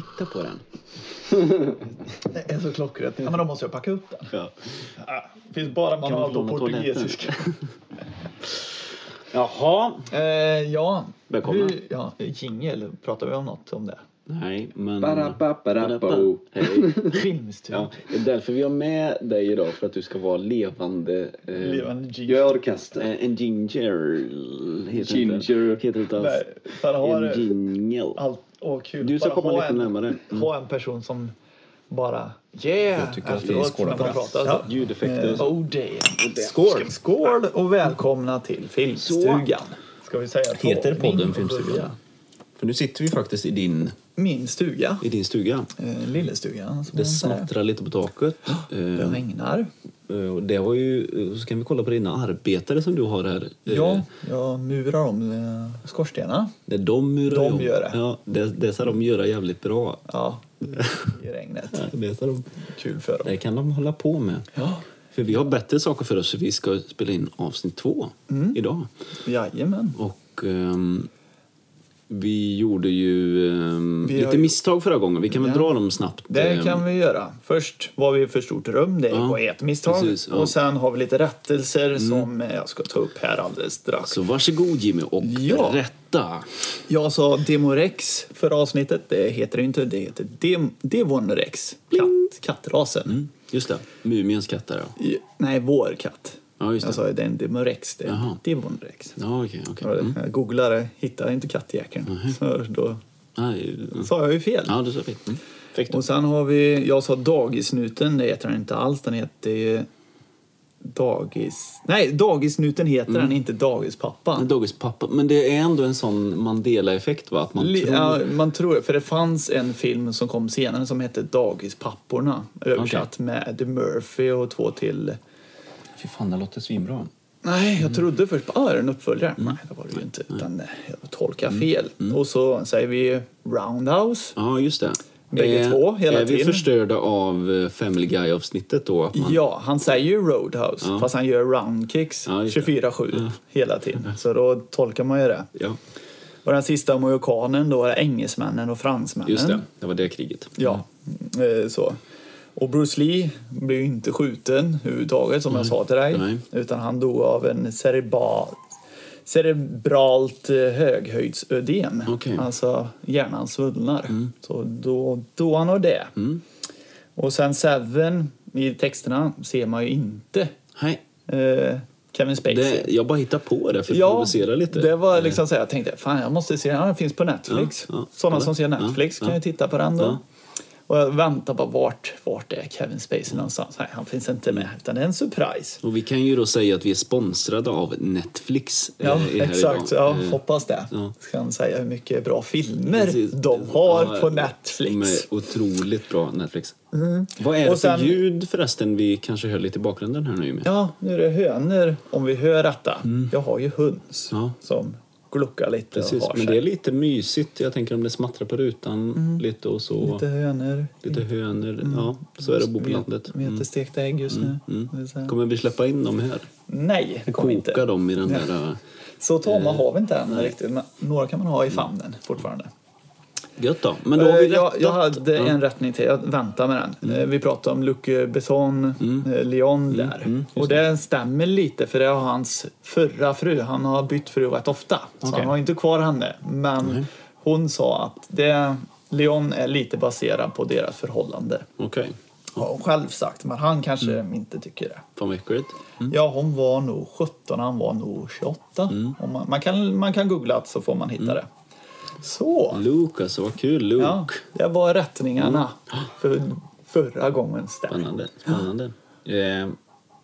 titta på den. Det är så klockrent. Ja, men då måste jag packa upp den. Ja. Ja, finns bara manual på portugisiska. Jaha. eh, ja. Välkomna. Hur- Ja, jingel. Pratar vi om något om det? Nej, men... Ba-da-ba-ba-da-bo. Hej. Filmstudio. Ja, det är därför vi har med dig idag, för att du ska vara levande... Eh, Levande jingel. Orkester. eh, en ginger... Heter det inte. Ginger. Heter det inte alls. Nej, för att ha En jingle. Allt, åh, kul. Du ska Bara komma lite en, närmare. Mm. Ha en person som bara yeah Jag tycker att vi skålar på det. pratar. Ja, ljudeffekter och så. Oh damn. Skål! Skål och välkomna till Filmstugan. Ska vi säga? Heter podden Filmstugan? För nu sitter vi faktiskt i din, Min stuga. I din stuga. Eh, Lillestugan. Det smattrar lite på taket. Det Eh, regnar. Eh, det var ju... Så kan vi kolla på dina arbetare som du har här. Eh, Ja, jag murar om eh, skorstenarna. Det de murar De om. gör det. Ja, det, det ska de göra jävligt bra. Ja, i regnet. Det, ska de, Kul för dem. det kan de hålla på med. Ja, För vi har bättre saker för oss, så vi ska spela in avsnitt två Mm. idag. jajamän. Och ehm, vi gjorde ju ehm, Vi lite ju- misstag förra gången. Vi kan väl Ja. dra dem snabbt. Det Ehm, kan vi göra. Först var vi i för stort rum, det Ja, var ett misstag. precis, ja. Mm. Och sen har vi lite rättelser som eh, jag ska ta upp här alldeles strax. Så varsågod Jimmy och Ja. rätta. Jag sa Demorex förra avsnittet. Det heter det inte. Det heter Dem Devonerex. Katt, kattrasen. Mm, just det, Mumiens katter ja. I- Nej, vår katt. Ja, just det. Sa det är en Demorex. Det är Jaha. Devonerex. Ja, okej. Och Mm. Jag googlade, hittade inte kattjäkeln. Så då Nej, mm. sa jag ju fel. Ja, du sa fel. Mm. Och sen har vi, jag sa dagisnuten, det heter den inte alls. Den heter ju dagis... Nej, dagisnuten heter Mm. den, inte dagispappa. En Dogges pappa. Men det är ändå en sån Mandela-effekt va? Att man Li- tror... Ja, man tror för det fanns en film som kom senare som hette Dagispapporna. Översatt med Eddie Murphy och två till. Fy fan det låter svinbra. Nej, jag trodde först att ah, är en uppföljare. Mm. Nej, det var det ju inte. Utan eh, jag tolkade fel. Och så säger vi Roundhouse. Ja, just det. Bägge är, två, hela Är vi tiden. förstörda av eh, Family Guy-avsnittet då? Man... Ja, han säger ju Roadhouse, Ja. fast han gör roundkicks Ja, just det. 24-7 hela tiden. Så då tolkar man ju det. ja, Och den sista mohikanen då är engelsmännen och fransmännen. just det. Det var det kriget. Ja, eh, så. Och Bruce Lee blev inte skjuten överhuvudtaget som jag sa till dig. Nej. Utan han dog av en cerebral, cerebralt eh, höghöjdsödem. Okej. Alltså hjärnan svullnar. Så då, då han har det. Mm. Och sen Seven, i texterna ser man ju inte Nej, eh, Kevin Spacey. det, jag bara hittar på det för att provocera lite. det var liksom så här, jag tänkte fan jag måste se den, Ja, den finns på Netflix. Ja, ja, Sådana som ser Netflix Ja, kan ja. ju titta på den då. Och jag väntar bara vart, vart är Kevin Spacey någonstans? Nej, han finns inte med, utan det är en surprise. Och vi kan ju då säga att vi är sponsrade av Netflix. eh, Ja, här exakt. Ja, Eh, hoppas det. ja. Ska säga hur mycket bra filmer precis. de har Ja, på De Netflix. är otroligt bra, Netflix. Vad är det Och sen- för ljud förresten vi kanske hör lite i bakgrunden här nu Jimmy? Ja, nu är det hönor om vi hör detta. Jag har ju höns Mm. Ja. som gluckar lite Precis, och men det är lite mysigt. Jag tänker om det smattrar på rutan lite och så. Lite Lite, hönor. hönor. Ja, så är det att bo på landet. De äter stekta ägg just nu. Är så här. Kommer vi släppa in dem här? Nej, det kommer inte. Koka dem i den där... äh, Så tama har vi inte än riktigt. Några kan man ha i famnen fortfarande. Gött då. Men då har vi Eh, jag, rättat. jag hade en rättning till. Jag väntar med den. Eh, Vi pratade om Luc Besson, eh, Leon där. och det stämmer lite för det har hans förra fru. Han har bytt fru rätt ofta. Så Okej. han har inte kvar henne. Men hon sa att det, Leon är lite baserad på deras förhållande. Okej. Har hon själv sagt. Men han kanske inte tycker det. Fan vad äckligt. Ja, hon var nog 17, han var nog 28. Om man, man, kan, man kan googla så får man hitta det. Så. Luke alltså, vad kul. Luke. Ja, det var rättningarna för förra gången. Spännande. Spännande. Eh,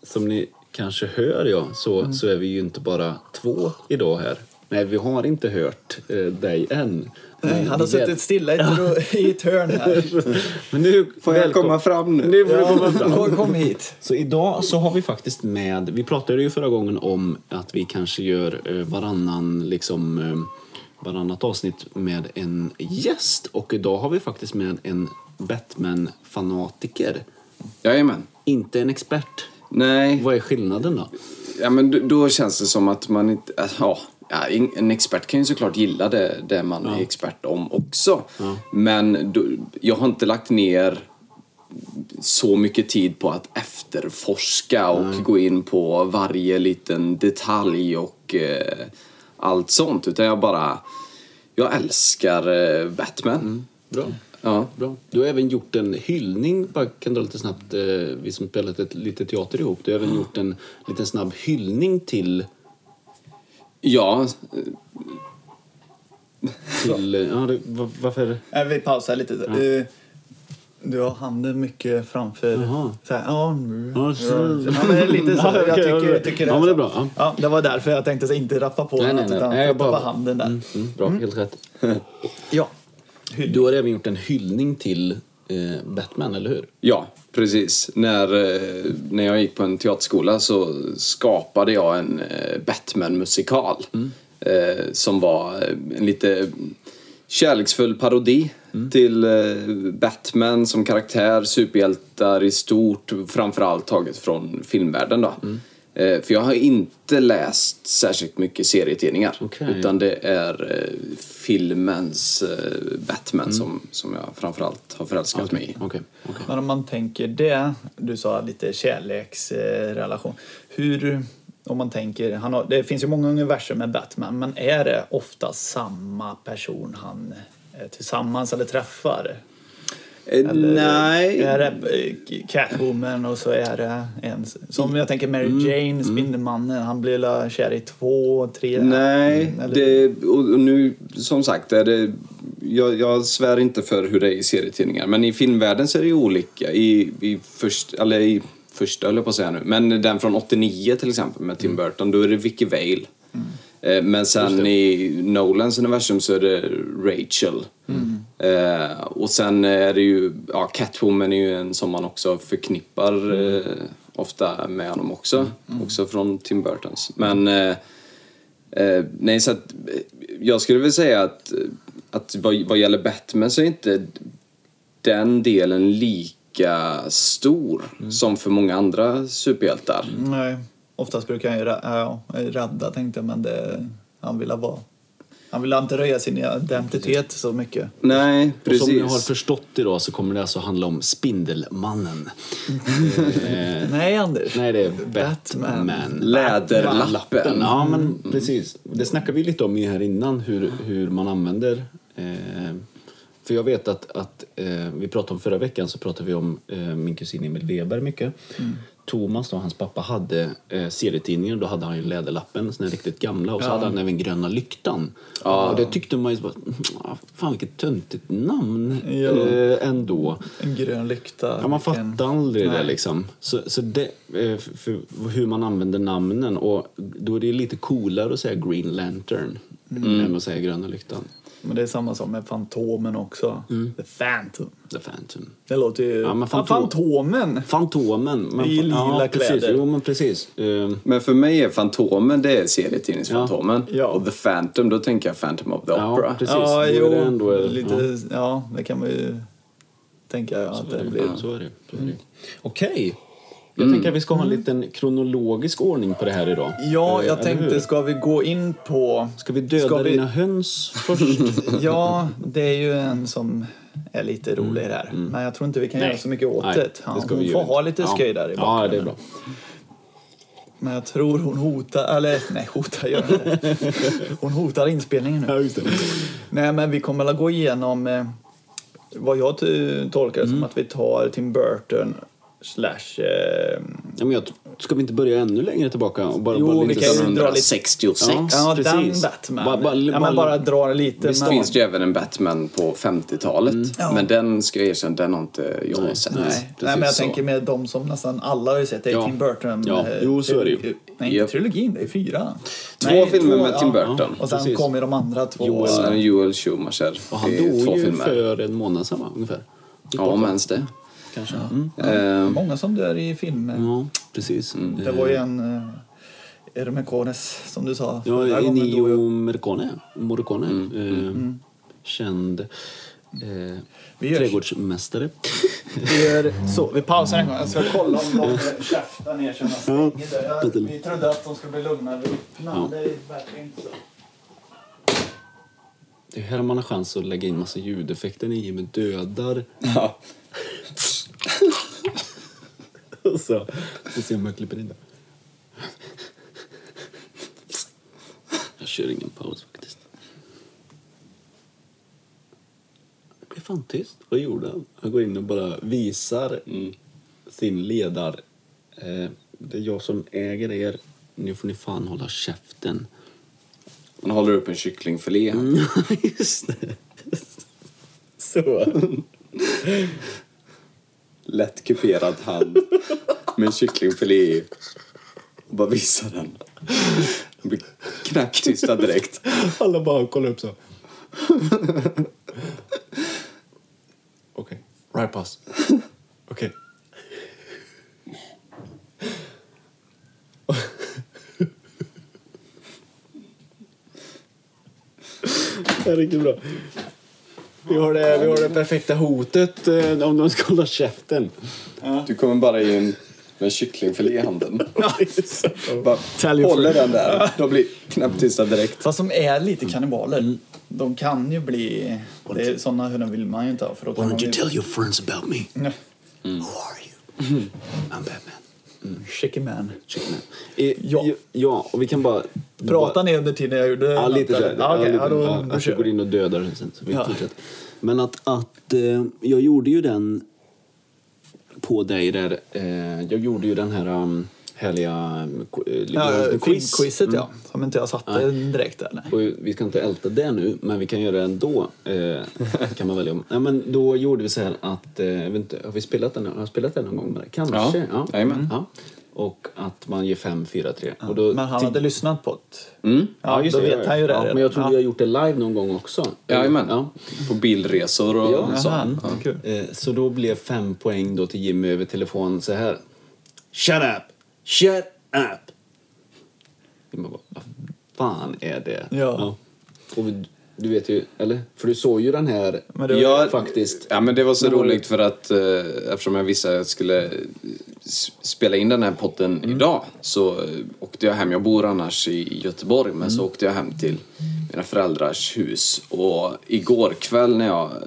som ni kanske hör ja, så, Mm. så är vi ju inte bara två idag här. Nej, vi har inte hört eh, dig än. Nej, han har suttit stilla i ett, ro- i ett hörn här. Men nu Får jag komma fram nu? Nu får du komma Ja, fram. kom, kom hit. Så idag så har vi faktiskt med, vi pratade ju förra gången om att vi kanske gör eh, varannan, liksom, eh, varannat avsnitt med en gäst. Och idag har vi faktiskt med en Batman-fanatiker. Jajamän. Inte en expert. Nej, Vad är skillnaden då? ja, men då, då känns det som att man inte... äh, Ja, Ja, en expert kan ju såklart gilla det, det man är expert om också. Men då, jag har inte lagt ner så mycket tid på att efterforska och gå in på varje liten detalj och eh, allt sånt. Utan jag bara... Jag älskar eh, Batman. Bra. Ja. Bra. Du har även gjort en hyllning, bara kan dra lite snabbt, eh, vi som spelat ett, lite teater ihop. Du har även gjort en liten snabb hyllning till, Ja, till eh, ja, det, var, varför? Vi pausar lite. Du, du har handen mycket framför. Så här, ja, nu. Ja, Ja, så- men det är lite så. Ja, Jag tycker, ja, jag tycker ja, men det är bra, ja. Ja, det var därför jag tänkte så inte rappa på Nej, nej, något nej. utan Nej, jag bara- på handen där. Mm, bra, helt rätt. Ja. Du har även gjort en hyllning till eh, Batman, eller hur? Ja, precis. När, eh, när jag gick på en teaterskola så skapade jag en eh, Batman-musikal. Eh, som var eh, en lite kärleksfull parodi till eh, Batman som karaktär, superhjältar i stort, framförallt taget från filmvärlden då. Eh, för jag har inte läst särskilt mycket serietidningar. Okej. Utan det är eh, filmens Batman som, som jag framförallt har förälskat mig i. Okej. Men om man tänker det, du sa lite kärleksrelation. Hur, om man tänker, han har, det finns ju många universum med Batman, men är det ofta samma person han är tillsammans eller träffar? Eller Nej. Är det eh, Catwoman och så är det en, som jag tänker Mary Mm, Jane, Spindelmannen, han blir kär i två, tre? Nej, Eller- det, och och nu som sagt är det, jag, jag svär inte för hur det är i serietidningar men i filmvärlden så är det ju olika. I, i, först, eller i första höll jag på att säga nu, men den från 89 till exempel med Tim Burton, då är det Vicky Vale. Eh, Men sen i Nolans universum så är det Rachel. Eh, och sen är det ju, ja Catwoman är ju en som man också förknippar eh, ofta med honom också. Också från Tim Burtons. Men eh, Eh, nej, så att jag skulle väl säga att, att vad, vad gäller Batman så är inte den delen lika stor som för många andra superhjältar. Nej, oftast brukar han ju ja, rädda tänkte jag, men det, han vill vara... Han vill inte röja sin identitet så mycket. Nej, Och som ni har precis. förstått idag så kommer det alltså handla om Spindelmannen. eh, Nej, Anders. nej, det är Batman. Batman. Läderlappen. Ja, men precis. Det snackade vi lite om här innan, hur, hur man använder... Eh, för jag vet att, att eh, vi pratade om förra veckan så pratade vi om eh, min kusin Emil Weber mycket. Thomas då, hans pappa, hade eh, serietidningen. Då hade han ju Läderlappen, här riktigt gamla. Och så hade han även Gröna Lyktan. Och det tyckte man ju så bara, "Ah, fan vilket töntigt namn Ja. eh, ändå. En grön lykta. Ja, man fattar aldrig det Nej. liksom. Så, så det, eh, för, hur man använder namnen och då är det lite coolare att säga Green Lantern än att säga Gröna Lyktan. Men det är samma som med Fantomen också. The Phantom. The Phantom. Det låter ju... Ja, men Fan, Fantom- Fantomen! Fantomen. Men, I lila ja, precis. kläder. Jo, men precis. Eh, Men för mig är Fantomen, det är serietidningsfantomen. Ja. Och The Phantom, då tänker jag Phantom of the Ja, Opera. precis. Ja, jo. det ändå, lite, ja. det kan man ju tänka att det blir. Ja, så är det. Så är det. Okej. Jag tänker att vi ska ha en liten kronologisk ordning på det här idag. Ja, jag eller tänkte, hur? ska vi gå in på... Ska vi döda ska vi- dina höns först? Ja, det är ju en som är lite rolig där. Men jag tror inte vi kan Nej. göra så mycket åt Nej, det. det Han, ska vi hon får ha lite Ja. skoj där i Ja, det är bakgrunden. bra. Men jag tror hon hotar, eller nej hotar gör hon inte. Hon hotar inspelningen nu. just det. Nej men vi kommer att gå igenom eh, vad jag tolkar det Mm. som att vi tar Tim Burton slash... Eh, Ja, men jag, ska vi inte börja ännu längre tillbaka? Och bara, Jo, bara vi lite kan ju dra lite- 1966. Ja. ja, den Batman. Bara- bara- ja, men bara- dra det lite. Visst men, finns det ju även en Batman på 50-talet. Ja. Men den ska jag erkänna, den har inte jag sett. Nej. Precis Nej, men jag så. tänker med de som nästan alla har ju sett. Det är Ja. Tim Burton. Ja, eh, jo, så är det ju. Nej, inte trilogin. Det är fyra. Två Nej, filmer två, med Tim ja. Burton. Och sen Precis. kommer de andra två. Och sen Joel Schumacher. Och han dog två ju filmer. för en månad sedan, ungefär. Ja, om ens det. Kanske. Mm. Eh, Många som dör i filmer. Ja, precis. Det var ju en... Uh, Hermecones, som du sa. Ja, Ennio Morricone. Morricone. Mm, Eh, Känd eh, Vi gör- trädgårdsmästare. Vi gör så. Vi pausar en gång. Jag ska kolla om de käftar ner sig. Vi trodde att de skulle bli lugnare och öppna. Det är verkligen inte så. Det är här man har chans att lägga in massa ljudeffekter i med dödar. Ja. Och så. Vi ser jag klipper in det. Jag kör ingen paus faktiskt. Det blev fan tyst. Vad gjorde han? Han går in och bara visar sin ledar. Eh, det är jag som äger er. Nu får ni fan hålla käften. Man håller upp en kycklingfilé. Just det. Så. Lätt kuperad hand med en kycklingfilé i. Och bara visar den. De blir knäpptysta direkt. Alla bara kollar upp så. Okej. Right pass. Okej. Det är riktigt bra. Vi har det, vi har det perfekta hotet eh, om de ska hålla käften. Du kommer bara in med en kycklingfilé i handen. Bara Tell you håller den där. De blir knäpptysta direkt. Fast de är lite kannibaler. De kan ju bli... Det är, sådana hundar vill man ju inte ha. För då kan de ju... your friends about me? Who are you? I'm Batman. Chicken man. Chicken man. Eh, Ja. ja. och vi kan bara... Prata ni under tiden jag gjorde Ja, lite så. Ja, okej. Ja, då, ja, jag går in och dödar sen. Så vi Ja. fortsätter. Men att, att eh, jag gjorde ju den på dig där. Eh, jag gjorde ju den här um, härliga eh, lite Ja, quiz. Mm. filmquizet ja. Som inte jag satte direkt där. Nej. Och vi ska inte älta det nu, men vi kan göra det ändå. Eh, kan man välja om. Ja, men då gjorde vi så här att, eh, inte, har vi spelat den? Har jag spelat den någon gång med dig? Kanske? Ja. ja. Ja. Och att man ger fem, fyra, tre. Och då, Men han hade lyssnat på det. Mm. Ja, just då det, vet han ju det ja, redan. Men jag tror Ja. vi har gjort det live någon gång också. Jajamän. Ja. På bilresor och Ja, så. Jaha, Ja. kul. Eh, Så då blev fem poäng då till Jimmy över telefon så här. Shut up! Shut up! Bara, vad fan är det? Ja. Och vi, du vet ju, eller? För du såg ju den här Men det var- Ja, faktiskt. Ja, men det var så roligt för att eh, eftersom jag visste att jag skulle s- spela in den här potten Mm. idag så eh, åkte jag hem. Jag bor annars i Göteborg men Mm. så åkte jag hem till mina föräldrars hus och igår kväll när jag eh,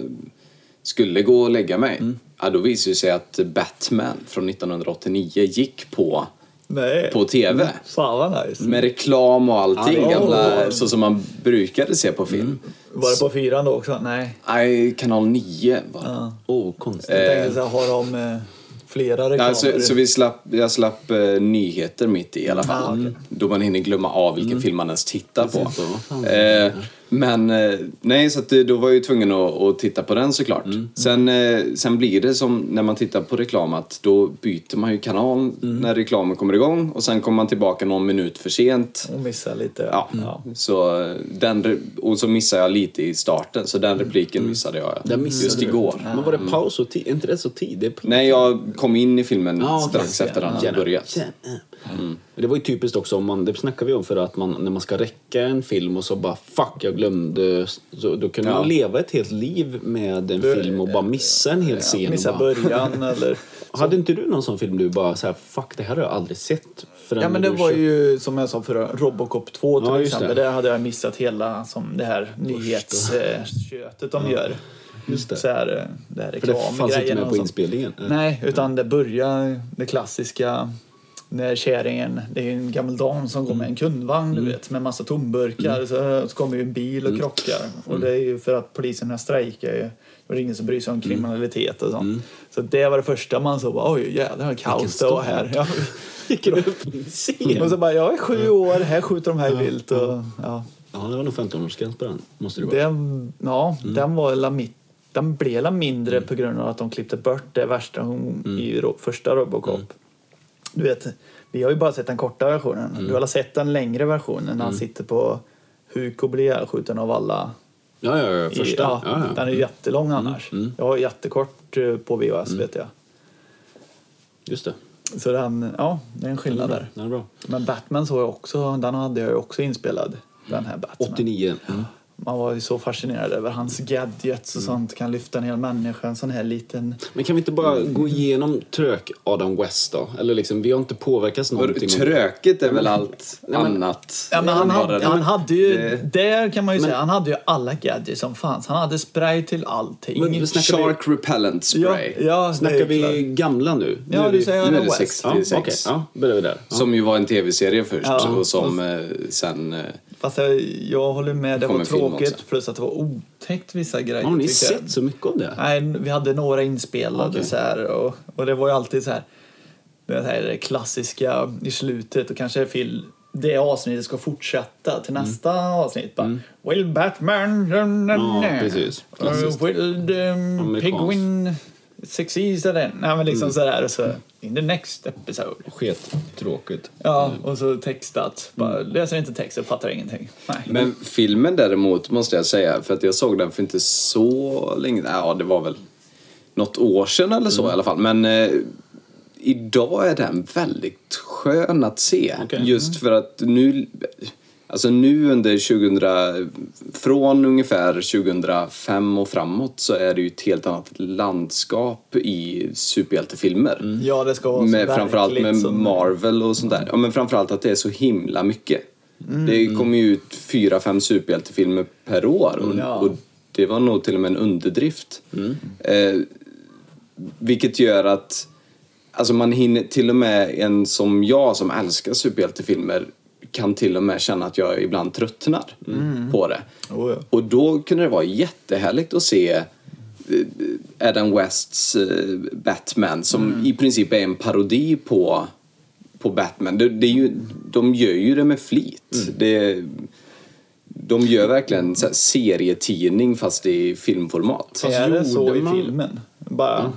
skulle gå och lägga mig Mm. ja, då visade det sig att Batman från 1989 gick på, Nej. på TV. Fan vad nice. Med reklam och allting, Ja, gamla, så som man brukade se på film. Var det på fyran då också? Nej. Nej, kanal 9 var det. Ja. Åh, konstigt. Jag tänkte så här, har de eh, flera reklamer? Ja, så, så vi slapp, jag slapp eh, nyheter mitt i i alla fall. Ah, okej. Då man hinner glömma av vilken film man ens tittar på. Precis, fan. Eh, men eh, nej, så att, eh, då var jag ju tvungen att, att titta på den såklart. Sen, eh, sen blir det som när man tittar på reklam att då byter man ju kanal när reklamen kommer igång och sen kommer man tillbaka någon minut för sent. Och missar lite. Ja, Så, eh, den, och så missade jag lite i starten så den repliken missade jag Den missade just du. igår. Men var det paus och tid? Är inte det så tid? Det är Nej, jag kom in i filmen Ah, strax efter den hade börjat. Men Det var ju typiskt också, om man, det snackar vi om för att man, när man ska räcka en film och så bara fuck, jag glömde. Så, då kan Ja. man leva ett helt liv med en film och bara missa en hel scen. och Missa bara, början eller... Hade inte du någon sån film du bara så här, fuck det här har jag aldrig sett? Ja men det var ju som jag sa förra, Robocop 2 till Ja, exempel. det. Där hade jag missat hela som det här nyhetskötet de gör. Just det. Så här, det här För det fanns inte med på inspelningen. Nej, utan det börjar det klassiska när kärringen, det är en gammal dam som går med en kundvagn Mm. du vet med massa tomburkar så, så kommer ju en bil och krockar och det är ju för att polisen har strejkat ju. Det är ingen som bryr sig Mm. om kriminalitet och sånt. Så det var det första man såg, oj jävlar vad kaos det var här. Ja. Vilken öppningsscen! Och så bara, jag är sju år, här skjuter de här vilt och ja. Ja, det var nog 15-årsgräns på den. Måste det vara. Den, ja, Mm. den var la mitt den blev mindre på grund av att de klippte bort det värsta hon, Mm. i första Robocop. Du vet, vi har ju bara sett den korta versionen. Mm. Du har sett den längre versionen när han sitter på huk och blir ihjälskjuten av alla. Ja, ja, ja. i- Första. ja, ja, ja. Den är ju jättelång annars. mm. Jag har jättekort eh, på VHS vet jag. Just det. Så den, ja, det är en skillnad där. Är bra. Men Batman såg jag också, den hade jag också inspelad. Den här Batman. 89. Mm. man var ju så fascinerad över hans gadgets och sånt. Kan lyfta en hel människa, en sån här liten... Men kan vi inte bara gå igenom trök Adam West då? Eller liksom, vi har inte påverkats någonting. Tröket är väl allt men- annat. Ja, men han, hade, han hade ju, Det- där kan man ju säga, han hade ju alla gadgets som fanns. Han hade spray till allting. Men snackar vi- Shark repellent spray. Ja, ja, Snackar vi klart. gamla nu? Ja, nu är du säger Adam det West. 66. Ja, okej. Ja, börjar vi där. Ja. Som ju var en tv-serie först Ja. och som eh, sen... Fast jag, jag håller med, det Kom var tråkigt plus att det var otäckt vissa grejer. Har ni jag. sett så mycket av det? Nej, vi hade några inspelade Okej. så här och, och det var ju alltid så här det, här det klassiska i slutet och kanske fil, det avsnittet ska fortsätta till Mm. nästa avsnitt. Bara, Will Batman... Ja, precis. Klassiskt. Uh, will the um, Amerikanskt. Pigwin succeed? Nej, men Mm. liksom så där och så in the next episode. Sket tråkigt. Ja, och så textat. Bara, läser inte texten, fattar ingenting. Nej. Men filmen däremot måste jag säga, för att jag såg den för inte så länge Ja, det var väl något år sedan eller så i alla fall. Men eh, idag är den väldigt skön att se. Okej. Just för att nu, alltså nu under 2000, från ungefär 2005 och framåt så är det ju ett helt annat landskap i superhjältefilmer. Ja, det ska vara med, framförallt med som- Marvel och sånt där. Ja, men framförallt att det är så himla mycket. Det kommer ju ut fyra, fem superhjältefilmer per år och, Ja. och det var nog till och med en underdrift. Eh, vilket gör att alltså man hinner, till och med en som jag som älskar superhjältefilmer kan till och med känna att jag ibland tröttnar på det. Oh, ja. Och då kunde det vara jättehärligt att se eh, Adam Wests eh, Batman som i princip är en parodi på, på Batman. Det, det är ju, de gör ju det med flit. Det, de gör verkligen så här serietidning fast i filmformat. Fast är det så i man- filmen? Bara,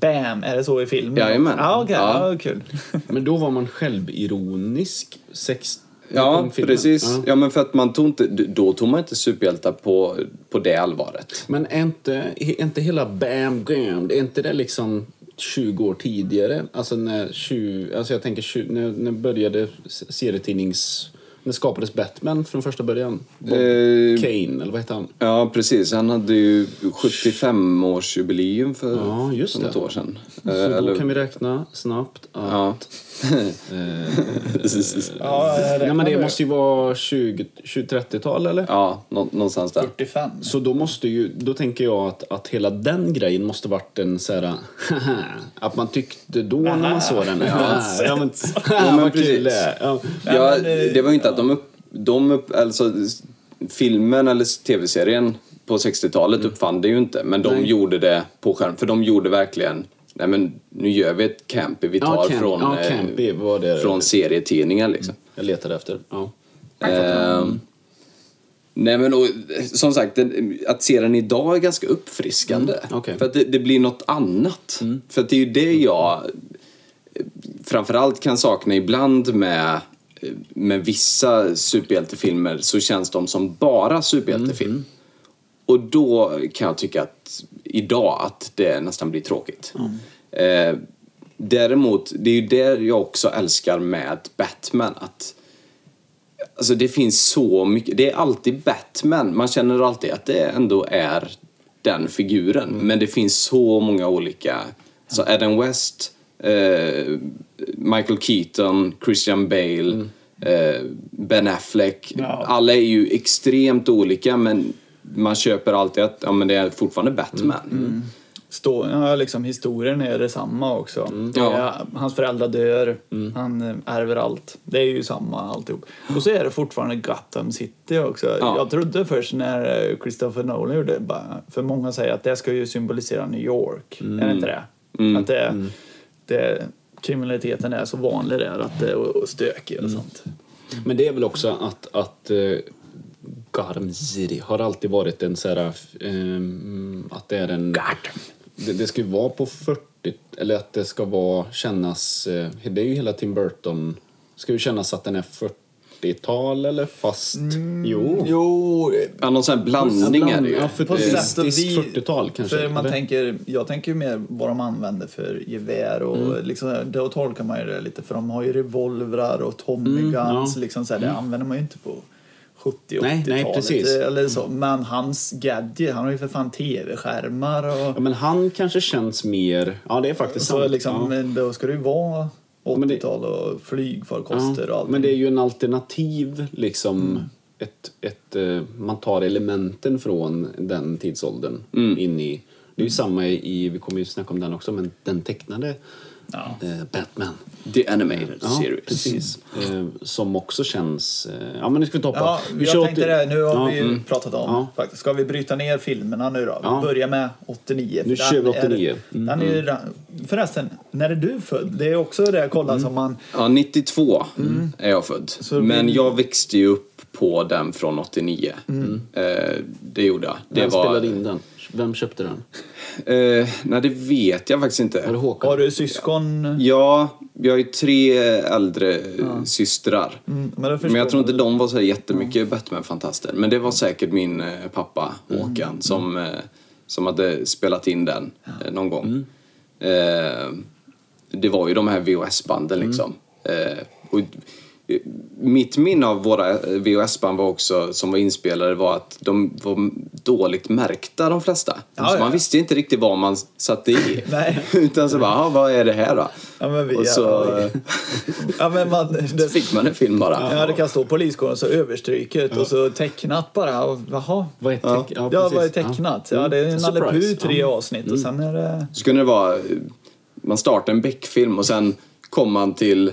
bam, är det så i filmen? Jajamän. Ja, okej. Ja. Ja. kul. Men då var man självironisk. Sex... Ja, precis. Ja. Ja. men för att man tog inte, då tog man inte superhjältar på, på det allvaret. Men är inte, är inte hela Bam Gam, är inte det liksom 20 år tidigare? Alltså när 20, alltså jag tänker 20, när, när började serietidnings... När skapades Batman från första början? Bob Eh, Kane, eller vad heter han? Ja, precis. Han hade ju 75-årsjubileum för, Ja, just det. något år sedan. Så Eh, då eller- kan vi räkna snabbt att... Ja. Ja, Nej, men det måste ju vara 20 20-30-tal eller? ja, nå- någonstans där. 45. Så då måste ju, då tänker jag att, att hela den grejen måste varit en så här, att man tyckte då när man såg den, ja, ja men, men precis. det är. Ja. Ja, eh, det var ju inte att de upp, de upp, alltså filmen eller tv-serien på 60-talet uppfann det ju inte, men de Mm. Nej. gjorde det på skärm, för de gjorde verkligen Nej men nu gör vi ett campy vi tar Ja, camp- från, ja, eh, campy från serietidningar liksom. Jag letade efter. Ja. Ehm, nej men och, som sagt, att se den idag är ganska uppfriskande. Mm, okej. För att det, det blir något annat. För att det är ju det jag eh, framförallt kan sakna ibland med, med vissa superhjältefilmer så känns de som bara superhjältefilm. Och då kan jag tycka att idag att det nästan blir tråkigt. Eh, däremot, det är ju det jag också älskar med Batman. Att Alltså det finns så mycket, det är alltid Batman. Man känner alltid att det ändå är den figuren. Men det finns så många olika. Så Adam West, eh, Michael Keaton, Christian Bale, eh, Ben Affleck. Ja. Alla är ju extremt olika men man köper alltid att ja, men det är fortfarande Batman. Stå, ja, liksom, historien är detsamma också. Det Ja. är, hans föräldrar dör, han eh, ärver allt. Det är ju samma alltihop. Och så är det fortfarande Gotham City också. Ja. Jag trodde först när eh, Christopher Nolan gjorde det, för många säger att det ska ju symbolisera New York. Är det inte det? Att det, det, kriminaliteten är så vanlig där att är stökig och sånt. Men det är väl också att, att Gotham City har alltid varit en så här, ehm, att det är en... Det, det ska ju vara på 40, eller att det ska vara, kännas, eh, det är ju hela Tim Burton, ska ju kännas att den är 40-tal eller fast, jo. Jo, Ja, någon sån här blandning är det ju. Ja, för På sätt och futuristiskt vis- 40-tal kanske. För man eller? tänker, jag tänker ju mer vad de använder för gevär och Mm. liksom, då tolkar man ju det lite för de har ju revolvrar och Tommy Mm, guns ja. Mm. liksom så här, det använder man ju inte på 70 och Nej, 80-talet. nej, precis. Eller så. Men hans gadget, han har ju för fan tv-skärmar och... Ja, men han kanske känns mer... Ja, det är faktiskt så sant. liksom, ja. men Då ska det ju vara 80-tal och flygfarkoster och Ja, allt. men det är ju en alternativ liksom ett, ett, eh, man tar elementen från den tidsåldern in i det är ju samma i, vi kommer ju snacka om den också, men den tecknade Ja. eh, Batman. The Animated Ja, Series. precis. Eh, som också känns... Eh, ja, men nu ska vi toppa. Ja, vi jag tänkte det. Nu har ja, vi ju mm. pratat om Ja. faktiskt. Ska vi bryta ner filmerna nu då? Vi Ja. börjar med 89. Nu kör vi den är- 89. Mm. Den är ju, förresten, när är du född? Det är också det jag kollar som man... Ja, 92 är jag född. Så Men vi- jag växte ju upp på den från 89. Eh, det gjorde jag. Det Vem var, spelade in den? Vem köpte den? Eh, nej, det vet jag faktiskt Var det inte. Håkan? Har du syskon? Ja, jag har ju tre äldre systrar. Mm, men, Men jag tror inte de var så jättemycket Batman-fantaster. Men det var säkert min eh, pappa, Håkan, som, eh, som hade spelat in den eh, någon gång. Eh, det var ju de här VHS-banden liksom. Eh, och, mitt minne av våra eh, VHS-band var också, som var inspelade var att de var dåligt märkta de flesta. Ja, så ja. man visste inte riktigt vad man satte i. Utan så bara, "Ah, vad är det här då? Ja, men vi- och så ja, Ja, men man, det, fick man en film bara. ja, det kan stå poliskåren så överstryket och så tecknat bara. Och, Jaha. Vad är teck- Ja, precis. vad är tecknat? Ja, det är en Surprise. Nalle tre Ja. avsnitt och sen är det... Så kunde det vara, man startar en Beck-film och sen kommer man till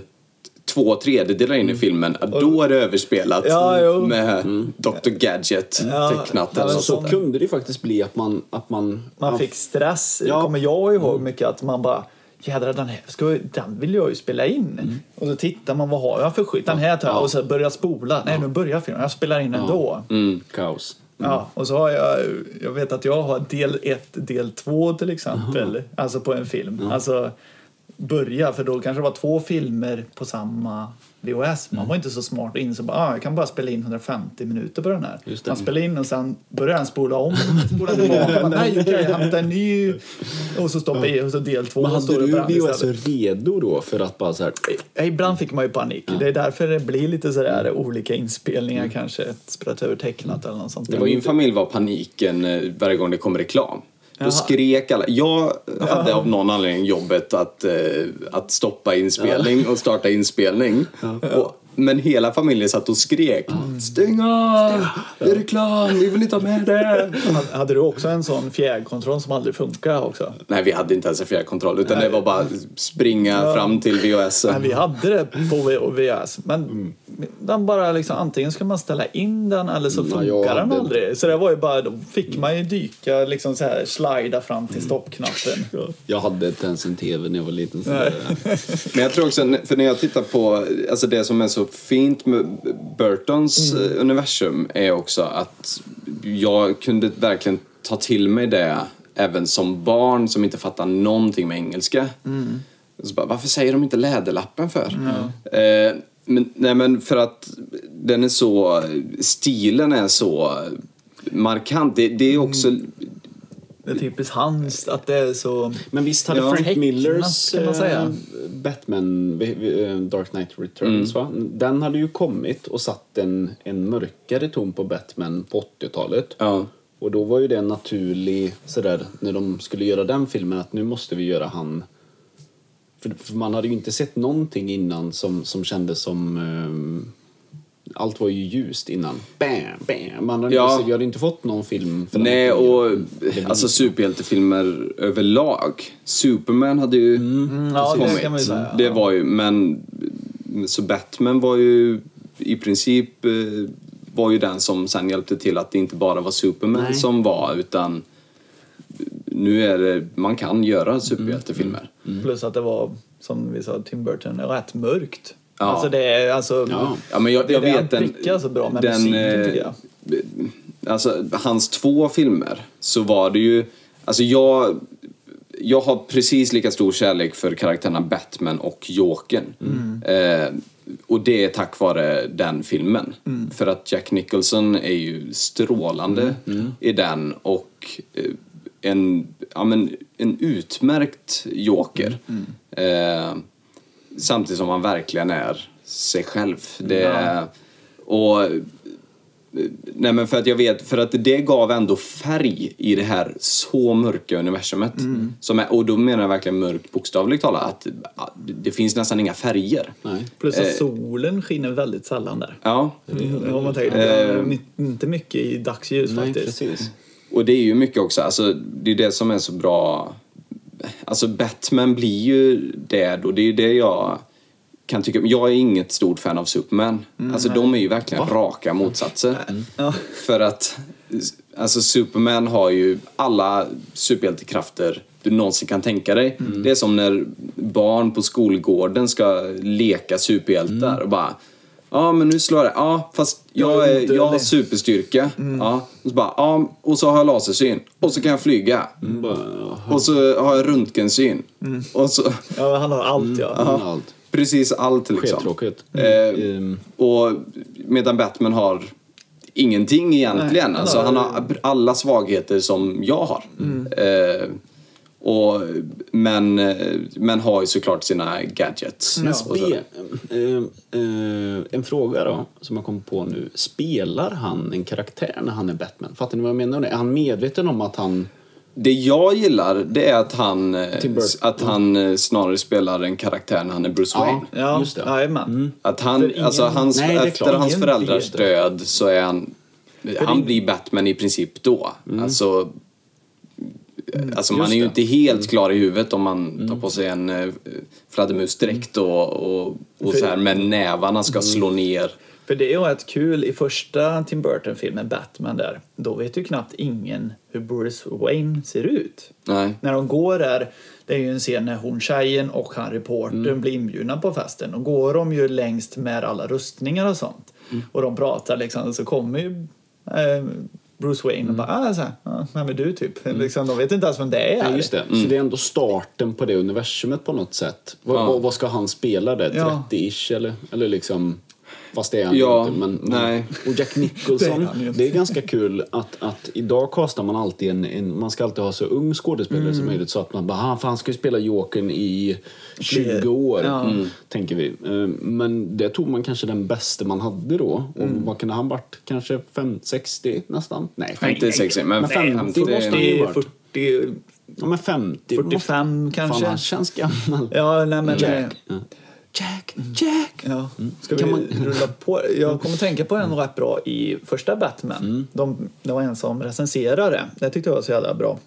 två tredjedelar in i filmen, ja, då är det överspelat Ja, med Dr. Gadget Ja, tecknat. ja, så. Så kunde det faktiskt bli att man... Att man, Man fick stress, Ja. kommer jag ihåg mycket, att man bara Jädrar, den här ska, den vill jag ju spela in. Och så tittar man, vad har jag för skit? Den här tar jag och så börjar spola. Nej, nu börjar filmen. Jag spelar in ändå. Mm. Kaos. Ja, och så har jag, jag vet att jag har del 1, del 2 till exempel, alltså på en film. Alltså börja, för då kanske det var två filmer på samma VHS. Man var inte så smart och insåg bara, ah, jag kan bara spela in 150 minuter på den här. Man spelar in och sen börjar den spola om, spola tillbaka. Man, Nej, okej, hämta en ny och så stoppa i och så del 2. Men hade du VHS redo då för att bara så här... Ibland fick man ju panik. Det är därför det blir lite sådär olika inspelningar kanske. Spelat över tecknat eller något sånt. Det var min familj var paniken eh, varje gång det kom reklam. Då skrek alla. Jag hade av någon anledning jobbet att, eh, att stoppa inspelning och starta inspelning. Och, men hela familjen satt och skrek. Stäng av! Det är reklam! Vi vill inte ha med det! Hade du också en sån fjärrkontroll som aldrig funkar också? Nej, vi hade inte ens en fjärrkontroll utan det var bara springa fram till VHS. Nej, vi hade det på VHS, men den bara liksom, antingen ska man ställa in den eller så Mm, funkar jag den hade- aldrig. Så det var ju bara, då fick man ju dyka, liksom så här, slida fram till stoppknappen. Jag hade inte ens en TV när jag var liten. Så det, Men jag tror också, för när jag tittar på, alltså det som är så fint med Burtons Mm. eh, universum är också att jag kunde verkligen ta till mig det även som barn som inte fattar någonting med engelska. Mm. Så bara, varför säger de inte läderlappen för? Eh, men, nej men för att den är så, stilen är så markant. Det, det är också, Det är typiskt hans, att det är så... Men visst hade Ja. Frank Millers kan man säga. eh, Batman, eh, Dark Knight Returns, va? den hade ju kommit och satt en, en mörkare ton på Batman på 80-talet. ja. Och då var ju det en naturlig, sådär, när de skulle göra den filmen, att nu måste vi göra han... För, för man hade ju inte sett någonting innan som, som kändes som... ehm, allt var ju ljust innan. Bam, bam. Man hade Ja. inte, vi hade inte fått någon film. för Nej, och alltså superhjältefilmer överlag. Superman hade ju ja, det kommit. kan man ju säga. Det var ju, men så Batman var ju i princip eh, var ju den som sen hjälpte till att det inte bara var Superman Nej. som var utan nu är det, man kan göra superhjältefilmer. Plus att det var, som vi sa, Tim Burton, rätt mörkt. Ja. Alltså det är, alltså... Ja. Ja, men jag, jag vet den, prickar så bra med den, musiken, eh, tycker jag. Alltså, hans två filmer så var det ju... Alltså jag, jag har precis lika stor kärlek för karaktärerna Batman och Jokern. Eh, och det är tack vare den filmen. För att Jack Nicholson är ju strålande i den och eh, en, ja, men, en utmärkt Joker. Eh, samtidigt som han verkligen är sig själv. Det, och Nej men för att jag vet, för att det gav ändå färg i det här så mörka universumet. Som är, och då menar jag verkligen mörkt bokstavligt talat. Att det finns nästan inga färger. Nej. Plus att solen skiner väldigt sällan där. Ja, Om man tänker, my- inte mycket i dagsljus Nej, faktiskt. precis. och det är ju mycket också, alltså det är det som är så bra. Alltså Batman blir ju det då, det är ju det jag kan tycka. Jag är inget stort fan av Superman. alltså de är ju verkligen raka motsatser. Ja. För att alltså Superman har ju alla superhjältekrafter du någonsin kan tänka dig. Det är som när barn på skolgården ska leka superhjältar och bara Ja men nu slår jag. Ja fast Jag är jag har odödlig." superstyrka. Ja, och, så bara, ja, och så har jag lasersyn. Och så kan jag flyga. Bara, Och så har jag röntgensyn. Och så, Ja, han har allt ja. ja. allt. precis allt liksom. Skittråkigt. Eh, Ehm, och medan Batman har ingenting egentligen. Nej, alltså, han han har- har alla svagheter som jag har. Mm. Eh, och, men, men har ju såklart sina gadgets. Men spe, eh, eh, en fråga då, som jag kom på nu. Spelar han en karaktär när han är Batman? Fattar ni vad jag menar? Är han medveten om att han... Det jag gillar det är att han, att han eh, snarare spelar en karaktär när han är Bruce Wayne. Ja, just det. jajamän. Att han, För ingen- alltså hans, Nej, efter klart. hans föräldrars död så är han, han blir Batman i princip då. Alltså, alltså man Mm. är ju det. inte helt klar i huvudet om man tar på sig en uh, fladdermusdräkt och, och, och så här med nävarna ska slå ner. För det är ju rätt kul i första Tim Burton-filmen Batman där. Då vet ju knappt ingen hur Bruce Wayne ser ut. Nej. När de går där, det är ju en scen när hon tjejen och han reportern blir inbjudna på festen. Då går de ju längst med alla rustningar och sånt. Och de pratar liksom, så kommer ju eh, Bruce Wayne och bara ah, så här, ah, vem är du typ? Liksom, de vet inte ens vem det är. Ja, just det. Så det är ändå starten på det universumet på något sätt. Vad, Ja. vad, vad ska han spela det? Ja. 30-ish eller? Eller liksom... Fast det är han Ja, inte. Men, nej. Och Jack Det är Nicholson, han ju inte. det är ganska kul att, att idag kastar man alltid en, en... Man ska alltid ha så ung skådespelare Mm. som möjligt så att man bara, ah, för han ska ju spela Jokern i 20 år, Ja. mm, tänker vi. Eh, Men det tog man kanske den bästa man hade då. Och Mm. vad kunde han varit? Kanske 5, 60 nästan? Nej, 50, 60, men Men 50 50 måste han ju 40, varit. 40, Ja, men 50. 45 måste- kanske. Fan, han känns gammal. Ja, nej men... Jack. Ja. Jack, Jack. Ja. Ska vi man- rulla på? Jag kommer tänka på en rätt bra i första Batman. De, det var en som recenserade. Det tyckte jag var så jävla bra.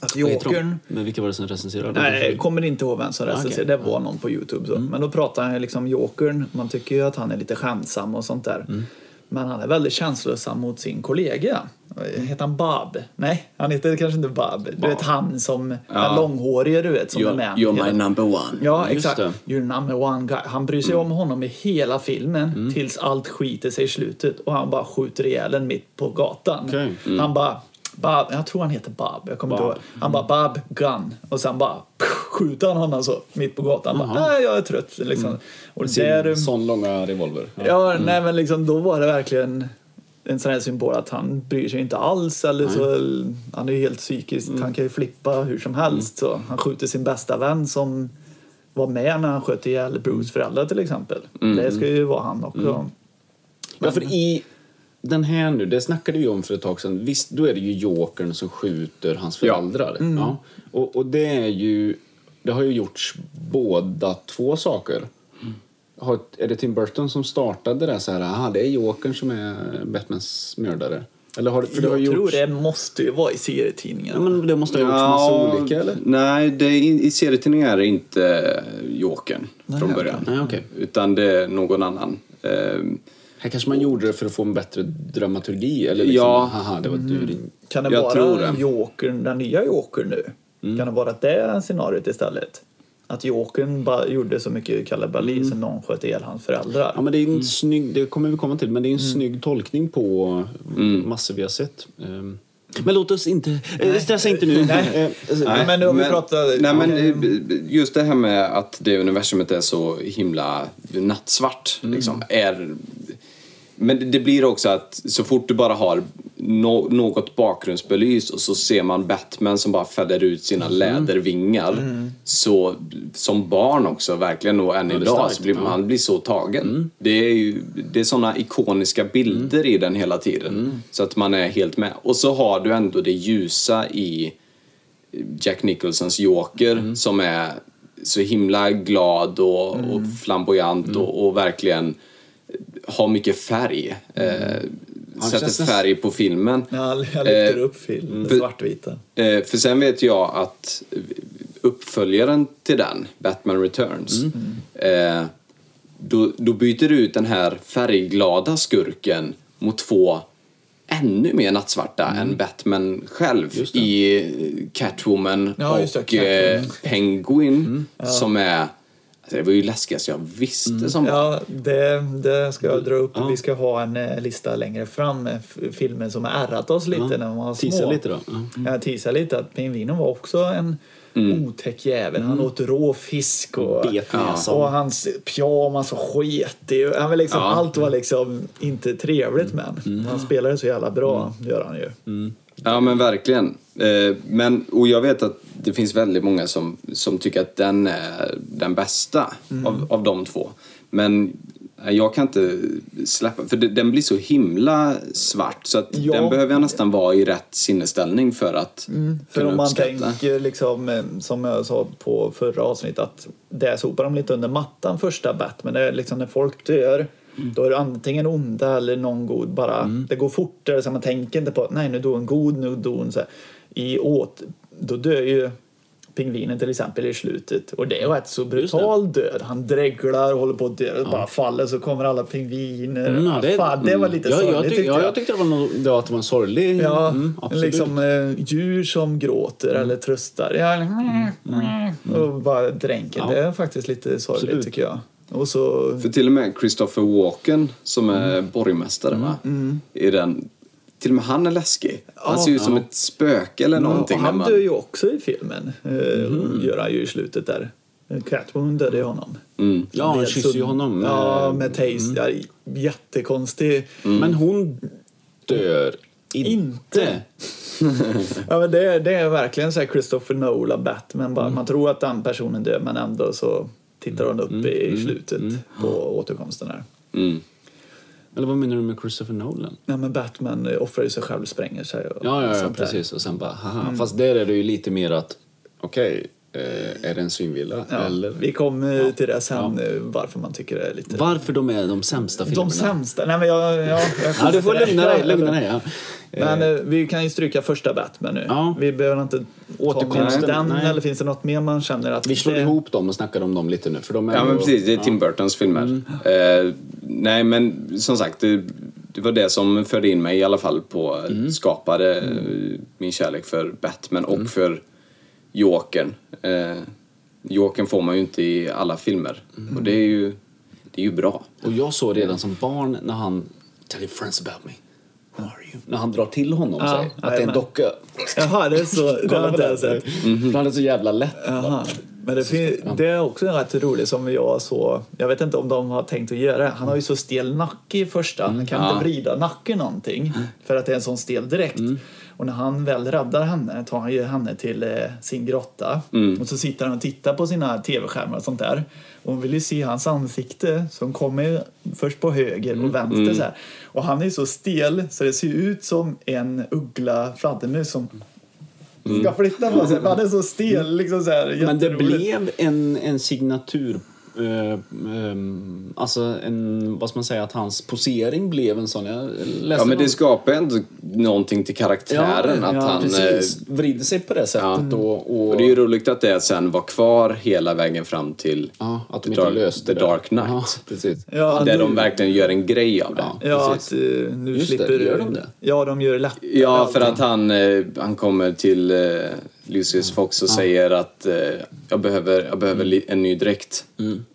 Att? Jokern... Men vilka var det som recenserade? Nej, jag kommer inte ihåg vem som recenserade. okej. Det var någon på Youtube. Så. Men då pratar han ju liksom Jokern. Man tycker ju att han är lite skämtsam och sånt där. Men han är väldigt känslosam mot sin kollega. Heter han Bob? Nej, han heter kanske inte Bob. Du vet han som Ja. är långhårige du vet som är You're, med. you're my number one. Ja, Just exakt. det. You're number one guy. Han bryr sig om honom i hela filmen tills allt skiter sig i slutet och han bara skjuter ihjäl en mitt på gatan. Okej. Han bara Bob, jag tror han heter Bob. Jag kommer inte Bob. ihåg. Han bara Bob gun och sen bara skjuter han honom så mitt på gatan. Han bara, nej jag är trött liksom. Och där, Sin sån långa revolver. ja, nej men liksom då var det verkligen en sån här symbol att han bryr sig inte alls eller så han är ju helt psykiskt, han kan ju flippa hur som helst så han skjuter sin bästa vän som var med när han sköt ihjäl Bruce föräldrar till exempel. Det ska ju vara han också. Ja, för i den här nu, det snackade vi om för ett tag sedan. Visst, då är det ju Jokern som skjuter hans Ja. föräldrar. Ja. Och, och det är ju... Det har ju gjorts båda två saker. Har, är det Tim Burton som startade det så här, aha, det är Jokern som är Batmans mördare? Eller har, det- för det har Jag tror gjorts, det måste ju vara i serietidningarna. Ja, men det måste ha gjorts massa olika, eller? Nej, det är, i serietidningar är det inte Jokern från början. Nej, okej. Utan det är någon annan. Ehm, Här kanske man gjorde det för att få en bättre dramaturgi, eller liksom, Ja. haha, det var du din... Kan det Jag tror vara det. Jokern, den nya Jokern nu? Mm. Kan det vara det scenariot istället? Att Jokern gjorde så mycket kalabali så någon sköt ihjäl hans föräldrar. Mm. Ja, men det är en snygg, det kommer vi komma till, men det är en snygg tolkning på massor vi har sett. Ehm, Men låt oss inte, eh, stressa inte nu. Nej. Eh, Nej, men om vi pratar- Nej, men eh, just det här med att det universumet är så himla nattsvart. Mm. Liksom, är, men det- blir också att så fort du bara har nå- något bakgrundsbelyst och så ser man Batman som bara fäller ut sina lädervingar. Så som barn också, verkligen, och än Väldigt idag, starkt, så blir ja. man blir så tagen. Det är ju det är såna ikoniska bilder i den hela tiden. Så att man är helt med. Och så har du ändå det ljusa i Jack Nicholsons Joker som är så himla glad och, och flamboyant och, och verkligen har mycket färg. Eh, Han sätter färg på filmen. Ja, jag lyfter Eh, upp film, för- svartvita. Eh, för sen vet jag att uppföljaren till den, Batman Returns, eh, då, då byter du ut den här färgglada skurken mot två ännu mer nattsvarta än Batman själv i eh, Catwoman Ja, och eh, Catwoman. Penguin som är... Det var ju läskigast jag visste som barn. Ja, det, det ska jag dra upp. Vi ska ha en eh, lista längre fram med f- filmer som har ärrat oss lite när man var små. Teasa lite då. Ja. Jag teasar lite att pingvinen var också en otäck jävel. Han åt rå fisk och, Bet näsan. och hans pyjamas var skitig. Han var liksom, Ja. Allt var liksom inte trevligt med honom. Han spelade så jävla bra, gör han ju. Ja men verkligen. Eh, men, och jag vet att det finns väldigt många som, som tycker att den är den bästa av, av de två. Men eh, jag kan inte släppa, för den blir så himla svart så att Ja. den behöver jag nästan vara i rätt sinnesställning för att För kunna om man uppskatta. tänker liksom, eh, som jag sa på förra avsnittet, att det sopar de lite under mattan första Batman. Det är liksom när folk dör, då är det antingen onda eller någon god. Bara, Det går fortare så man tänker inte på att nej nu dog en god, nu dog en så här. I åt, då dör ju pingvinen till exempel i slutet och det är rätt så brutal död. Han dreglar och håller på att dö och bara faller så kommer alla pingviner. Mm, ja, det, Fan, det var lite ja, sorgligt jag, tyck, tyckte ja, jag. jag tyckte det var, nog, det var, att det var en sorglig... Ja, mm, liksom eh, djur som gråter eller tröstar. Ja, eller, Och bara dränker. Mm. Ja. Det är faktiskt lite sorgligt Absolut. tycker jag. Och så... För till och med Christopher Walken som är Mm. borgmästare va? I den, till och med han är läskig. Han ser ut som ett spöke eller någonting. han man, dör ju också i filmen. Eh, Mhm. Gör han ju i slutet där. Catwoman dödade ju honom. mm. Ja, han Med kysser ju honom. Ja, eh, med taste. Ja, jättekonstig. Men hon dör inte. Inte. Ja, men det, det är verkligen så här Christopher Nolan Batman. Bara, Man tror att den personen dör men ändå så tittar hon upp i slutet på återkomsten här. Mm. Eller vad menar du med Christopher Nolan? Ja, men Batman eh, offrar ju sig själv spränger sig. Och Ja, ja, ja sånt där. precis. Och sen bara, haha. Fast där är det ju lite mer att, okej, eh, är det en synvilla? Ja, Eller Vi kommer till det sen, eh, varför man tycker det är lite... varför de är de sämsta filmerna? De sämsta? Nej, men jag... jag, jag Ja, du får lugna dig. Lugna dig ja. Men eh, vi kan ju stryka första Batman nu. Ja. Vi behöver inte ta Återkomsten, den, nej. eller finns det något mer man känner att... Vi slår det- ihop dem och snackar om dem lite nu. För de är Ja men precis, det är Tim Burtons filmer. Mm. Eh, nej men som sagt, det, det var det som förde in mig i alla fall på, Mm. skapade eh, min kärlek för Batman och Mm. för Jokern. Eh, Jokern får man ju inte i alla filmer Mm. och det är ju, det är ju bra. Och jag såg redan som barn när han Tell your friends about me. Who are you? När han drar till honom Ja, sig. Att det är en docka. Jaha, det är så. Det har jag sett. Han är så jävla lätt. Jaha. Men det, fin- det är också en rätt rolig som jag så Jag vet inte om de har tänkt att göra det. Han har ju så stel nacke i första. Han kan Ja. inte vrida nacken någonting för att det är en sån stel direkt. Och när han väl räddar henne tar han ju henne till eh, sin grotta. Och så sitter han och tittar på sina tv-skärmar och sånt där. Och hon vill ju se hans ansikte som kommer först på höger och vänster så här. Och han är så stel så det ser ut som en uggla fladdermus som ska flytta på sig. Han är så stel liksom så här. Men det blev en, en signatur... eh, ehm, alltså en, vad ska man säga, att hans posering blev en sån. Jag läste Ja men det skapar ändå någonting till karaktären. att ja, han, precis. eh, vrider sig på det sättet. Ja. Och, och, och det är ju roligt att det sen var kvar hela vägen fram till ja, att de The inte Dark- löste The det. Dark Knight. Ja, precis. Ja, där nu- de verkligen gör en grej av det. Ja. Ja, precis. att uh, nu Just det, slipper... gör de det? Ja, de gör det lättare. Ja, för att han, han kommer till eh, Lucius Fox och säger att eh, jag behöver, jag behöver li- en ny dräkt.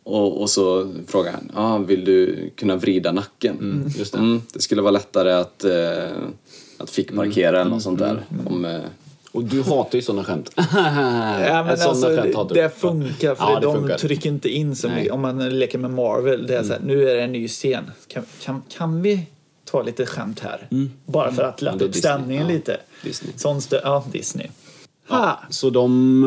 Och, och så frågar han, ah, vill du kunna vrida nacken? just det. Mm, det skulle vara lättare att, eh, att fickparkera eller något sånt där. Om, eh, Och du hatar ju såna skämt. Ja, men alltså, skämt det, det funkar för Ja, det de funkar. trycker inte in så mycket. Om man leker med Marvel, det är så här, nu är det en ny scen. Kan, kan, kan vi ta lite skämt här. Bara för att Mm. Lätta upp stämningen Ja, lite. Disney. Sån ja, Disney. Ha! Så de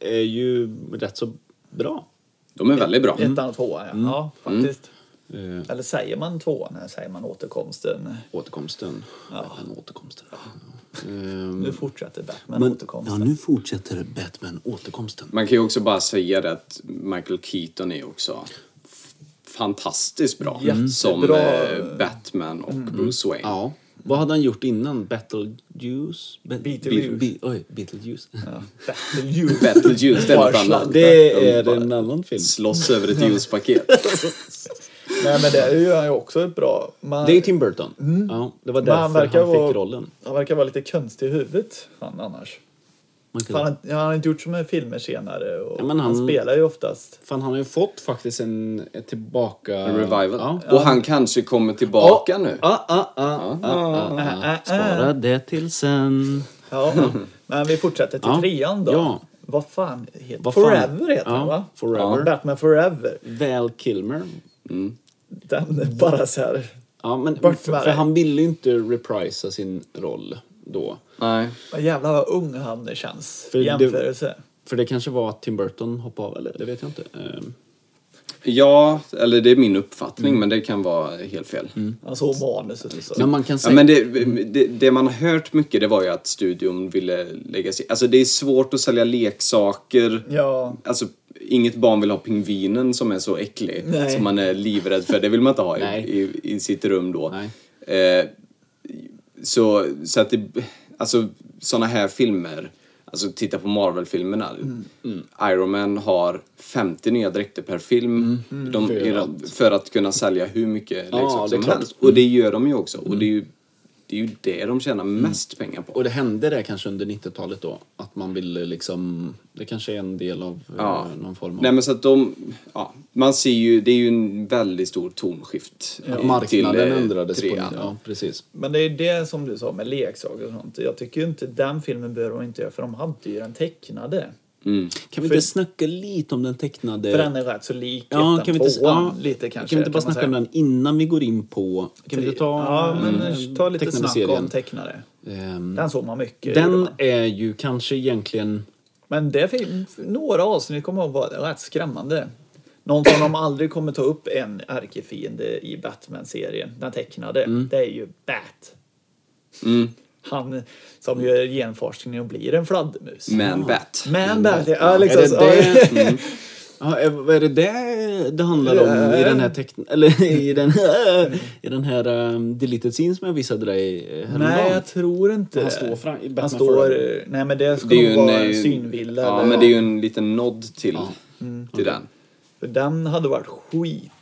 eh, är ju rätt så bra. De är väldigt bra. Ettan och tvåan, ja. ja faktiskt. Eh, Eller säger man tvåan eller säger man återkomsten? återkomsten. Batman återkomsten. Ehm, Nu fortsätter Batman men, återkomsten. ja, nu fortsätter Batman återkomsten. Man kan ju också bara säga det att Michael Keaton är också fantastiskt bra. Jättebra. Som eh, Batman och Bruce Wayne. Ja. Vad hade han gjort innan? Beetlejuice? Be- Beetlejuice. Be- be- oj, Beetlejuice. Ja. Battlejuice. Beetlejuice, det är något annat. Det är en annan film. Slåss över ett juicepaket. Nej men det gör han ju också ett bra. Man, Det är Tim Burton. Ja, det var därför han han, verkar fick vara- rollen. han verkar vara lite konstig i huvudet, han annars. För han, han har inte gjort så många filmer senare och Ja, men han... han- spelar ju oftast. fan, han har ju fått faktiskt en ett tillbaka... En revival. Ja. Och han kanske kommer tillbaka nu. Ah, ah, ah, ah, ah, Ah, ah. Spara det till sen. Ja, men vi fortsätter till Ja. trean då. Ja. Vad fan heter Vad fan? Forever heter Ja, den va? Forever. Ja, Batman Forever. Val Kilmer. Den är bara så här. Ja, men för, för han ville ju inte reprisa sin roll då. Nej. Vad jävlar vad ung han känns. För i det- jämförelse. För det kanske var att Tim Burton hoppade av, eller det vet jag inte. Ehm, Ja, eller det är min uppfattning, men det kan vara helt fel. Han såg manuset och så. Men man kan Ja, säga... men det, det, det man har hört mycket det var ju att studion ville lägga sig... Alltså det är svårt att sälja leksaker. Ja. Alltså inget barn vill ha pingvinen som är så äcklig. Nej. Som man är livrädd för. Det vill man inte ha i, i, i sitt rum då. Nej. Eh, så, så att det... Alltså såna här filmer. Alltså titta på Marvel-filmerna. Mm. Iron Man har 50 nya dräkter per film. De, För för, att- för att kunna sälja hur mycket Ja, leksaker det är som klart. helst. Och det gör de ju också. Och det är ju det, är ju det de tjänar mest pengar på. Och det hände det kanske under 90-talet då? Att man ville liksom... Det kanske är en del av Ja. eh, någon form av... Nej men så att de, ja, man ser ju, det är ju en väldigt stor tonskift. Ja, Marknaden till, eh, ändrades på trean. Ja, precis. Men det är det som du sa med leksaker och sånt. Jag tycker ju inte den filmen bör de inte göra för de hade ju den tecknade. Mm. Kan vi För- inte snacka lite om den tecknade... För den är rätt så lik Ja, kan vi inte, ja, lite kanske. Kan vi inte bara snacka om den innan vi går in på... Kan vi inte ta Ja, men eh, ta lite tecknade snack serien? om tecknare. Ehm, Den såg man mycket. den är ju kanske egentligen... Men det fin- några avsnitt kommer att vara rätt skrämmande. Någon som de aldrig kommer ta upp en ärkefiende i Batman-serien, den tecknade, det är ju Bat. Mm. Han som gör genforskning och blir en fladdermus. Man Bat. Men Bat, ja liksom. är det det? Ja, är- vad är det det det handlar om i den här teckn... Eller i den här, i den här um, deleted scene som jag visade dig eh, häromdagen? Nej, jag tror inte Han står fram- i Batman Han står... Nej, men det ska Det är ju nog en, vara en eh, synvilla. Ja, eller- men det är ju en liten nod till, Mm. till den. För den hade varit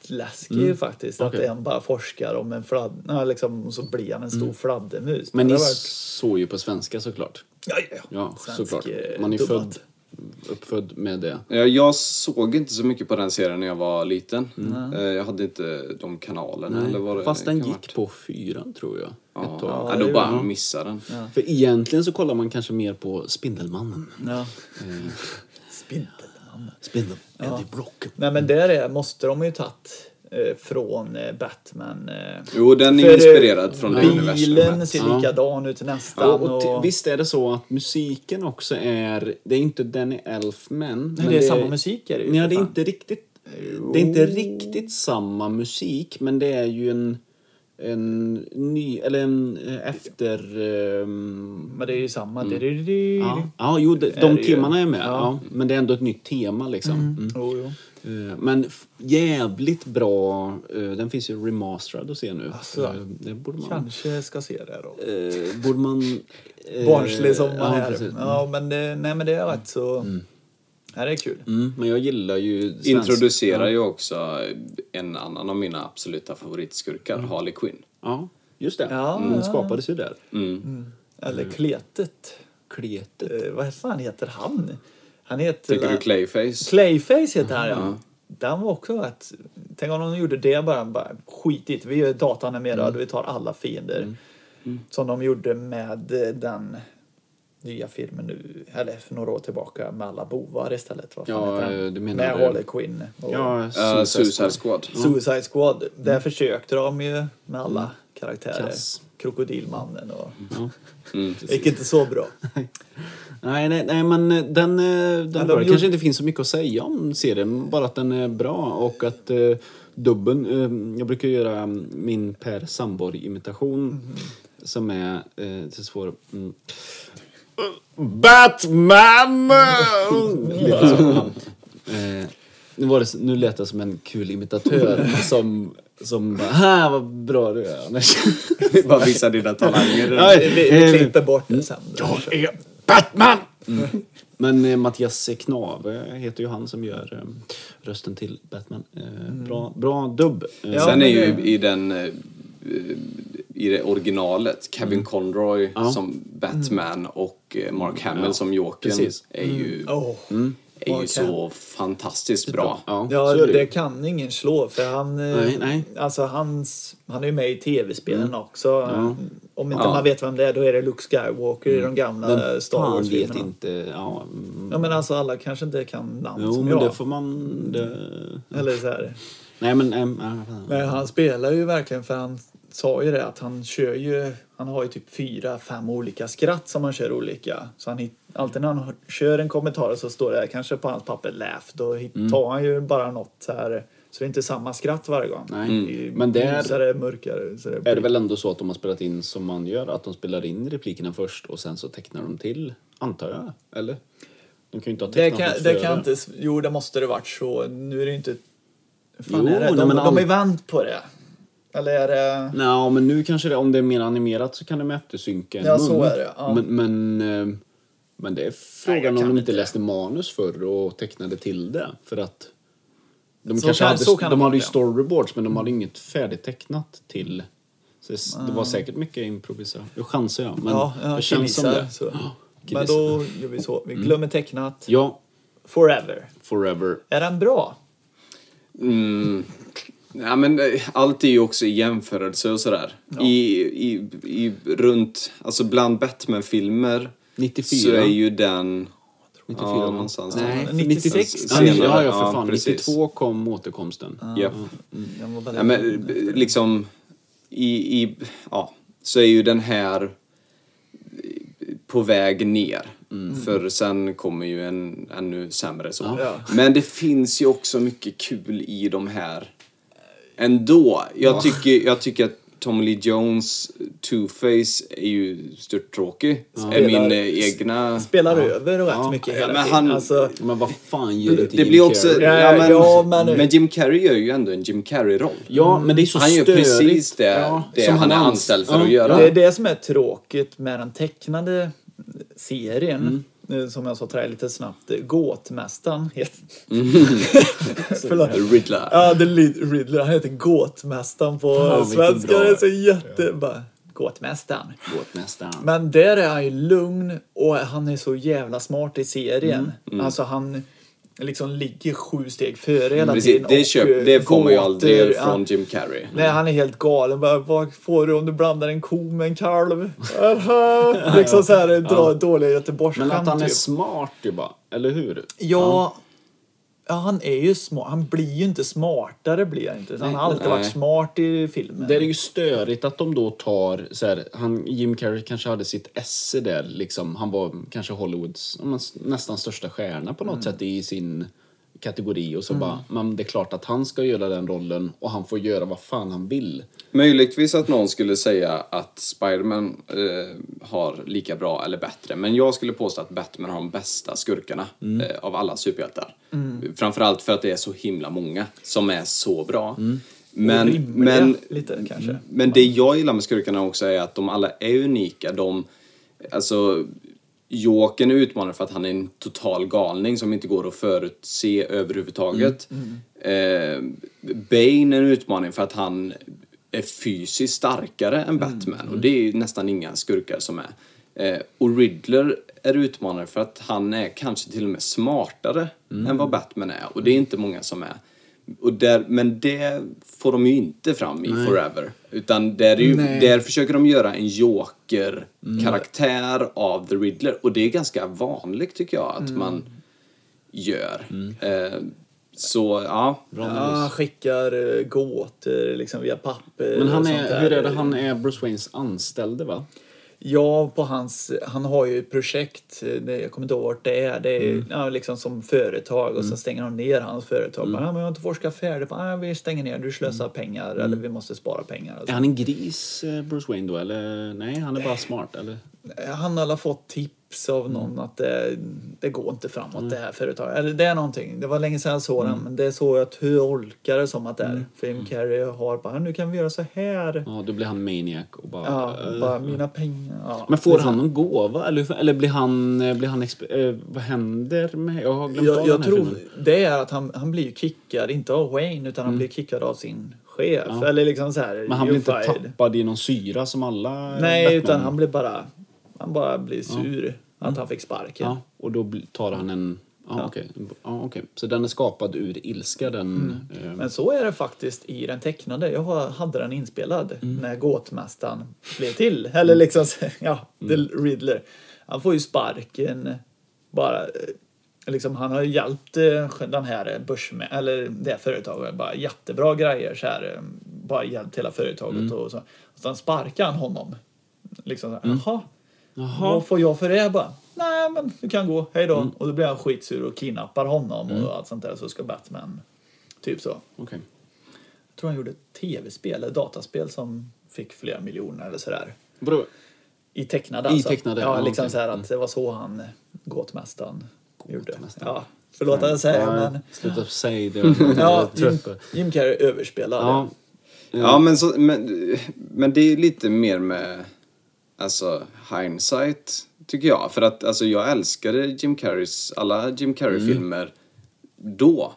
skitläskig faktiskt. Att Okej. en bara forskar om en fladd... Ja, liksom, så blir han en stor fladdermus. Men ni varit- såg ju på svenska såklart. Ja, ja, ja. Ja, såklart. eh, Man är dubbad. född, uppfödd med det. Ja, Jag såg inte så mycket på den serien när jag var liten. Eh, Jag hade inte de kanalerna. Eller vad det Fast den gick på fyran tror jag. varit. Ett tag. Ja, Ja, ja, då bara gjorde missade den. För egentligen så kollar man kanske mer på Spindelmannen. Ja. Spindelmannen. Spindel, Eddie Brock. Nej, men där är, måste de ju tagit eh, från eh, Batman. Eh, Jo, den är För, inspirerad från det Bilen universumet. ser Ja. likadan ut Ja, nästan. och t- och, visst är det så att musiken också är... Det är inte Danny Elfman. Nej, det är samma musik är det ju. Nej, det är inte riktigt... Det är inte riktigt samma musik, men det är ju en... En ny... Eller en eh, efter... ehm, Men det är ju samma. Mm. Det Ja, ja jo, de, Är de ju. temana är med. Ja. Ja. men det är ändå ett nytt tema liksom. Mm. Jo, jo. Eh, Men f- jävligt bra. eh, Den finns ju remasterad att se nu. Alltså, det borde man... Kanske ska se det då. borde man... Barnslig som man ja, är. precis. Ja, men det, nej, men det är rätt så... Ja, det är kul. Mm, men jag gillar ju... svensk- Introducerar ja. ju också en annan av mina absoluta favoritskurkar, Mm. Harley Quinn. Ja, just det. Ja, Hon ja. skapades ju där. Mm. Eller Kletet. Kletet. Eh, vad fan heter han? Han heter... Tänker du Clayface? Clayface heter han, ja. Den var också rätt... Tänk om de gjorde det bara, bara skitigt. Vi gör datanimerad Mm. och vi tar alla fiender. Som de gjorde med eh, den nya filmen nu, eller för några år tillbaka, med alla bovar istället. Vad fan Ja, heter den? eh, du menar- Med Harley Quinn. Och Ja, Uh, Suicide Squad. Suicide Squad. Där Mm. försökte de ju med alla karaktärer. Kass. Krokodilmannen och... Ja. Mm. Det gick inte så bra. Nej, nej, nej, men eh, den, eh, den de det gjorde- kanske inte finns så mycket att säga om serien, bara att den är bra och att eh, dubben, eh, jag brukar göra mm, min Per Sandborg-imitation Mhm. som är, eh, det är svår, mm. Batman! Eh, nu, var det, nu lät jag som en kul imitatör som, som bara, "Ha, vad bra du är Anders." Bara visa dina talanger. Vi, vi, vi klipper bort det sen. Jag är Batman! Men eh, Mattias Knave heter ju han som gör eh, rösten till Batman. Eh, bra, bra dubb. Eh, Ja, Sen är ju i den eh, i det originalet Kevin Conroy Ja. som Batman och eh, Mark Hamill som Jokern är ju, Åh. är ju så fantastiskt bra. Ja, Ja, det, det kan ingen slå för han... eh, Nej, nej. Alltså hans, han är ju med i tv-spelen också. Om inte Ja. man vet vem det är då är det Luke Skywalker i de gamla Vem Star fan vet Wars-filmerna. inte. Ja, mm. Ja men alltså alla kanske inte kan namn Jo, som men jag. det får man... Det... Eller så här. Nej, men... äm, äh, Men han spelar ju verkligen för han sa ju det att han kör ju, han har ju typ fyra, fem olika skratt som han kör olika. Så han hit, alltid när han kör en kommentar så står det kanske på hans papper laugh. Då hit, Mm. tar han ju bara något här. Så det är inte samma skratt varje gång. Nej, I men där- Ljusare, mörkare. Så det är det väl ändå så att de har spelat in som man gör, att de spelar in replikerna först och sen så tecknar de till, antar jag? Eller? De kan ju inte ha det tecknat kan, något det kan inte, jo det måste det varit så. Nu är det inte... Fan Jo, är det? nej, De, men de all- är vänt på det. Eller är det... Nej, men nu kanske det, om det är mer animerat så kan de eftersynka en Ja, så är det, ja. Men, men, eh, men det är Nej, frågan jag om de inte läste manus förr och tecknade till det. För att de Så kanske kan- hade, så kan de det hade ju storyboards men de hade inget färdigtecknat till. Så det, det var säkert mycket improvisation. Nu chansar jag, men ja, ja, det känns som det. Så. Men då gör vi så. Vi glömmer tecknat. Ja, Forever. forever. Är den bra? Mm. Ja, men eh, allt är ju också i jämförelse och sådär. I, i, i runt, alltså bland Batman-filmer 94. så är ju den... 94 ja, någonstans Nej, där. 96. Ja, Senare. ja, ja, för Ja, fan. precis. 92 kom återkomsten. Den var väldigt Ja, men liksom i, i, ja, så är ju den här på väg ner. För sen kommer ju en ännu sämre så. Ja. Men det finns ju också mycket kul i de här ändå. Jag, tycker, jag tycker att Tommy Lee Jones Two-Face är ju störttråkig. Är min egna... Spelar över rätt Ja. mycket Ja, hela men han- Alltså, Men vad fan gör Det Jim blir också... Ja, men, Ja, men- men Jim Carrey gör ju ändå en Jim Carrey-roll. Ja, men det är så Han gör precis det, Ja, det som han är ans- anställd för ja. att göra. Det är det som är tråkigt med den tecknade serien. Mm. Eh, Som jag sa till dig lite snabbt. eh, Gåtmästaren heter... Mm. Förlåt. Riddler. Ja, det är Riddler. Han heter Gåtmästaren på Fan, svenska. Det är så jätte... Bara, Gåtmästaren. Båtmästaren. Men där är han ju lugn och han är så jävla smart i serien. Mm. Alltså han liksom ligger sju steg före hela Precis, tiden. det, köp, eh, det får man ju aldrig Ja. från Jim Carrey. Nej, han är helt galen. Bara, vad får du om du blandar en ko med en kalv? Liksom så här dra dåliga göteborgsskämt. Men att han är typ. smart ju bara, eller hur? Ja, ja, han är ju smart. Han blir ju inte smartare blir han inte. Han har alltid Nej. varit smart i filmen. Det är ju störigt att de då tar, så här, han, Jim Carrey kanske hade sitt esse där, liksom. Han var kanske Hollywoods ja, nästan största stjärna på något Mm. sätt i sin kategori och så bara, men det är klart att han ska göra den rollen och han får göra vad fan han vill. Möjligtvis att någon skulle säga att Spiderman eh, har lika bra eller bättre. Men jag skulle påstå att Batman har de bästa skurkarna Mm. eh, av alla superhjältar. Framförallt för att det är så himla många som är så bra. Mm. Men, Rimliga, men, lite kanske. men det jag gillar med skurkarna också är att de alla är unika. De, alltså, Jokern är utmanad för att han är en total galning som inte går att förutse överhuvudtaget. Eh, Bane är en utmaning för att han är fysiskt starkare än Batman och det är ju nästan inga skurkar som är. Eh, och Riddler är utmanare för att han är kanske till och med smartare än vad Batman är och det är inte många som är. Och där, men det får de ju inte fram i Forever. Utan där, är ju, Nej. där försöker de göra en Joker-karaktär av The Riddler. Och det är ganska vanligt tycker jag att man gör. Eh, Så ja, Bra Ja, han skickar eh, gåtor liksom via papper Men han är, hur är det, han är Bruce Waynes anställde va? Ja, på hans, han har ju ett projekt, eh, det, jag kommer inte ihåg vart det är, det är Mm. ja, liksom som företag och så stänger de ner hans företag. Mm. men jag har inte forskat färdigt, ah, vi stänger ner, du slösar pengar eller vi måste spara pengar. Mm. Är han en gris, eh, Bruce Wayne då? Eller nej, han är bara smart eller? Han har alla fått tips av någon Mm. att det, det går inte framåt det här företaget. Eller det är någonting. Det var länge sedan jag såg den Mm. men det är så jag tolkar det som att det är. För Jim Carrey har bara, nu kan vi göra så här. Ja, då blir han maniac och bara... Ja, eh, bara mina pengar. Ja. Men får han någon gåva? Eller, eller blir han... eh, Blir han eh, vad händer med... Jag har glömt Jag, jag tror filmen. det är att han, han blir ju kickad, inte av Wayne, utan han blir kickad av sin chef. Mm. Ja. Eller liksom så här, Men han blir "You're inte fired." tappad i någon syra som alla Nej, Batman. utan han blir bara, han bara blir sur att han fick sparken. Ja, och då tar han en... Ja, okej. Ja, okej. Så den är skapad ur ilska, den... eh, Men så är det faktiskt i den tecknade. Jag hade den inspelad Mm. när gåtmästaren blev till. Eller liksom, så- ja, The Mm. Riddler. Han får ju sparken bara... eh, Liksom, han har ju hjälpt eh, den här börsmän, eller det företaget, bara jättebra grejer så här. eh, Bara hjälpt hela företaget Mm. och så. Och sen sparkar han honom. Liksom så här, jaha. Jaha. Vad får jag för det? Bara, Nej, men du kan gå. Hej då. Mm. Och då blir han skitsur och kidnappar honom och allt sånt där. Så ska Batman, typ så. Okej. Jag tror han gjorde ett tv-spel, eller dataspel som fick flera miljoner eller sådär. Vadå? I tecknade I alltså. tecknade, Ja, liksom så här att det var så han, gåtmästaren, gjorde. Gåtmästaren. Ja, förlåt att jag säger, Ja, men... Sluta säga det. Ja, Jim, Jim Carrey överspelade. Ja. Ja, men, så, men, men det är lite mer med alltså, hindsight, tycker jag. För att alltså, jag älskade Jim Carreys, alla Jim Carrey-filmer då.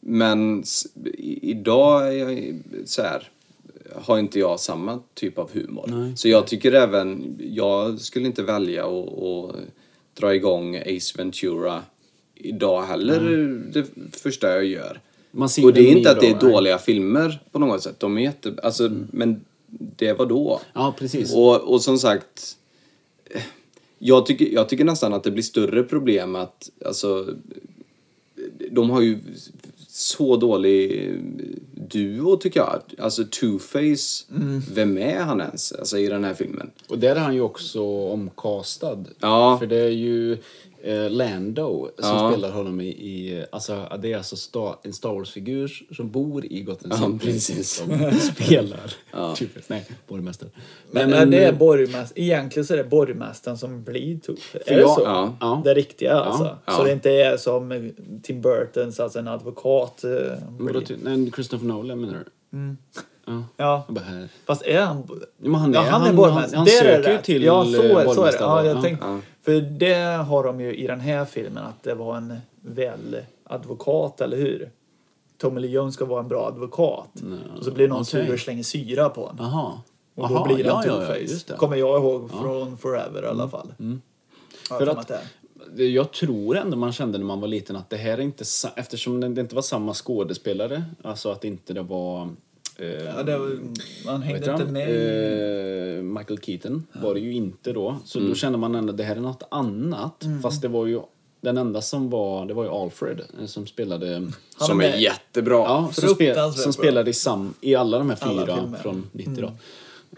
Men i, idag är jag så här, har inte jag samma typ av humor. Nej. Så jag tycker även, jag skulle inte välja att att dra igång Ace Ventura idag heller, det första jag gör. Och det är inte att det är idag, nej. dåliga filmer på något sätt. De är jätte... Alltså, men det var då. Ja, precis. Och, och som sagt, jag tycker, jag tycker nästan att det blir större problem att, alltså, de har ju så dålig duo tycker jag. Alltså Two-Face, Mm. vem är han ens alltså, i den här filmen? Och där är han ju också omcastad. Ja. För det är ju eh, Lando som Ja. spelar honom i, i alltså det är alltså Star, en Star Wars-figur som bor i Gotham Ja, City precis. som spelar typ, nej, borgmästare. Men, Nej, är det är eh, borgmästaren, egentligen så är det borgmästaren som blir Tooth. Är jag- det så? ja. Ja. Det riktiga alltså. ja. Så det inte är som Tim Burtons, alltså en advokat. eh, nej, Christopher Nolan menar du? Ja. Ja, Jag bara, här. fast är han... Ja, men han är, Ja, han är han, borgmästare. han, är det söker ju till Ja, så är, eh, så är det. borgmästare. Ja, jag Ja. tänkte, Ja. För det har de ju i den här filmen, att det var en väl advokat, eller hur? Tommy Lee Jones ska vara en bra advokat. och så blir någon okej. sur och slänger syra på honom. Jaha. Och då Jaha, blir det ja, en ja, ja, two-face. Mm. Kommer jag ihåg från Forever i alla fall. Ja, För för att- är. Jag tror ändå man kände när man var liten att det här är inte eftersom det inte var samma skådespelare, alltså att inte det var eh, Ja, det var, man hängde inte han? med. Eh, Michael Keaton var det ju inte då. Så då kände man ändå att det här är något annat. Mm. Fast det var ju den enda som var, det var ju Alfred eh, som spelade Han Som är jättebra. Ja, som, spe, Fruktansvärt som spelade i, sam, i alla de här fyra från 90 då.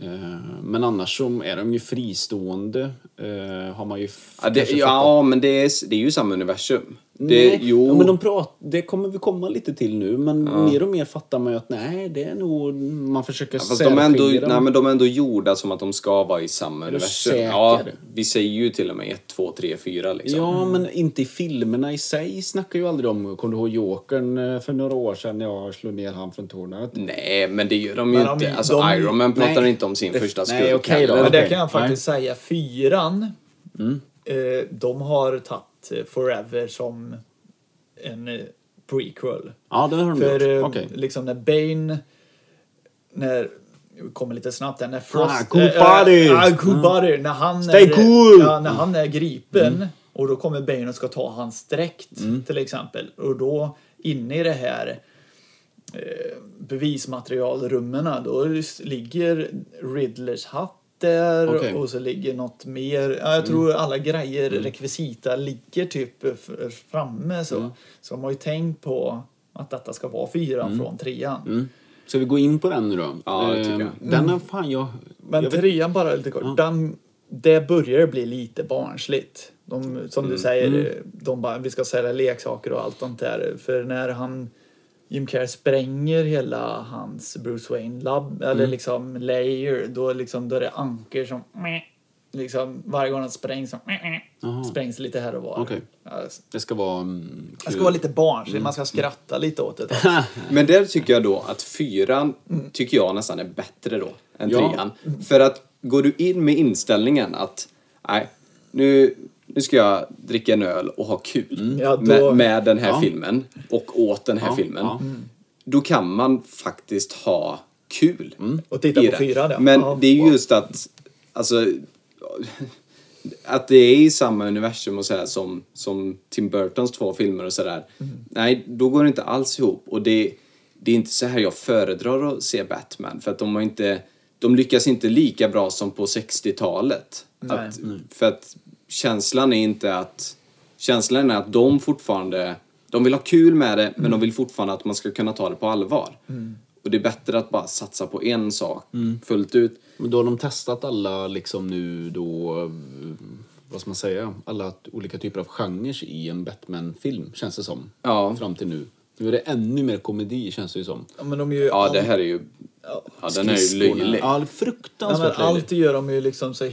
Mm. Eh, Men annars så är de ju fristående. eh, Har man ju Ja, det, ja men det är, det är ju samma universum. Det, Nej, jo. Ja, men de prat, det kommer vi komma lite till nu, men mer och mer fattar man ju att nej, det är nog... Man försöker Fast de är, ändå, nej, men de är ändå gjorda som att de ska vara i samma du universum. säker? Ja, vi säger ju till och med 1, 2, 3, 4 liksom. Ja, men inte i filmerna i sig snackar ju aldrig om... Kommer du ihåg Jokern eh, för några år sedan när jag slog ner han från tornet? Nej, men det gör de ju Men de- inte. Alltså de- Iron Man pratar nej. inte om sin Det- första nej, skurk okej då. heller. Men det kan jag faktiskt säga. Fyran, eh, de har tagit eh, Forever som en eh, prequel. Ja, det har de För gjort. eh, Okej. liksom när Bane, när, kommer lite snabbt där, när Frost... Ah, cool body! eh, ah, cool body! När han Stay är, cool! Ja, när han är gripen och då kommer Bane och ska ta hans dräkt till exempel. Och då inne i det här eh, bevismaterialrummen då ligger Riddlers hatt där Okej. och så ligger något mer. Ja, jag tror alla grejer, rekvisita ligger typ framme så. Så de har ju tänkt på att detta ska vara fyran från trean. Mm. Ska vi gå in på den nu då? Ja, det tycker Eh, jag. Den är fan jag... Men jag vet- trean bara lite kort. Den, det börjar bli lite barnsligt. De, som Mm. du säger, de bara, vi ska sälja leksaker och allt sånt där. För när han, Jim Carrey spränger hela hans Bruce Wayne-labb, eller Mm. liksom layer, då, liksom, då är det anker som liksom varje gång han sprängs så sprängs lite här och var. Okej. Ja, Det ska vara mm, det ska vara lite barnsligt, man ska skratta lite åt det. Men där tycker jag då att fyran tycker jag nästan är bättre då än Ja. trean. För att går du in med inställningen att nej, nu, nu ska jag dricka en öl och ha kul Ja, då- med, med den här Ja. filmen och åt den här Ja, filmen. ja. Då kan man faktiskt ha kul. Och titta på fyran, ja. Men Ja. det är ju just att, alltså, att det är i samma universum och så här, som, som Tim Burtons två filmer och sådär. Mm. Nej, då går det inte alls ihop. Och det, det är inte så här jag föredrar att se Batman. För att de har inte, de lyckas inte lika bra som på 60-talet. Nej. Att, för att känslan är inte att, känslan är att de fortfarande, de vill ha kul med det, men de vill fortfarande att man ska kunna ta det på allvar. Och det är bättre att bara satsa på en sak fullt ut. Men då har de testat alla liksom nu då, vad ska man säga, alla olika typer av genrer i en Batman-film, känns det som. Ja. Fram till nu. Nu är det ännu mer komedi, känns det ju som. Ja, men de är ju Ja, all- det här är ju... Ja, den är ju löjlig. Ja, Ja, fruktansvärt löjlig. allt gör de ju liksom så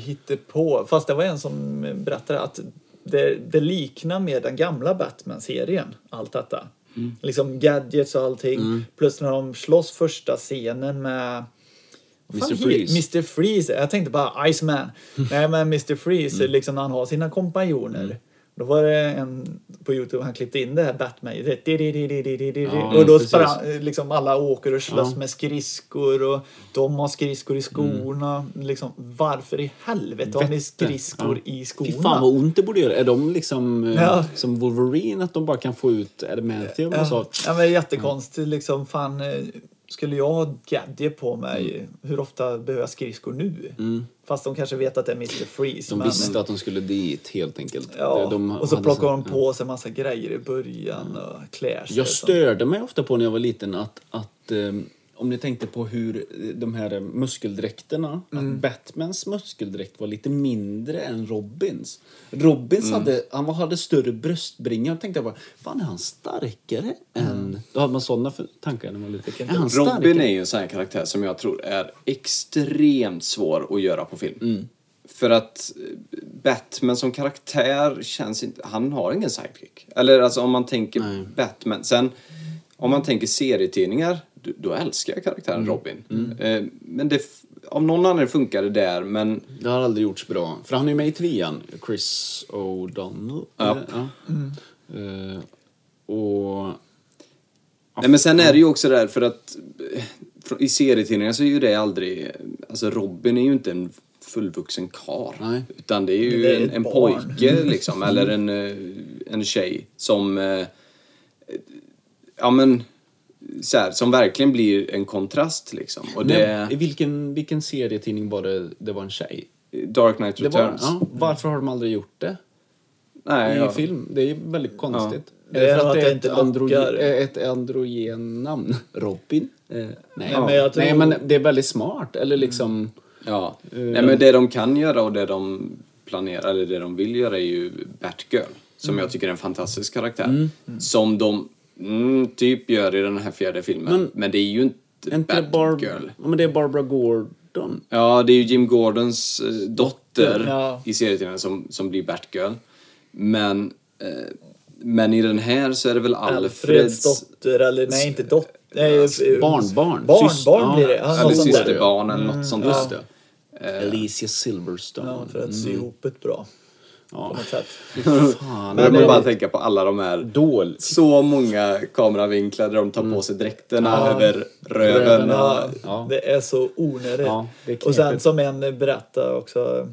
på. Fast det var en som berättade att det, det liknar med den gamla Batman-serien, allt detta. Mm. Liksom gadgets och allting. Plus när de slåss första scenen med Mr. Freeze. Mr. Freeze. Jag tänkte bara Iceman. Nej men Mr. Freeze, Mm. liksom när han har sina kompanjoner. Då var det en på Youtube, han klippte in det här Batman. Ja, och då sprang, liksom alla åker och slåss Ja. med skridskor och de har skridskor i skorna. Liksom, varför i helvete har ni Vette. skridskor Ja. i Fy skorna? fan vad ont det borde göra. Är de liksom eh, Ja. som Wolverine, att de bara kan få ut adamantium och så? Ja, ja, men jättekonstigt liksom. Fan, eh, skulle jag ha gadget på mig, Mm. hur ofta behöver jag skridskor nu? Fast de kanske vet att det är Mr. Freeze. De men, visste att de skulle dit helt enkelt. Ja, de och så så- de på sig massa grejer i början och klär sig. Jag störde mig ofta på när jag var liten att, att eh, om ni tänkte på hur de här muskeldräkterna, Mm. att Batmans muskeldräkt var lite mindre än Robins. Robins Mm. hade, han hade större bröstbringa. Jag tänkte bara, fan är han starkare än... Då hade man sådana tankar när man var liten. Robin starkare? är ju en sån här karaktär som jag tror är extremt svår att göra på film. Mm. För att eh, Batman som karaktär känns inte... Han har ingen sidekick. Eller alltså om man tänker Nej. Batman. Sen om man tänker serietidningar, då- älskar jag karaktären Mm. Robin. Eh, Men det, av någon anledning funkar det där, men Det har aldrig gjorts bra. För han är ju med i trean. Chris O'Donnell. Ja. eller? ja. Eh, och... Nej, men sen är det ju också där för att eh, i serietidningar så är ju det aldrig... Alltså Robin är ju inte en fullvuxen karl. Nej. Utan det är ju Det är en, en pojke liksom, eller en, eh, en tjej som... eh, Ja men... Så här, som verkligen blir en kontrast liksom. Och Nej, det... I vilken, vilken serietidning var det det var en tjej? Dark Knight Det var, Returns. ja, varför har de aldrig gjort det Nej, i ja. film? Det är väldigt konstigt. Det är för nog att att det är det ett, inte androgen, eh, ett androgen namn. Robin? Eh, nej. men jag tror- nej, men det är väldigt smart. Eller liksom... Ja. Eh, Nej, men det de kan göra och det de planerar, eller det de vill göra är ju Batgirl. Som Mm. jag tycker är en fantastisk karaktär. Som de mm, typ gör i den här fjärde filmen. Men, Men- det är ju inte inte det. Batgirl. Ja, men det är Barbara Gordon. Ja, det är ju Jim Gordons eh, dotter Ja. i serietidningen som, som blir Batgirl. Men, eh, men i den här så är det väl Alfreds Alfreds... dotter, eller nej inte dotter. Nej, eh, Barnbarn. Barnbarn Sys- blir det. ja, Eller sånt systerbarn eller något sånt Just där. det. Alicia Silverstone. Ja, för att sy ihop ett bra. På Ja. något sätt. Fan, Men jag vill bara tänka på alla de här Dåligt. så många kameravinklar där de tar på sig dräkterna Ja. över röven. Ja. Det är så onödigt. Ja, är och sen som en berättade också,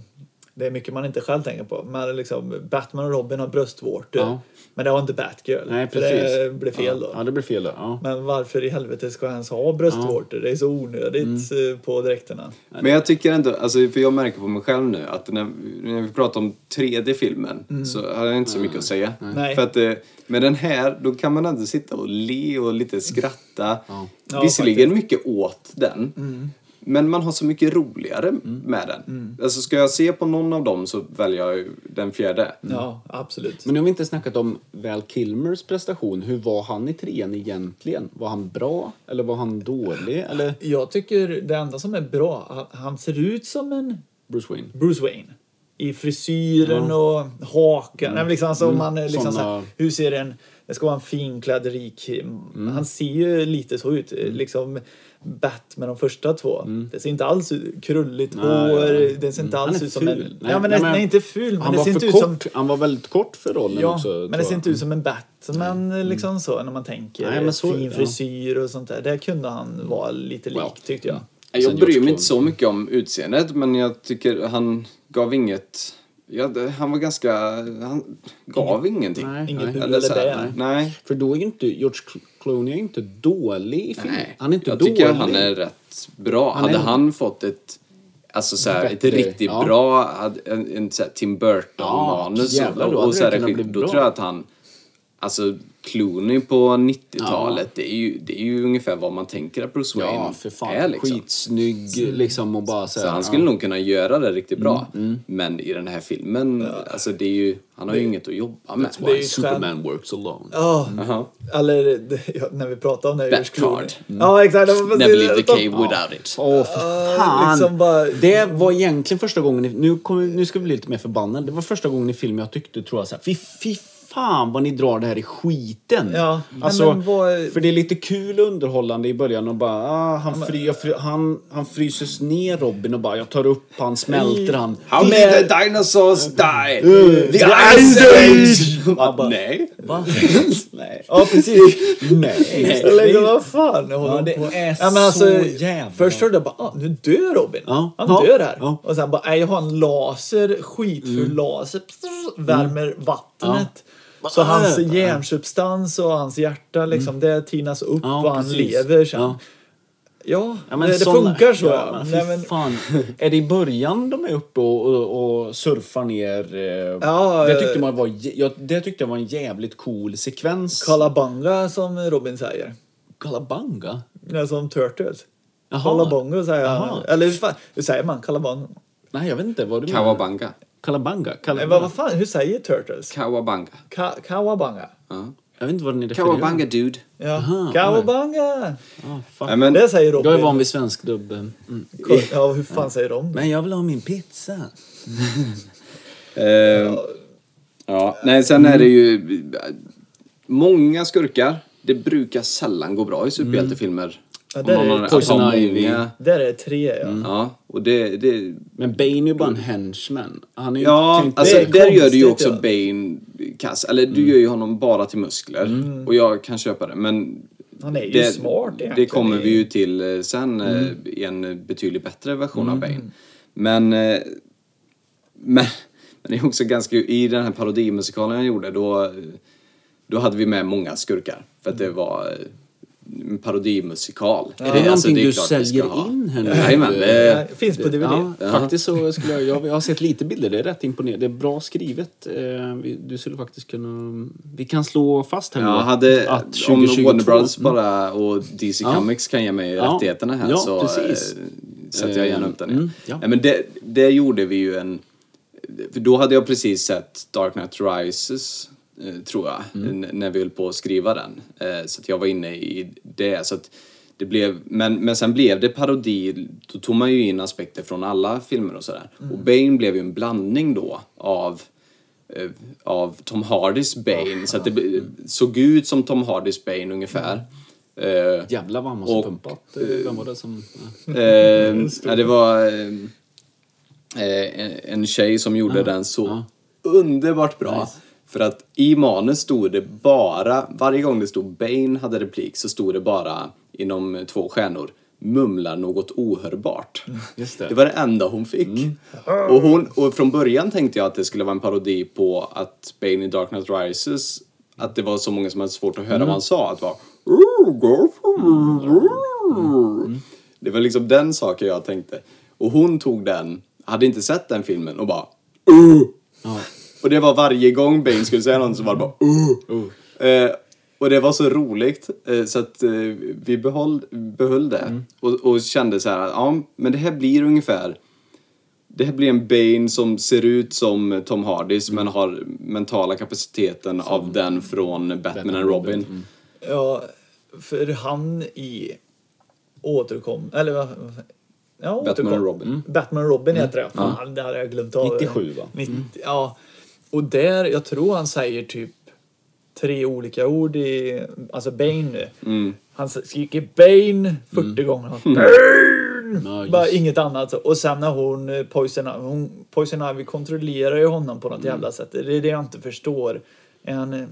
Det är mycket man inte själv tänker på. Men liksom, Batman och Robin har bröstvårtor. Men det har inte Batgirl. Nej, för precis. det blir fel då. Ja, det blir fel där. Ja. Men varför i helvete ska jag ens ha bröstvårtor? Det är så onödigt Mm. eh, på dräkterna. Men jag tycker ändå, alltså, för jag märker på mig själv nu att när, när vi pratar om tredje filmen så har jag inte så mycket att säga. Nej. För att eh, med den här, då kan man ändå sitta och le och lite skratta. Ja, Visserligen mycket åt den. Men man har så mycket roligare Mm. med den. Alltså ska jag se på någon av dem så väljer jag ju den fjärde. Ja, absolut. Men nu har vi inte snackat om Val Kilmers prestation. Hur var han i trean egentligen? Var han bra? Eller var han dålig? Eller Jag tycker det enda som är bra, han, ser ut som en Bruce Wayne? Bruce Wayne. I frisyren och hakan. Nej, men liksom, alltså, man är liksom Såna- så här, hur ser en... Det ska vara en finklädd, rik... Han ser ju lite så ut. Liksom Bat med de första två. Det ser inte alls ut... Krulligt Nej, hår. ja. Det ser inte Han alls ut som en... ful. ja, men, nej, nej, inte ful. Men han det var ser för inte ut kort. som... Han var väldigt kort för rollen Ja, också. men det ser inte ut som en Batman liksom så när man tänker. Nej, men så- fin frisyr och sånt där. Det kunde han vara lite lik Ja. tyckte jag. Jag bryr mig inte så mycket om utseendet men jag tycker han gav inget... Ja, det- han var ganska... Han gav ingenting. Nej, Inget nej. Eller så här, bä. nej. För då är ju inte George Clooney är ju inte dålig i filmen. Nej, Han är inte jag dålig. tycker han är rätt bra. Han hade är- han fått ett, alltså så här, ett riktigt ja. bra, hade en, en så här Tim Burton-manus Ja, jävlar, då och, hade och så här, då bra. tror jag att han, alltså Clooney på 90-talet, det, är ju, det är ju ungefär vad man tänker att Bruce Wayne Ja, för fan. är liksom. Skitsnygg liksom och bara så, Så han skulle ja. nog kunna göra det riktigt bra. Mm, Men i den här filmen, alltså det är ju, han har ju inget att jobba med. Det är ju Superman works alone. Ja, Jaha. eller det- ja, när vi pratar om det. Clooney. Batcard. Ja, exakt. Never leave the cave without it. Åh, för fan! liksom bara- Det var egentligen första gången, i- nu, kommer, nu ska vi bli lite mer förbannade. Det var första gången i film jag tyckte, tror jag, så här, fy, fy fan vad ni drar det här i skiten. Ja, men- alltså, men vad- För det är lite kul och underhållande i början och bara, ah, han, fry, jag fry, han, han fryses ner Robin och bara, jag tar upp han, smälter han. How did the dinosaurs die? The Ice Age! Man bara, Nej. Va? Nej. Ja, precis. Nej. Liksom, vad fan Ja, det på. är ja, men alltså, så jävla- Först trodde jag bara, ah, nu dör Robin. Ja. Han Ja. dör här. Ja. Och sen bara, nej, jag har en laser, skitfull Mm. laser, värmer vattnet. Så hans hjärnsubstans och hans hjärta, liksom, det tinas upp Ja, och han precis. lever sen. Ja. Ja, Ja, men det, det funkar så. Ja, men, Nej, men, fan. Är det i början de är uppe och, och, och surfar ner? eh, Ja, det, eh, tyckte man var, jag, det tyckte jag var en jävligt cool sekvens. Kalabanga som Robin säger. Kalabanga? Ja, som Turtles. Jaha. Kalabongo säger han. Eller hur, säger man? Kalabongo? Nej, jag vet inte vad du menar. Kawabanga. Kalabanga? Kalabanga. vad, vad fan, hur säger Turtles? Kawabanga. Ka kawabanga. Ja. Jag vet inte vad är refererar Kawabanga dude. Ja. Aha, Kawabanga! Ah, men, Det säger Robin. Jag är van vid svensk dubb. Mm. Ja, hur fan säger de? Men jag vill ha min pizza. eh, ja, nej, sen är det ju många skurkar. Det brukar sällan gå bra i superhjältefilmer. Ja, där man är Poison Ivy. Där är det tre, ja. Ja, och det, det Men Bane är ju bara en henchman. Han är ju Ja, alltså, där gör du ju också ja. Bane kass. Eller du gör ju honom bara till muskler. Och jag kan köpa det. Men Han är ju det, smart egentligen. det kommer vi ju till eh, sen eh, i en betydligt bättre version av Bane. Men, eh, men, men det är också ganska, i den här parodimusikalen jag gjorde då, då hade vi med många skurkar. För att det var eh, en parodimusikal. Är det alltså, någonting är du säljer in här nu? Jajamän, det- Ja, finns på DVD. Ja, faktiskt så skulle jag, jag, jag har sett lite bilder, det är rätt imponerande. Det är bra skrivet. Eh, vi, du skulle faktiskt kunna... Vi kan slå fast här nu Jag hade, att om 2022 Warner Bros Mm. bara och DC Ja. Comics kan ge mig Ja. rättigheterna här Ja, så precis. eh, sätter jag gärna upp den. Mm, igen. ja. Nej, men det, det gjorde vi ju en... För då hade jag precis sett Dark Knight Rises, eh, tror jag, Mm. när vi höll på att skriva den. Eh, så att jag var inne i det. Så att det blev, men, men sen blev det parodi, då tog man ju in aspekter från alla filmer och sådär. Mm. Och Bane blev ju en blandning då av eh, av Tom Hardys Bane. Så att det b- såg ut som Tom Hardys Bane ungefär. Eh, Jävlar vad han måste Och, pumpat. Eh, Vem var det som... Eh, ja, det var eh, eh, en- tjej som gjorde den så underbart bra. För att i manus stod det bara, varje gång det stod Bane hade replik så stod det bara inom två stjärnor mumlar något ohörbart. Just det. Det var det enda hon fick. Och, hon, och från början tänkte jag att det skulle vara en parodi på att Bane i Dark Knight Rises, att det var så många som hade svårt att höra vad han sa. Att det var... Det var liksom den saken jag tänkte. Och hon tog den, hade inte sett den filmen och bara... Och det var varje gång Bane skulle säga något så var det bara... Eh, och det var så roligt eh, så att eh, vi behöll, behöll det. Och, och kände så här, ja men det här blir ungefär det här blir en Bane som ser ut som Tom Hardys men har mentala kapaciteten av den från Batman, and Robin. Ja, för han i återkom... Eller vad... Ja, Batman återkom. Robin. Batman och Robin heter det. Fan, det hade jag glömt av. 97, va? 90, Ja. Och där, jag tror han säger typ tre olika ord i... Alltså Bane nu. Han skriker Bane 40 gånger. Bane! Ja, just. Bara inget annat. Och sen när hon, eh, Poison, hon, Poison Ivy kontrollerar ju honom på något jävla sätt. Det är det jag inte förstår. Är, han, eh,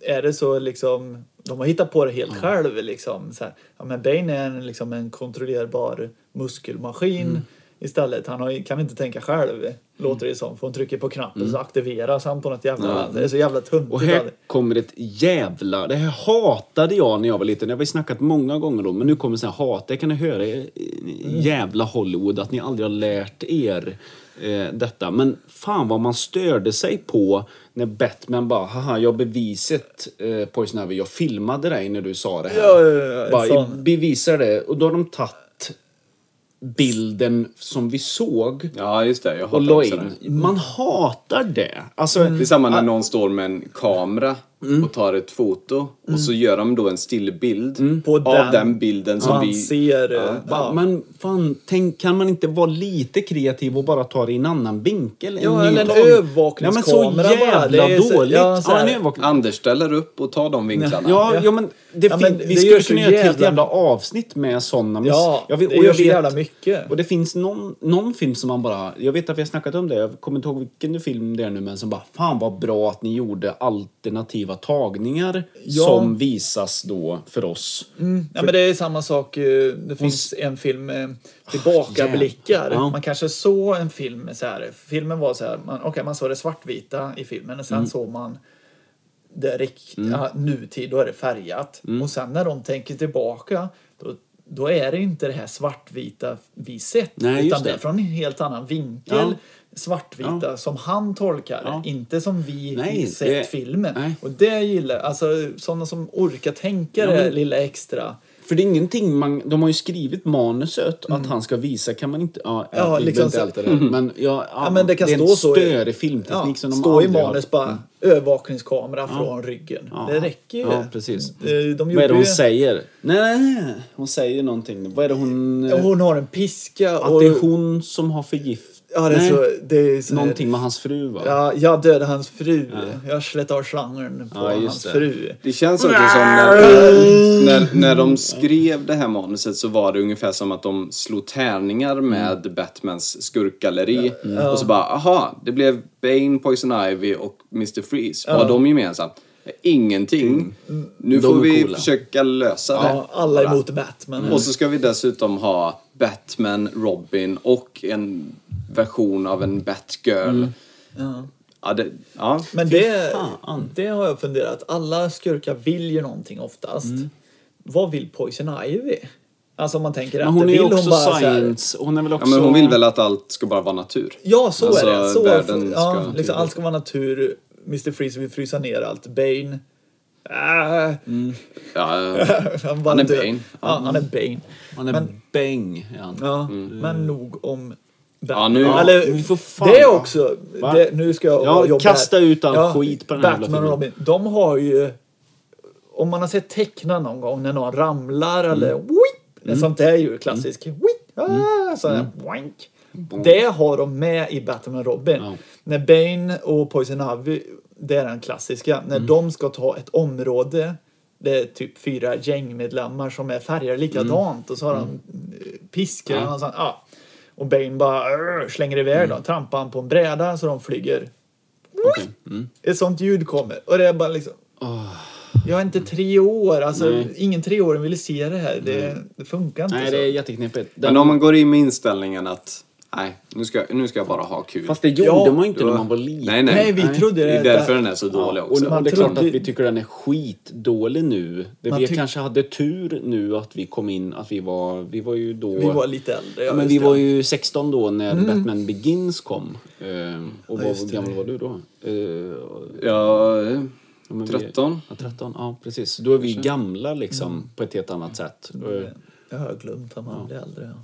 är det så liksom, de har hittat på det helt själv liksom. Så här, ja men Bane är en, liksom en kontrollerbar muskelmaskin istället. Han har, kan inte tänka själv, låter det som. För hon trycker på knappen så aktiveras han på något jävla... Det är så jävla töntigt. Och här kommer ett jävla... Det här hatade jag när jag var liten. Det har vi snackat många gånger om. Men nu kommer så här hat. Det kan ni höra i i jävla Hollywood. Att ni aldrig har lärt er eh, detta. Men fan vad man störde sig på när Batman bara haha, jag har beviset eh, Poison Ivy. Jag filmade dig när du sa det här. Ja, ja, ja, bara, bevisar det. Och då har de tagit bilden som vi såg Ja, just det. Jag och la in. Man hatar det. Alltså, Det är samma när någon står med en kamera och tar ett foto och så gör de då en stillbild På av den- den bilden som vi... ser... eh, Va, ja. Men fan, tänk, kan man inte vara lite kreativ och bara ta det i en annan vinkel? Ja, ny eller en tag? övervakningskamera Ja, men så jävla bara. Det dåligt. ja, så Ja, en. Anders ställer upp och tar de vinklarna. Ja, Ja. ja, men, det Ja, men vi det skulle gör så kunna göra ett helt jävla- avsnitt med sådana. Men Ja, jag vet, det och gör jag så vet, jävla mycket. Och det finns någon, någon film som man bara... Jag vet att vi har snackat om det. Jag kommer inte ihåg vilken film det är nu, men som bara... Fan vad bra att ni gjorde alternativa tagningar Ja. som visas då för oss. Ja, men det är samma sak. eh, Det finns en film med tillbakablickar. Ja. Man kanske såg en film så här. Filmen var så här. Man, okej, man såg det svartvita i filmen och sen såg man det rikt, ja, nutid, då är det färgat. Och sen när de tänker tillbaka då, då är det inte det här svartvita vi sett. Nej, utan det det. är från en helt annan vinkel. Ja. Svartvita som han tolkar det, Ja. inte som vi Nej, sett det- filmen. nej. Och det gillar jag. Alltså sådana som orkar tänka Ja, det men- lilla extra. För det är ingenting man... De har ju skrivit manuset att han ska visa, kan man inte... Ja, Mm. Ja, liksom så- det. Men, ja, ja, Ja, men det kan är stå en så störig filmteknik som de stå i aldrig har- Mm. manus bara övervakningskamera från ryggen. Ja. Det räcker ju. Ja, precis. Eh, De Vad är det hon ju- säger? Nej, nej, nej, hon säger någonting. Vad är det hon... Ja, Hon har en piska. Att och, det är hon som har förgift... Ja, det är Nej, så, det är så Någonting med hans fru, va? Ja, jag dödade hans fru. Jag slet av slangen på Ja, just hans det. fru. Det känns också som när, när, när de skrev det här manuset så var det ungefär som att de slog tärningar med Batmans skurkgalleri. Och så bara, aha, det blev Bane, Poison Ivy och Mr. Freeze. Vad har de gemensamt? Ingenting. Nu De får är vi coola. försöka lösa det. Ja, alla bara. emot Batman. Och så ska vi dessutom ha Batman, Robin och en version av en Batgirl. Ja, det, ja. Men det, fan. det har jag funderat. Alla skurkar vill ju någonting oftast. Mm. Vad vill Poison Ivy? Alltså om man tänker Men att hon det är vill också hon bara science. Hon är väl ja, också... men hon vill väl att allt ska bara vara natur? Ja, så Alltså, är det. Så, världen ja, ska- liksom, allt ska vara natur. Mr. Freeze vill frysa ner allt. Bane. Äh, Ja, han, Han är. Bane. Ja, han är Bane. Han är Men- bäng, är han. Ja, men nog om Ja, nu- Eller, vi får fan- det också. Det, nu ska jag Ja, jobba kasta här. ut all skit på den här Batman och. Robin. De har ju... Om man har sett teckna någon gång när någon ramlar eller Mm. whip, Sånt där är ju klassiskt. Whip, ah, här wank. Det har de med i Batman och Robin. Ja. När Bane och Poison Ivy, det är den klassiska, när Mm. de ska ta ett område det är typ fyra gängmedlemmar som är färgade likadant och så har de piskor Mm. Ja. och sånt. Ja. Och Bane bara slänger iväg Mm. dem, trampar han på en bräda så de flyger. Okej. Mm. Ett sånt ljud kommer och det är bara liksom... Jag är inte tre år. Alltså, Nej. ingen treåring ville se det här. Det, det funkar inte Nej, så. det är jätteknepigt. Den- Men om man går in med inställningen att nej, nu ska, nu ska jag bara ha kul. Fast det gjorde Ja, man ju inte då- när man var liten. Nej, nej. Nej, vi trodde det är det. därför den är så dålig Ja, också. och, Man det är klart att vi tycker den är skitdålig nu. Det Man vi kanske hade tur nu att vi kom in, att vi var, vi var ju då... Vi var lite äldre. Ja, ja, men vi det. var ju 16 då när Batman Begins kom. Eh, och vad just det. gammal var du då? Eh, Ja, ja, vi- 13. Ja, 13. Ja, precis. Då är vi gamla liksom på ett helt annat sätt. Eh, Jag har glömt att man blir äldre. Ja.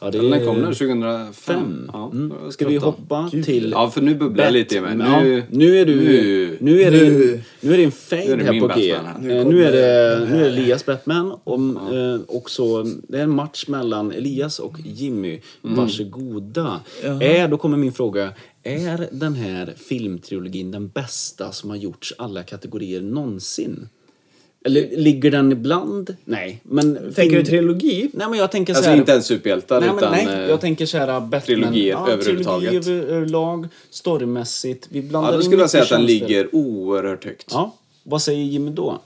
Ja, det är- kom den? 2005? Fem. Ja, Mm. Ska vi 13. hoppa till... Ja, för nu bubblar jag lite i mig. Ja, Nu, nu är du... nu- Nu, är det, nu- nu är det en Nu fade här på G. Eh, Nu Nu är det, kommer nu är det Elias Batman. Och, eh, och så, det är en match mellan Elias och Jimmy. Mm. Varsågoda. Är, då kommer min fråga. Är den här filmtrilogin den bästa som har gjorts alla kategorier någonsin? Eller ligger den ibland? Nej, men... Tänker du trilogi? Nej, men jag tänker så Alltså här, inte ens superhjältar Nej, utan... nej, eh, jag tänker så här Batman. trilogier ja, överhuvudtaget. Trilogi över- överlag, storymässigt. Vi blandar Ja, då skulle jag säga att den ligger oerhört högt. Ja, vad säger Jimmy då?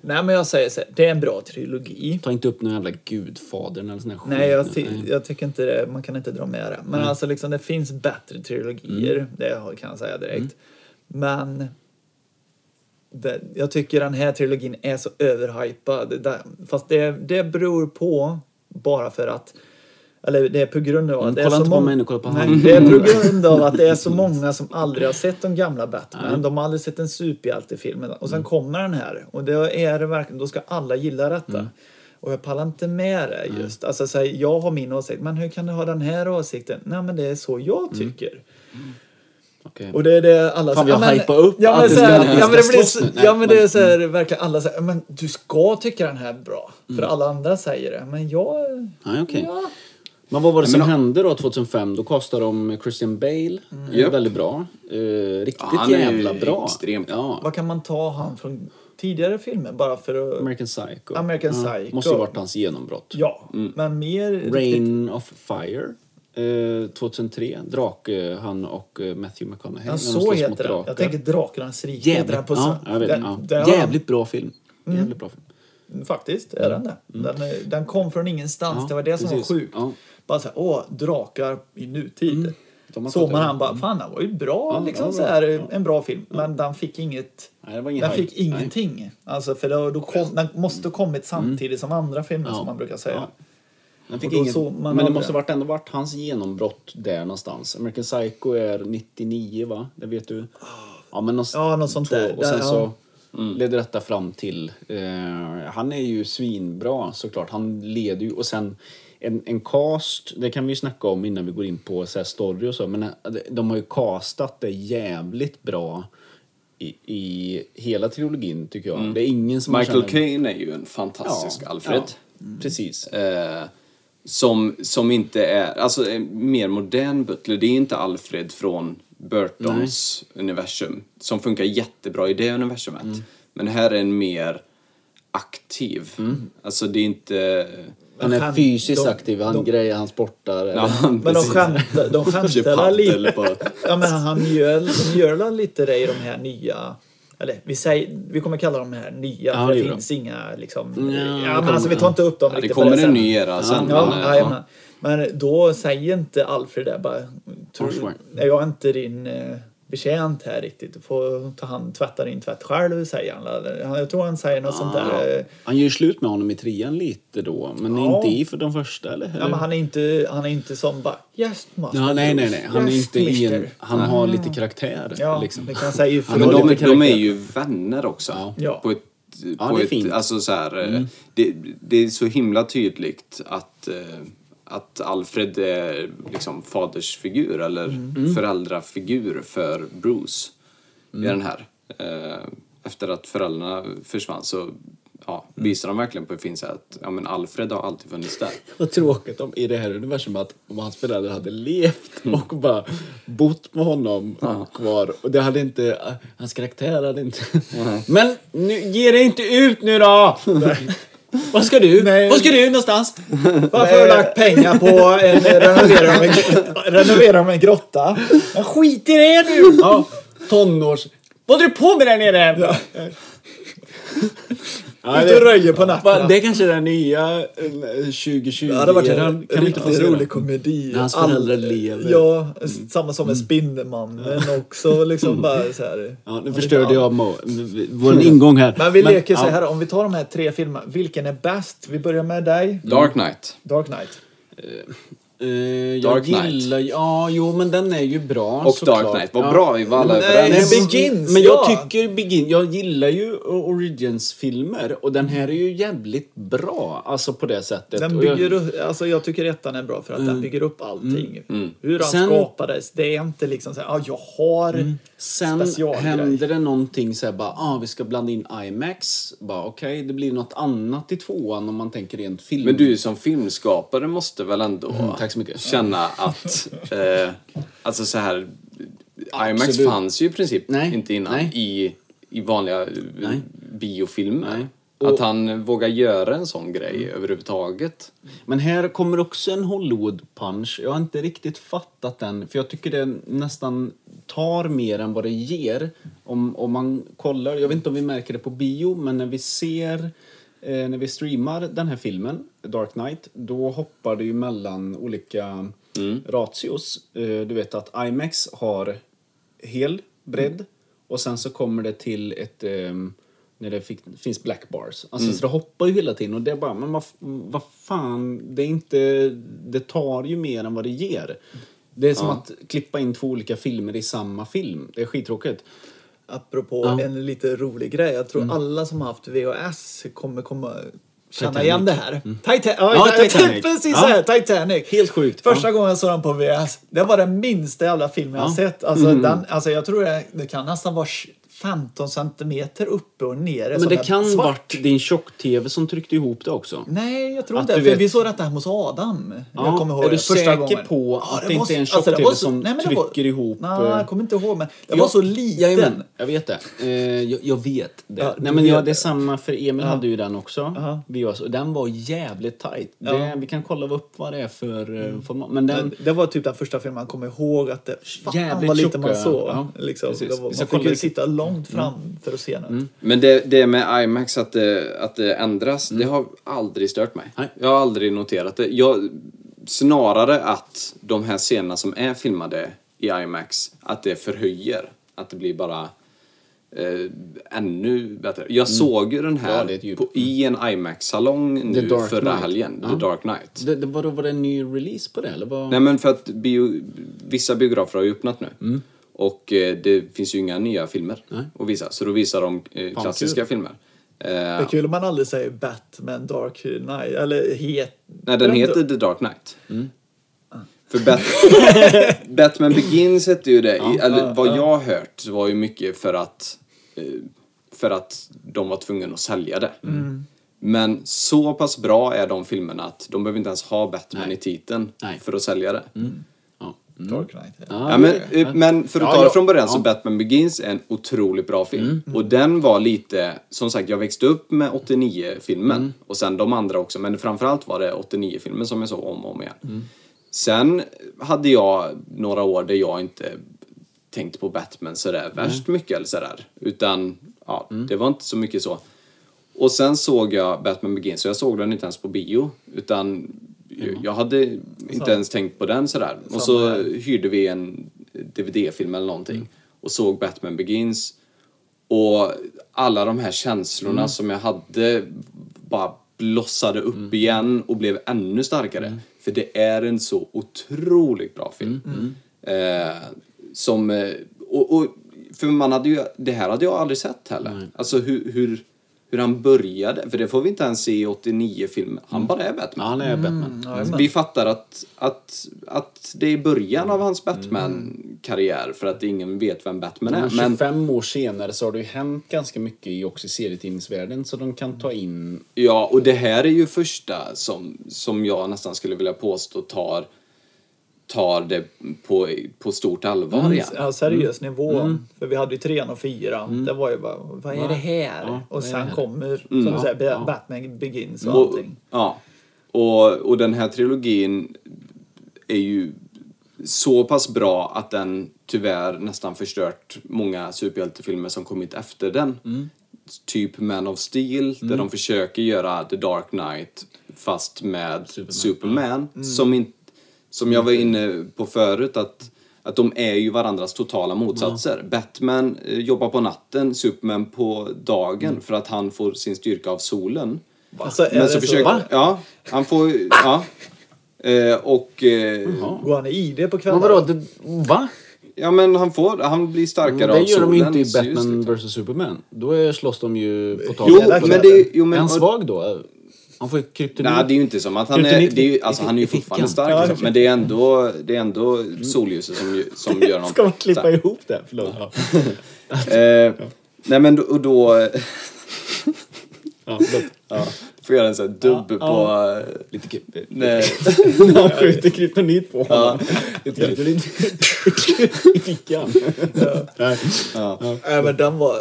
Nej, men jag säger så här. Det är en bra trilogi. Ta inte upp någon jävla Gudfadern eller sån här Nej, jag, ty- jag tycker inte det. Man kan inte dra med det. Men alltså liksom, det finns bättre trilogier. Mm. Det har- kan jag säga direkt. Men det, jag tycker den här trilogin är så överhypad. Det, fast det, det beror på bara för att eller det är på grund av att Mm, det är så många... mig på Nej, det är på grund av att det är så många som aldrig har sett de gamla Batman. De har aldrig sett en superhjältefilm. Och sen Mm. kommer den här. Och det är det verkligen, då ska alla gilla detta. Mm. Och jag pallar inte med det just. Alltså, så här, jag har min åsikt, men hur kan du ha den här åsikten? Nej men det är så jag Mm. Okej. Och det är det alla Fan, vi har ja, men- hypat upp ja, att men, så här, vi ja, men det blir slåss så, ja men det är men- så här, verkligen alla säger, men du ska tycka den här är bra. För Mm. alla andra säger det. Men jag... Nej, okej. Ja. Men vad var det Men som då- hände då 2005? Då castade de Christian Bale. Eh, Japp. Väldigt bra. Eh, riktigt Ja, han är jävla bra. extremt. Ja. Vad kan man ta han från tidigare filmer bara för att... American Psycho. American Psycho. Måste ju varit hans genombrott. Ja, men mer... riktigt- Rain of Fire. Eh, 2003. Drake, han och eh, Matthew McConaughey. Ja, så heter den. Jag tänker Drakarnas rike. Jävligt, på ja, så- jag vet, den- ja. den Jävligt bra film. Mm. Jävligt bra film. Faktiskt är den det. Den, är- den kom från ingenstans. Ja, det var det som precis. var sjukt. Ja. Bara såhär, åh, drakar i nutid. Har Såg man han bara, fan den var ju bra, Ja, liksom ja, så här, en bra film. Men den fick inget, Nej, den hype. fick ingenting. Alltså för då, då kom, den måste ha kommit samtidigt som andra filmer Mm. Ja. som man brukar säga. Ja. Den fick inget, men det måste ha varit, ändå varit hans genombrott där någonstans. American Psycho är 99 va? Det vet du? Ja, men någonstans, Ja, något sånt två. där. Och sen så ja. ledde detta fram till... Eh, han är ju svinbra såklart. Han leder ju... Och sen en, en cast, det kan vi ju snacka om innan vi går in på så här story och så. Men eh, de har ju castat det jävligt bra i, i hela trilogin tycker jag. Det är ingen som Michael Caine är ju en fantastisk Alfred. Ja, precis. Eh, som, som inte är, alltså en mer modern Butler, det är inte Alfred från Burtons universum. Som funkar jättebra i det universumet. Mm. Men här är en mer aktiv. Alltså det är inte... Han är fysiskt de- aktiv, han de- grejer, han sportar. Ja, Men de skämtar, de skämtar lite. Ja men han gör, de gör väl lite det i de här nya eller vi, säger, vi kommer kalla dem här nya Ja, för det finns inga liksom... Ja, Ja, men kommer- alltså vi tar inte upp dem Ja, det riktigt kommer en ny era sen. Ja, men, eh, jajamän. Men då säger inte Alfred det bara. Tror, är jag inte din eh, betjänt här riktigt? Du får ta hand, tvätta din tvätt själv, säger han. Jag tror han säger något sånt där. eh, Han gör ju slut med honom i trean lite då, men Ja. inte i för de första eller? Ja, men han är inte, han är inte som bara yes master. Ja, nej, nej, nej. Han är yes, inte i en, mister." han har lite karaktär. Ja, liksom. det kan säga ju Han Men de, de är ju vänner också. Ja. Ja. På ett, Ja, på det är ett, fint. Mm. Alltså så här, eh, det, det är så himla tydligt att, eh, att Alfred är liksom fadersfigur eller Mm. föräldrafigur för Bruce Mm. i den här. Eh, Efter att föräldrarna försvann så ja, visar de verkligen på ett fint att ja, men Alfred har alltid funnits där. Vad tråkigt om, i det här universumet att om hans föräldrar hade levt Mm. och bara bott med honom kvar. Och det hade inte, hans karaktär hade inte... Men nu, ge dig inte ut nu då! Vad ska du? Nej. Vad ska du någonstans? Varför har du lagt pengar på en renovering av en, renovering av en grotta? Men skit i det nu! Ja, tonårs... Vad håller du på med där nere? Ja, Ute och röjer på natten. Va, Det är kanske är den nya eh, 2020 Ja, det hade varit en Kan riktigt rolig komedi. När hans All- föräldrar lever. Ja, samma som med Spindelmannen också. Liksom bara så här. Ja, nu förstörde jag vår ingång här. Men vi leker så ja. här, om vi tar de här tre filmerna, vilken är bäst? Vi börjar med dig, Dark Knight. Dark Knight. Eh, jag Dark Knight. gillar Ja, jo men den är ju bra Och såklart. Dark Knight. Vad ja. bra, vi var alla Nej, överens. men Begins, Men jag ja. tycker Begin, jag gillar ju Origins-filmer och den här är ju jävligt bra. Alltså på det sättet. Den bygger upp, alltså jag tycker ettan är bra för att den bygger upp allting. Hur han Sen- skapades. Det är inte liksom så här, ah, jag har Sen händer det någonting så här bara, ah, vi ska blanda in IMAX. Bara okej, det blir något annat i tvåan om man tänker rent film. Men du som filmskapare måste väl ändå mycket. känna att... Eh, alltså så här... IMAX Absolut. fanns ju i princip Nej. inte innan Nej. i, i vanliga eh, Nej. biofilmer. Nej. Att han vågar göra en sån grej överhuvudtaget. Men här kommer också en Hollywood-punch. Jag har inte riktigt fattat den, för jag tycker det nästan tar mer än vad det ger. Om, om man kollar, jag vet inte om vi märker det på bio, men när vi ser eh, när vi streamar den här filmen, Dark Knight, då hoppar det ju mellan olika ratios. Eh, du vet att IMAX har hel bredd och sen så kommer det till ett ehm, när det fick, finns black bars. Alltså så det hoppar ju hela tiden och det är bara, men vad, vad fan, det är inte, det tar ju mer än vad det ger. Det är som att klippa in två olika filmer i samma film. Det är skittråkigt. Apropå Ja. en lite rolig grej. Jag tror alla som har haft VHS kommer komma känna Titanic. igen det här. Titan ja, Ja, Titanic. Titanic. Precis Ja. här, Titanic. Helt sjukt. Första Ja. gången jag såg den på VHS, det var den minsta jävla filmen jag har. Mm. sett. Alltså, den, alltså jag tror det, det kan nästan vara 15 centimeter uppe och nere. Men det kan svart. varit din tjock-tv som tryckte ihop det också. Nej, jag tror inte För vet- vi såg detta hemma hos Adam. Ja, jag kommer ihåg är det du första säker gången. på att det var inte är en så- alltså, det tjock-tv var så- som nej, det var- trycker ihop, Nej, eh, jag kommer inte ihåg. Men det Jag- var så liten. Jajamän, jag vet det. Eh, jag, jag vet det. Ja, Nej, men vet ja, det. det är samma för Emil hade ju den också. Ja. Var, så- den var jävligt tight. Ja. Det, vi kan kolla upp vad det är för eh, format. Men den, det var typ den första filmen man kommer ihåg att det fan Jävligt vad lite man såg. ja, liksom. precis. det var, man kolla fick ju vilket- sitta långt fram för att se den. Men det, det med IMAX, att det, att det ändras, det har aldrig stört mig. Nej. Jag har aldrig noterat det. Jag, snarare att de här scenerna som är filmade i IMAX, att det förhöjer. Att det blir bara eh, ännu bättre. Jag såg ju den Ja, här djup. på, i en IMAX-salong nu Dark förra Knight. helgen, Ja. The Dark Knight. det, det var, då var det en ny release på det? Eller vad? Nej men för att bio, vissa biografer har ju öppnat nu. Mm. Och eh, det finns ju inga nya filmer att visa. Så då visar de eh, Fan, klassiska kul. filmer. Eh, Det är kul om man aldrig säger Batman Dark Knight, eller het... Nej, den heter The Dark Knight. Mm. För Bat Batman Begins hette ju det. I, eller vad jag har hört så var ju mycket för att eh, för att de var tvungna att sälja det. Mm. Men så pass bra är de filmerna att de behöver inte ens ha Batman Nej. i titeln Nej. för att sälja det. Ja. Dark Knight. Ja. Ja, men, eh, men för att Ja, ta det från början så. Batman Begins är en otroligt bra film. Och den var lite, som sagt jag växte upp med 89-filmen och sen de andra också men framförallt var det 89-filmen som jag såg om och om igen. Sen hade jag några år där jag inte tänkte på Batman sådär värst mycket eller sådär. Utan ja, det var inte så mycket så. Och sen såg jag Batman Begins och jag såg den inte ens på bio utan jag hade inte ens tänkt på den sådär. Och så hyrde vi en DVD-film eller någonting och såg Batman Begins. Och alla de här känslorna som jag hade bara blossade upp igen och blev ännu starkare. För det är en så otroligt bra film. Eh, som, eh, och, och, för man hade ju, det här hade jag aldrig sett heller. Alltså hur, hur, hur han började, för det får vi inte ens se i 89-filmen. Han bara är Ja, Batman. han är Batman. Jajamän. Vi fattar att, att, att det är början av hans Batman-karriär för att ingen vet vem Batman är. Men Men 25 år senare så har det ju hänt ganska mycket i också serietidningsvärlden så de kan ta in... ja, och det här är ju första som, som jag nästan skulle vilja påstå tar tar det på, på stort allvar igen. Ja, seriös nivå. För vi hade ju trean och fyran. Det var ju bara, vad är det här? Ja, och sen här? kommer, som du Ja, säger, ja. Batman Begins och Och, allting. ja. Och, och den här trilogin är ju så pass bra att den tyvärr nästan förstört många superhjältefilmer som kommit efter den. Mm. Typ Man of Steel, där de försöker göra The Dark Knight fast med Superman. Mm. Som, in, som jag var inne på förut, att, att de är ju varandras totala motsatser. Batman eh, jobbar på natten, Superman på dagen Mm. för att han får sin styrka av solen. Alltså, är Men det så försöker... Ja, han får... Ja. Eh, och... Eh, Går han i ID på Men kvällarna? vadå, det, va? ja, men han får... Han blir starkare Det av gör de ju inte i Batman vs Superman. Då är, slåss de ju på tak. Jo, men kvällen. det... Jo, men, är han svag då? Han får ju kryptonit. Nej, det är ju inte som att han är... Kryptonit Det är ju, alltså, i- han är ju fortfarande stark, Ja, liksom, men det är ändå, det är ändå solljuset som, som gör honom... Ska man klippa så här. ihop det? Förlåt. Eh, nej, men då... Och då Ja, ja, får göra en sån här dubb på... eh, Lite kip- Nej. Han skjuter kryptonit på honom. Lite kryptonit i fickan. Nej. Nej, men den var...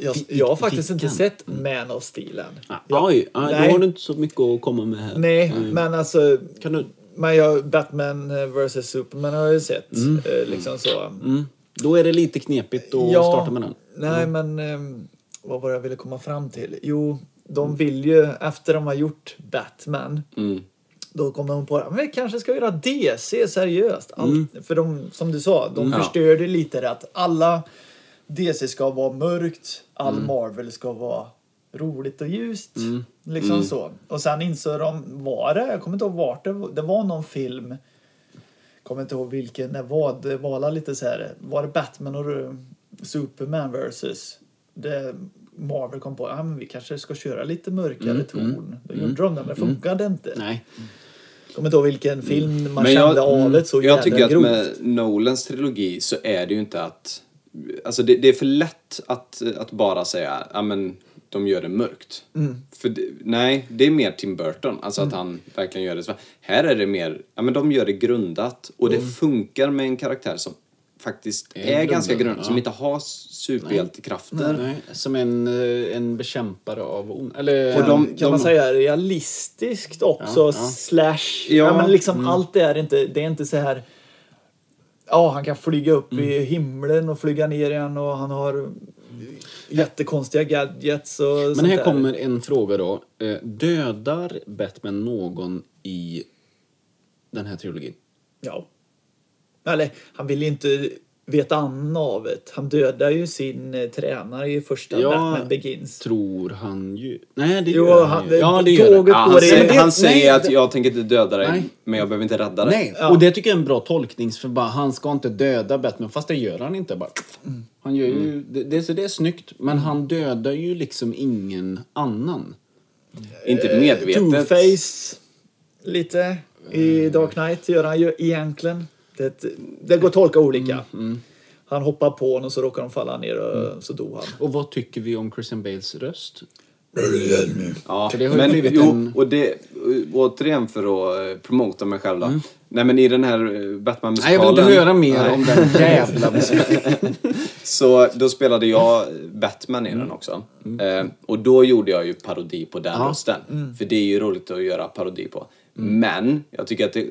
jag, jag har faktiskt inte sett Man of Steel än. Ah, Jag- Oj, då har du inte så mycket att komma med här. Nej, men alltså... Kan du... Men jag, Batman vs Superman har jag ju sett. eh, Liksom så. Mm. Då är det lite knepigt att Ja. starta med den. Nej, men ehm, vad var det jag ville komma fram till? Jo, de vill ju, efter de har gjort Batman, Mm. då kom de på att vi kanske ska göra DC seriöst. Allt, För de, som du sa, de Mm. förstörde lite det att alla DC ska vara mörkt, all Marvel ska vara roligt och ljust. Liksom så. Och sen insåg de, var det, jag kommer inte ihåg vart det var, det var någon film kommer inte ihåg vilken det var. Det var lite så här. Var det Batman och Superman versus det Marvel kom på att vi kanske ska köra lite mörkare ton. Då gjorde de det, men det funkade inte. Nej. Kommer inte ihåg vilken film man Men kände jag, av det så jag tycker att grovt. med Nolans trilogi så är det ju inte att... Alltså det, det är för lätt att, att bara säga ja men de gör det mörkt. Mm. För det, nej, det är mer Tim Burton. Alltså att han verkligen gör det så. Här är det mer, ja men de gör det grundat. Och det funkar med en karaktär som faktiskt är, grundad, ganska ja. Som inte har superhjältekrafter. Nej. Som en, eh, en bekämpare av on... Eller... Och de- kan man säga realistiskt också Ja, ja. slash ja, Ja, men liksom allt det är inte det är inte så här ja han kan flyga upp i himlen och flyga ner igen och han har jättekonstiga gadgets och Men sånt här där. kommer en fråga då. Eh, Dödar Batman någon i den här trilogin? Ja. Eller han vill inte veta navet. Han dödar ju sin eh, tränare i första Ja, Batman Begins. Tror han ju... Nej, det Jo, gör han, han- ju. Ja, det gör tåget han. Ja, han det- säger, det- han säger nej, att det- jag tänker inte döda dig, Nej. men jag behöver inte rädda dig. Nej, Ja. och det tycker jag är en bra tolkningsförband. Han ska inte döda Batman, fast det gör han inte. Bara. Han gör ju, det, det, så det är snyggt, men han dödar ju liksom ingen annan. Inte medvetet. Two-Face lite i Dark Knight gör han ju egentligen. Det, det går att tolka olika. Mm, Han hoppar på honom så råkar de falla ner och så dog han. Och vad tycker vi om Christian Bales röst? Ja, För det har ju men blivit jo, en- och det, återigen för att eh, promota mig själv då. Nej men i den här eh, Batman-musikalen. Nej, jag vill inte höra mer Nej. om den jävla musiken. Så då spelade jag Batman i den också. Eh, och då gjorde jag ju parodi på den Ja. rösten. För det är ju roligt att göra parodi på. Men jag tycker att det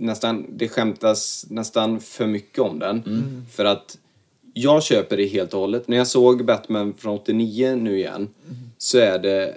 nästan, det skämtas nästan för mycket om den. För att jag köper det helt och hållet. När jag såg Batman från 89 nu igen så är det...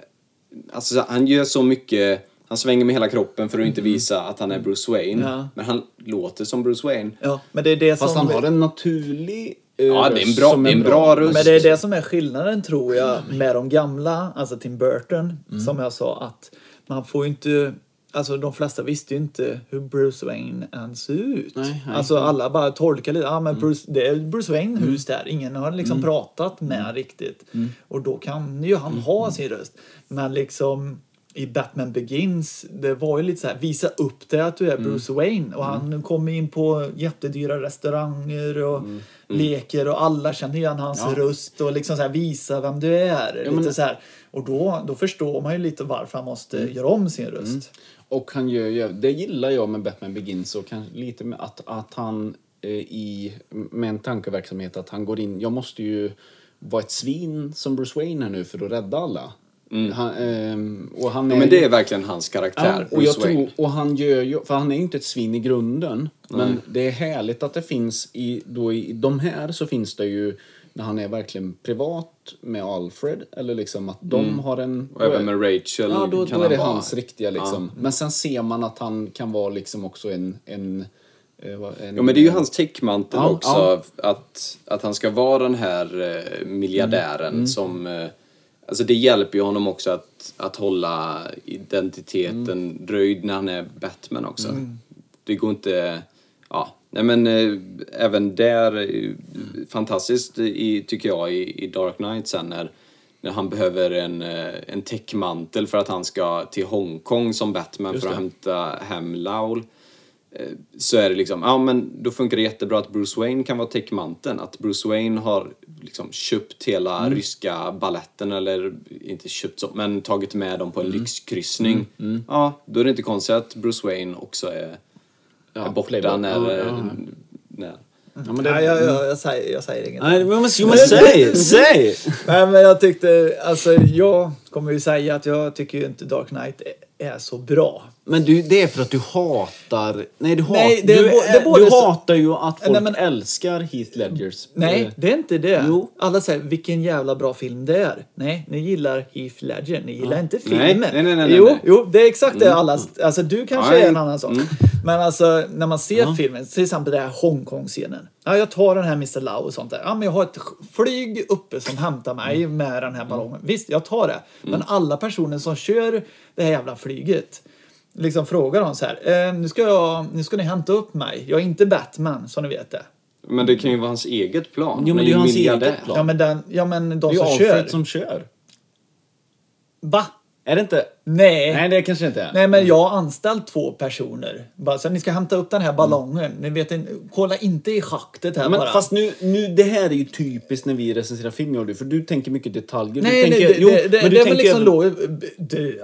Alltså han gör så mycket... Han svänger med hela kroppen för att inte visa att han är Bruce Wayne. Ja. Men han låter som Bruce Wayne. Ja, men det är det Fast som... han har en naturlig eh, Ja, det är en bra- är en bra röst. Men det är det som är skillnaden tror jag med de gamla, alltså Tim Burton, Mm. som jag sa att man får ju inte Alltså de flesta visste ju inte hur Bruce Wayne ens ser ut. Nej, nej. Alltså alla bara tolkar lite, Mm. men Bruce, det är Bruce Wayne hus där. Ingen har liksom pratat med Mm. riktigt. Och då kan ju han ha sin röst. Men liksom i Batman Begins, det var ju lite så här, visa upp det att du är Bruce Wayne. Och han kommer in på jättedyra restauranger och leker och alla känner igen hans Ja. röst och liksom så här, visa vem du är. Ja, lite men- så här. Och då, då förstår man ju lite varför han måste göra om sin röst. Och han gör ju, det gillar jag med Batman Begins och kanske lite med att, att han eh, i, med en tankeverksamhet att han går in, jag måste ju vara ett svin som Bruce Wayne här nu för att rädda alla. Han, ehm, och han Ja, är men ju- det är verkligen hans karaktär, och, Bruce Wayne. tror, och han gör ju, för han är ju inte ett svin i grunden. Men det är härligt att det finns i, då i de här så finns det ju när han är verkligen privat med Alfred eller liksom att de har en... Mm. Och även med Rachel Ja, då, då är det han vara- hans riktiga liksom. Men sen ser man att han kan vara liksom också en... en, eh, en Ja, men det är ju hans täckmantel Ja, också. ja. Att, att han ska vara den här eh, miljardären Mm. som... Eh, alltså det hjälper ju honom också att, att hålla identiteten Mm. dröjd när han är Batman också. Det går inte... Ja, nej men eh, även där, eh, fantastiskt i, tycker jag i, i Dark Knight sen när, när han behöver en, eh, en täckmantel för att han ska till Hongkong som Batman för att hämta hem Laul eh, så är det liksom, ja men då funkar det jättebra att Bruce Wayne kan vara täckmanteln. Att Bruce Wayne har liksom köpt hela Mm. ryska balletten eller inte köpt så, men tagit med dem på en Mm. lyxkryssning. Ja, då är det inte konstigt att Bruce Wayne också är, Ja, är borta när, Ja, ja, ja. när... Ja, men det, Nej, jag, jag, jag, säger, jag säger inget. Nej, men, jo, men säg! Säg! Nej, men jag tyckte, alltså jag kommer ju säga att jag tycker ju inte Dark Knight är, så bra. Men du, det är för att du hatar... Nej, du, hat, Nej, det är du, det är både du hatar ju att folk Nej, men- älskar Heath Ledgers. Nej, Eh, det är inte det. Jo. Alla säger vilken jävla bra film det är. Nej, ni gillar Heath Ledger, ni gillar inte Nej, filmen. nej, nej, nej, jo, nej. jo, det är exakt det alla... Alltså du kanske Ja, är en ja. annan sak. Mm. Men alltså när man ser filmen, till exempel den här Hongkong-scenen. Ja, jag tar den här Mr. Lau och sånt där. Ja, men jag har ett flyg uppe som hämtar mig med den här ballongen. Visst, jag tar det. Men alla personer som kör det här jävla flyget liksom frågar de så här. Eh, nu, ska jag, nu ska ni hämta upp mig. Jag är inte Batman, som ni vet det. Men det kan ju vara hans eget plan. Jo, men det är ju hans eget plan. Ja, men, den, ja, men de Det är ju som kör. som kör. Va? Är det inte? Nej. Nej, det kanske inte är. Nej, men jag har anställt två personer. Bara så ni ska hämta upp den här ballongen. Ni vet, kolla inte i schaktet här Men bara. fast nu, nu, det här är ju typiskt när vi recenserar film, Jordi, för du tänker mycket detaljer. Nej, du nej, tänker, det, jo, det, det, men du det är väl tänker liksom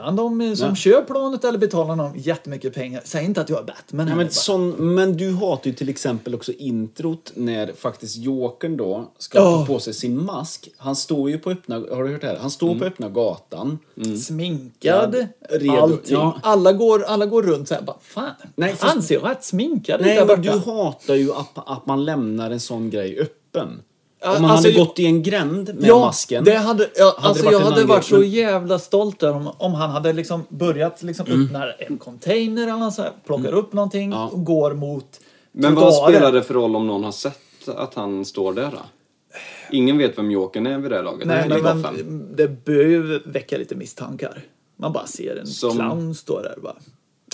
han de som Ja. kör planet eller betalar de jättemycket pengar? Säg inte att jag är Batman. Här men, bara. sån, men du hatar ju till exempel också introt när faktiskt Jokern då ska Ja. ta på sig sin mask. Han står ju på öppna, har du hört det här? Han står på öppna gatan. Sminkad, Ja, redo. allting. Ja. Alla, går, alla går runt så här bara, fan, Nej, han fast- ser ju rätt sminkad ut Nej, där men borta. du hatar ju att, att man lämnar en sån grej öppen. Om man alltså, hade gått i en gränd med ja, masken. Det hade, ja, hade alltså varit jag hade varit grej, så men- jävla stolt där om, om han hade liksom börjat liksom öppna en container eller något så här, plockar upp någonting Mm. Ja. och går mot Men vad spelar det för roll om någon har sett att han står där då? Ingen vet vem Jokern är vid det här laget. Nej, Det men, men det bör ju väcka lite misstankar. Man bara ser en Som- clown stå där och bara...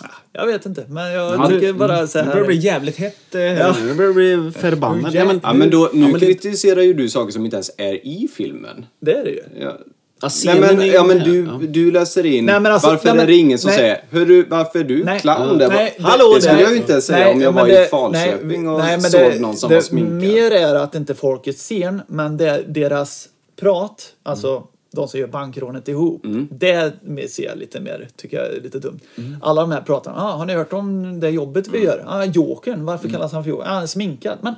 Ah, jag vet inte, men jag Ja, tycker det- bara så Det börjar bli här... jävligt hett. eh, Ja. Nu börjar bli förbannad. Ja, men, Ja, men då, nu Ja, men det- kritiserar ju du saker som inte ens är i filmen. Det är det ju. Ja. Ja, Nej, men, ja, men du, Ja. du läser in. Nej, alltså- varför nej, är det ingen som nej. säger Hörru, varför är du Nej, clown nej, Bara, hallå det skulle jag ju inte säga Nej, om jag var det- i Falköping och nej, såg det- någon som det, var sminkad. Mer är att inte folket ser, men det är deras prat, alltså Mm. De som gör bankrånet ihop, det ser jag lite mer, tycker jag är lite dumt. Mm. Alla de här pratarna, ah, har ni hört om det jobbet vi gör? Ah, Jokern, varför Mm. kallas han för Jokern? Ah, han är sminkad. Men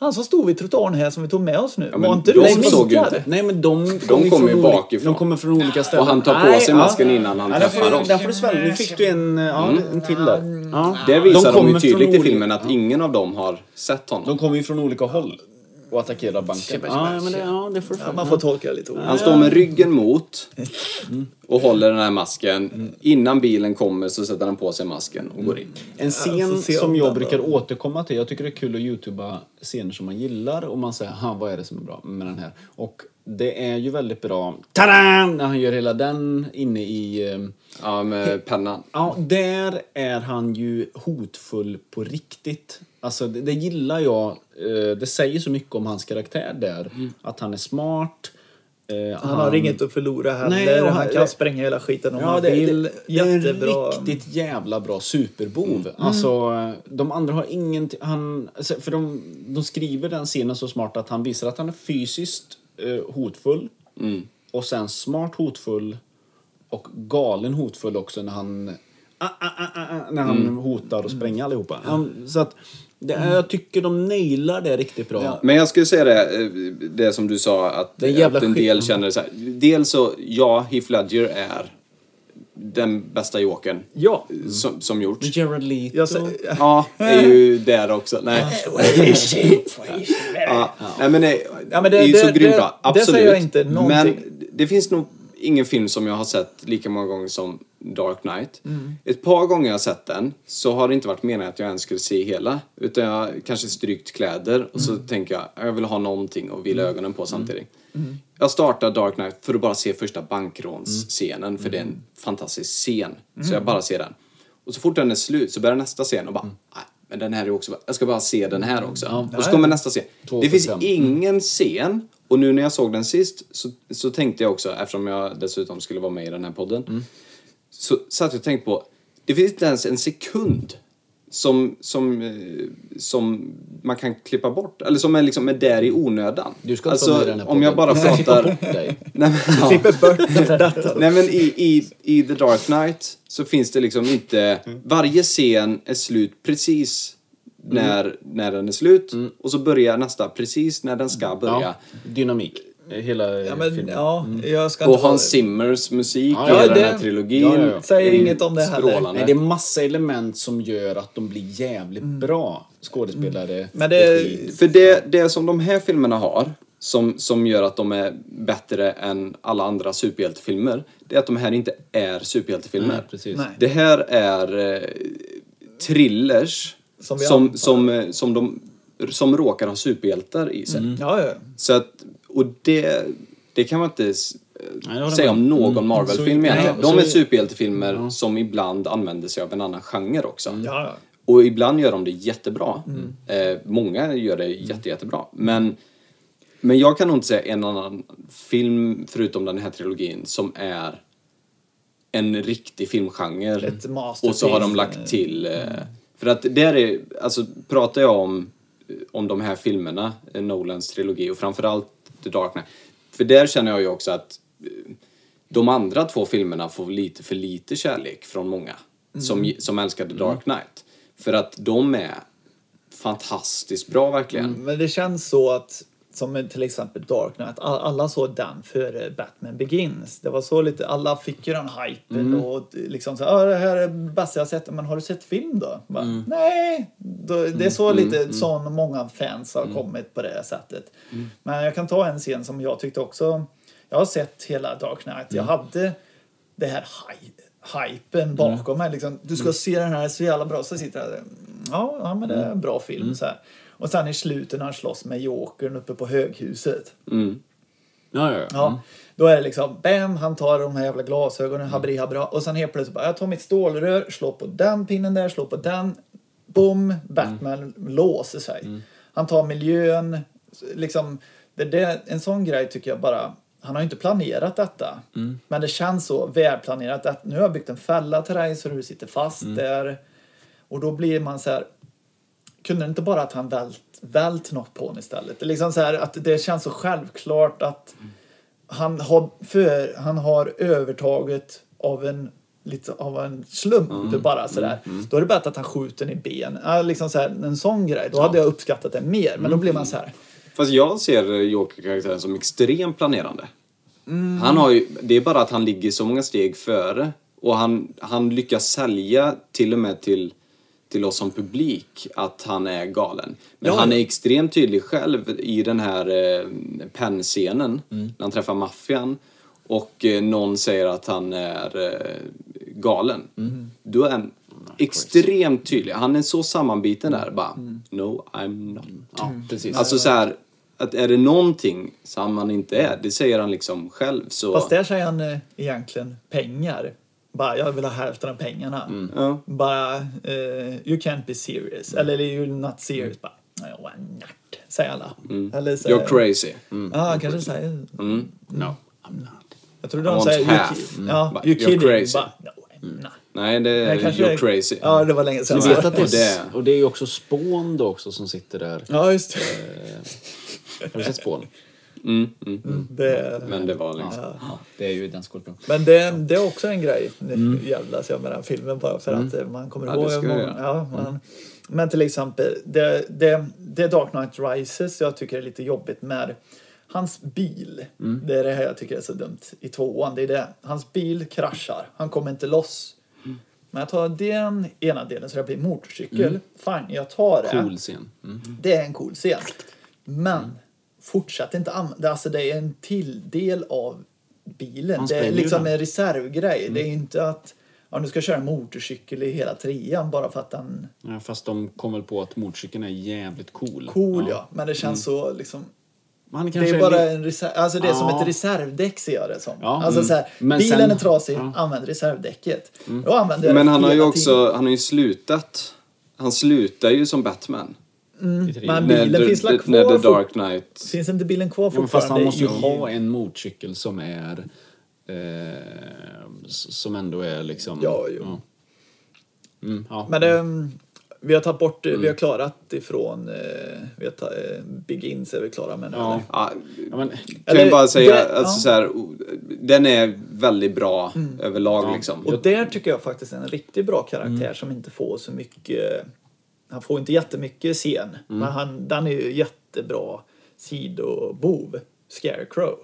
han som stod vid trottoaren här som vi tog med oss nu, Ja, men var inte de du sminkad? Nej men de, De kommer kommer ju från bakifrån. De kommer från olika ställen. Och han tar på Nej, sig ja. masken innan han Ja, träffar du- oss. Där får du svälja. Nu fick du en, ja, en till där. Ja. Det visar de, kommer ju tydligt i filmen att ingen av dem har sett honom. De kommer ju från olika håll och attackerar banken. Ja, men det, ja, det får Ja, man får tolka det lite olika. Han står med ryggen mot och håller den här masken. Innan bilen kommer så sätter han på sig masken och går in. En Ja, scen som om jag brukar återkomma till. Jag tycker det är kul att youtuba scener som man gillar och man säger "Ha, vad är det som är bra med den här? Och det är ju väldigt bra, Tadam! När han gör hela den inne i... eh, Ja, med pennan. Ja, där är han ju hotfull på riktigt. Alltså, det, det gillar jag. Eh, Det säger så mycket om hans karaktär där. Att han är smart. Eh, Han har inget att förlora heller. Nej, han han- kan spränga hela skiten om Ja, han det, vill. det, det är en Jättebra. riktigt jävla bra superbov. Mm. Alltså, de andra har ingenting... Han, alltså, för de, de skriver den scenen så smart att han visar att han är fysiskt eh, hotfull. Och sen smart hotfull och galen hotfull också när han, ah, ah, ah, ah, ah, när han hotar och spränger allihopa. Han, så att, det, är- jag tycker de nailar det riktigt bra. Men jag skulle säga det, eh, det som du sa att, Det är en jävla att en del skit. känner så här. Dels så, ja, Heath Ledger är den bästa jokern Ja. som, som gjorts. Jared Leto. Jag säger, Ja, är ju där också. Nej. Ja, nej men det, Ja, men det- är ju det- så det- grymt bra. det Absolut. säger jag inte någonting. Men det finns nog ingen film som jag har sett lika många gånger som Dark Knight. Mm. Ett par gånger jag har sett den så har det inte varit meningen att jag ens skulle se hela. Utan jag har kanske strykt kläder och så Mm. tänker jag jag vill ha någonting att vila ögonen på samtidigt. Jag startar Dark Knight för att bara se första bankrånsscenen för det är en fantastisk scen. Så jag bara ser den. Och så fort den är slut så börjar nästa scen och bara, nej, men den här är också, jag ska bara se den här också. Och så kommer nästa scen. Det finns ingen scen, och nu när jag såg den sist så, så tänkte jag också, eftersom jag dessutom skulle vara med i den här podden, så satt jag och tänkte på, det finns inte ens en sekund som, som, eh, som man kan klippa bort, eller som är, liksom är där i onödan. Du ska inte alltså, den här om jag bara pratar... Klippa bort dig. Nej, men, ja. klipper bort. Nej men i, i, i The Dark Knight så finns det liksom inte... Varje scen är slut precis när, när den är slut och så börjar nästa precis när den ska börja. Ja, dynamik. Hela Ja, men, filmen. ja, jag ska Och Hans Zimmers musik Ja, hela det- den här trilogin. ja, ja. Säger inget om det heller. Nej, det är massa element som gör att de blir jävligt bra skådespelare. Men det-. För det, det som de här filmerna har, som, som gör att de är bättre än alla andra superhjältefilmer, det är att de här inte är superhjältefilmer. Nej, precis. Nej. Det här är eh, thrillers Som som, som, eh, som, de, som råkar ha superhjältar i sig. Ja, ja. Så att, och det, det kan man inte Nej, säga om någon Marvel-film Så- egentligen. De är superhjältefilmer som ibland använder sig av en annan genre också. ja, ja. Och ibland gör de det jättebra. Mm. Eh, många gör det jätte, jättebra. Men, men jag kan nog inte säga en annan film, förutom den här trilogin, som är en riktig filmgenre. Och så har de lagt till... Eh, för att där är, alltså pratar jag om, om de här filmerna, eh, Nolans trilogi och framförallt The Dark Knight. För där känner jag ju också att eh, de andra två filmerna får lite för lite kärlek från många som, som älskar The Dark Knight. För att de är fantastiskt bra verkligen. Men det känns så att, som till exempel Dark Knight, all- alla såg den före Batman Begins. Det var så lite, alla fick ju den hypen och liksom så ja det här är bästa jag sett, men har du sett film då? Bara, Nej! Då, det är så lite sån många fans har kommit på det sättet. Men jag kan ta en scen som jag tyckte också, jag har sett hela Dark Knight, jag hade det här hy- hypen bakom mig. Liksom, du ska se den här, så jävla bra. Så sitter jag där, ja, ja men det är en bra film. Så här. Och sen i slutet när han slåss med Jokern uppe på höghuset. Mm. Ja, ja, ja. Ja, Då är det liksom, bam, han tar de här jävla glasögonen, habri habra. Och sen helt plötsligt bara, jag tar mitt stålrör, slår på den pinnen där, slår på den. Boom, Batman låser sig. Han tar miljön, liksom, det, det, en sån grej tycker jag bara, han har ju inte planerat detta. Men det känns så välplanerat att nu har jag byggt en fälla till dig så du sitter fast där. Och då blir man så här, kunde det inte bara att han vält, vält något på honom istället? Det är liksom så här att det känns så självklart att han har, för, han har övertaget av en lite av en slump bara sådär. Då är det bättre att han skjuter i ben. Ja, liksom så här, en sån grej. Då hade jag uppskattat det mer. Men då blir man så här. Fast jag ser Joker-karaktären som extremt planerande. Han har ju, det är bara att han ligger så många steg före. Och han, han lyckas sälja till och med till, till oss som publik att han är galen. Men Ja. han är extremt tydlig själv i den här eh, pennscenen när han träffar maffian. Och eh, någon säger att han är eh, galen. Då är han extremt tydlig. Han är så sammanbiten där. Bara, no I'm not. ja precis. Alltså så här, att är det någonting som han inte är, det säger han liksom själv. Så, Fast där säger han eh, egentligen pengar. Bara, jag vill ha hälften av pengarna. ja. Bara, eh, you can't be serious. Eller you're not serious. Bara, Jag var nört, säger alla. Eller så, You're crazy. Ja, han kanske säger... Mm. No, I'm not. Jag tror de säger... half. You, ki- Mm. ja, But you you're kidding. crazy. Bara, no, I'm not. Nej, det är You're crazy. Ja, det var länge sedan. Du vet att det Och det- är, och det är ju också spån då också som sitter där. Ja, just det. Har du sett spån? Mm, mm, mm. det. Men det var liksom... Ja, det är ju den skorpion. Men det, det är också en grej. Nu jävlas jag med den filmen bara för att eh, man kommer Ja, ihåg. det många- ja, man, Men till exempel, det, det, det Dark Knight Rises jag tycker är lite jobbigt med hans bil. Det är det här jag tycker är så dumt i tvåan. Det är det. Hans bil kraschar. Han kommer inte loss. Men jag tar den ena delen så det blir motorcykel. Fine, jag tar det. Cool scen. Mm. Det är en cool scen. Men fortsätt inte använda, alltså det är en till del av bilen. Det är liksom den. en reservgrej. Det är inte att ja, nu ska köra motorcykel i hela trean bara för att den Ja, fast de kom väl på att motorcykeln är jävligt cool. cool ja. Men det känns så liksom Men han det är bara en reserv, alltså det är som Ja. ett reservdäck ser jag det som. Ja, Alltså mm. så här, Men bilen sen- är trasig, ja. använd reservdäcket. Då använder jag Men han har ju också, han har ju slutat. Han slutar ju som Batman. Tre. Men bilen finns the- kvar När The Dark Knight... Finns inte bilen kvar Jo, men fast han fortfarande måste ju ha en motorcykel som är... Eh, som ändå är liksom... Ja, jo. Ja. Mm, ja. Men det, vi har tagit bort, Mm. vi har klarat ifrån, eh, vi har ta, eh, Begins är vi klara med nu Ja. Ja, ja, men, kan Eller, jag bara säga, det- alltså ja. så här, den är väldigt bra överlag liksom. Och där tycker jag faktiskt är en riktigt bra karaktär Mm. som inte får så mycket, han får inte jättemycket scen, Mm. men han, den är ju jättebra sidobov, Scarecrow.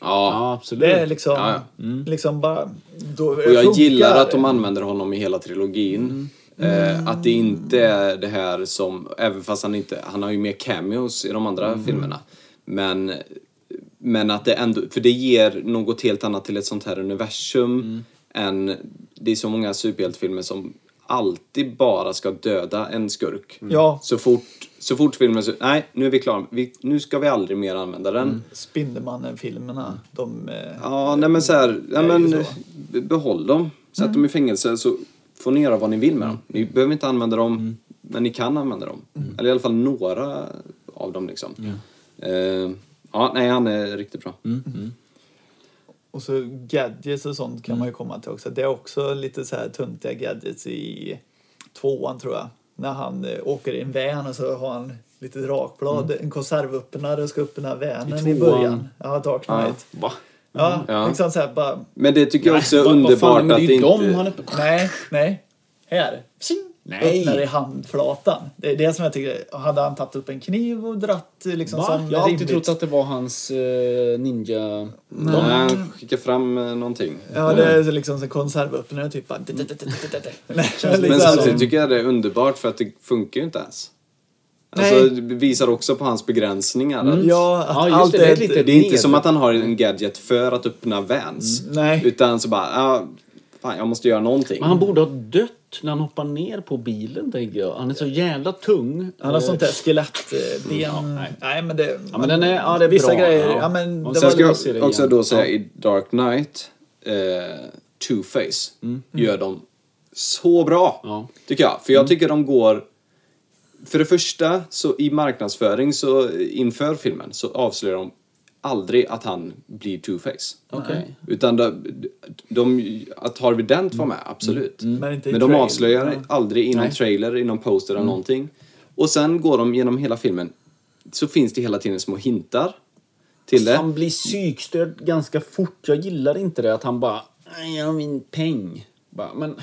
Ja. ja, absolut. Det är liksom, Ja, liksom bara, då, Och jag gillar att de använder honom i hela trilogin. Eh, att det inte är det här som, även fast han inte, han har ju mer cameos i de andra filmerna. Men, men att det ändå, för det ger något helt annat till ett sånt här universum än, det är så många superhjältefilmer som alltid bara ska döda en skurk. Ja. Så fort, så fort filmen så, nej nu är vi klara, vi, nu ska vi aldrig mer använda den. Spindelmannen-filmerna, de... Eh, Ja, nej men så här, ju men så. be- behåll dem. Sätt dem i fängelse så får ni göra vad ni vill med dem. Ni behöver inte använda dem, men ni kan använda dem. Eller i alla fall några av dem liksom. Eh, ja, nej han är riktigt bra. Och så gadgets och sånt kan man ju komma till också. Det är också lite så här töntiga gadgets i tvåan tror jag. När han eh, åker i en van och så har han lite rakblad, en konservöppnare och ska öppna vanen I i, början. Ja, Dark Knight. Va? Ja, Ja. liksom så här bara, Men det tycker jag också är underbart fan, att det inte... nej, nej. Här. Psing, Nej. Öppnar i handflatan. Det är det som jag tycker, hade han tagit upp en kniv och dratt liksom Va? som Jag har alltid trott att det var hans eh, ninja... Nej, han skickar fram eh, någonting. Ja, det är liksom en konservöppnare typ bara... Nej, Men samtidigt tycker jag det är underbart för att det funkar ju inte ens. Alltså, det visar också på hans begränsningar. Att Ja, att Ja, allt det, är Det är inte Ned. som att han har en gadget för att öppna Vans. Nej. Utan så bara, ja, fan jag måste göra någonting. Men han borde ha dött när han hoppar ner på bilen, tänker jag. Han är så jävla tung. Han har Eh, sånt där skelettben. Ja, nej. nej. men det... Ja, men den är- ja, det är vissa bra, grejer, ja. ja, men Och det Sen ska jag också igen. då säga Ja. i Dark Knight, eh, Two-Face Mm. gör de så bra. Ja. Tycker jag. För jag tycker de går... För det första, så i marknadsföring så inför filmen så avslöjar de aldrig att han blir Two-Face. Okej. Utan de, de, att Harvey Dent var med, absolut. Men inte i Men de trail. avslöjar Ja. aldrig i någon Nej. trailer, i någon poster eller någonting. Och sen går de genom hela filmen, så finns det hela tiden små hintar till det. Han blir psykstörd ganska fort. Jag gillar inte det att han bara "Nej, jag har min peng. Bara, men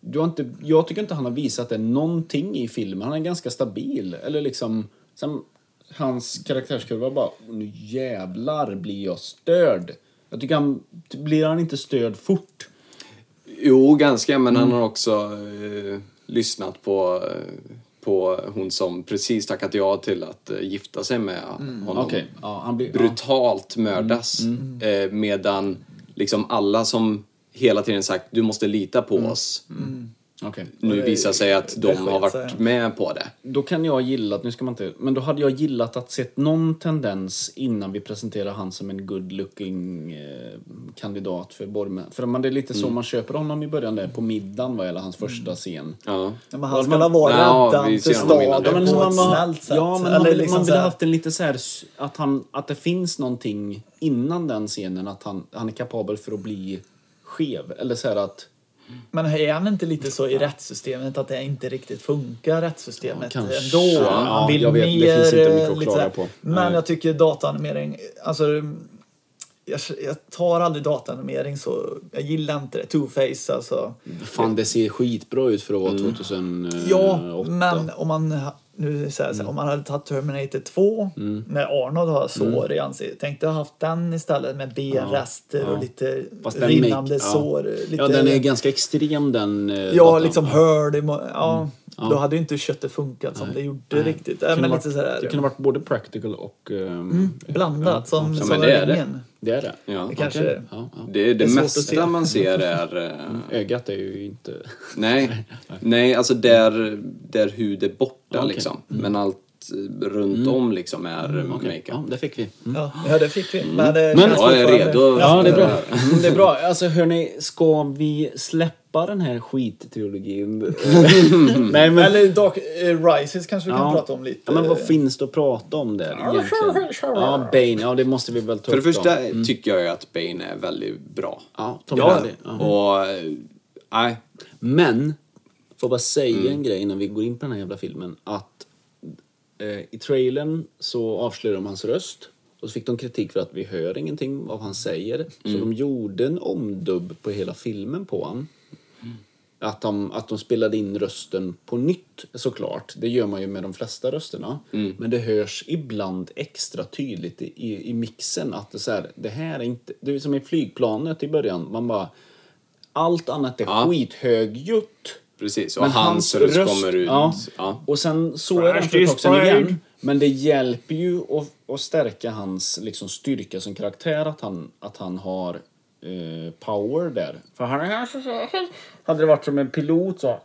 du har inte, jag tycker inte han har visat det någonting i filmen. Han är ganska stabil. Eller liksom, sen, hans karaktärskurva bara, nu jävlar blir jag störd. Jag tycker han, blir han inte störd fort? Jo, ganska, men Mm. han har också eh, lyssnat på, eh, på hon som precis tackat ja till att eh, gifta sig med honom. Mm, Okej, ja, han blir... Ja. Brutalt mördas. Mm, Eh, medan liksom alla som hela tiden sagt du måste lita på Mm. oss Okej. nu visar sig att de har varit med på det. Då kan jag gilla, nu ska man inte, men då hade jag gillat att sett någon tendens innan vi presenterar han som en good looking eh, kandidat för borgmästare. För man, det är lite så man köper honom i början där, på middagen vad gäller hans första scen. Ja. Ja, men han vara Ja, vi räddaren till staden det. på han ett snällt sätt. Ja, men man vill, liksom man vill här- haft en lite så här, s- att, han, att det finns någonting innan den scenen, att han, han är kapabel för att bli skev. Eller så här att, Men är han inte lite så i rättssystemet att det inte riktigt funkar rättssystemet Ja, kanske. ändå? Ja, Han vill vet, det mer... finns inte mycket att eh, klaga på. Men Nej. jag tycker dataanimering, alltså jag, jag tar aldrig dataanimering så, jag gillar inte det. Two-face alltså. fan det ser skitbra ut för att vara 2008. Ja, men om man nu säger Mm. så här, om man hade tagit Terminator 2 när Arnold har sår Mm. i ansiktet. Tänkte jag haft den istället med benrester och lite Fast den rinnande make- ja. sår. Lite, Ja, den är ganska extrem den. eh, Ja, datan. liksom hörd. Ja, Mm. Ja. Då hade ju inte köttet funkat som det gjorde riktigt. Det kunde men varit- lite sådär. Det kunde varit både practical och... ehm, Blandat som, Ja, som det är det. Det är det? Ja. Det kanske... Okej. Ja, ja. Det, det, Det mesta se. man ser är... eh, Ögat är ju inte... nej, nej, alltså där, där hud är borta Ja, okej. Mm. liksom. Men allt eh, runt om liksom är eh, Okej, makeup. Ja, det fick vi. Mm. Ja, det fick vi. Men, det Men- Jag är redo. Ja, det är bra. Mm, Det är bra. Alltså hörni, ska vi släppa den här skittrilogin? Nej men... Eller Dark eh, Rises kanske vi kan Ja. prata om lite. Ja, men vad finns det att prata om där egentligen? Ja, Bane, ja det måste vi väl ta För det upp första tycker jag ju att Bane är väldigt bra. Ja, Tom Ja, Hardy. Och... eh, Nej. Men, får bara säga en grej innan vi går in på den här jävla filmen. Att eh, i trailern så avslöjar de hans röst. Och så fick de kritik för att vi hör ingenting av vad han säger. Så de gjorde en omdubb på hela filmen på han. Att de, att de spelade in rösten på nytt såklart. Det gör man ju med de flesta rösterna. Men det hörs ibland extra tydligt i, i, i mixen att det, så här, det här är inte... Det är som i flygplanet i början. Man bara... Allt annat är Ja. skithögljutt. Precis, och hans röst kommer ut. Ja. Ja. Och sen så är den för ett tag sedan igen. Men det hjälper ju att, att stärka hans liksom, styrka som karaktär att han, att han har eh, power där. För han är Hade det varit som en pilot så...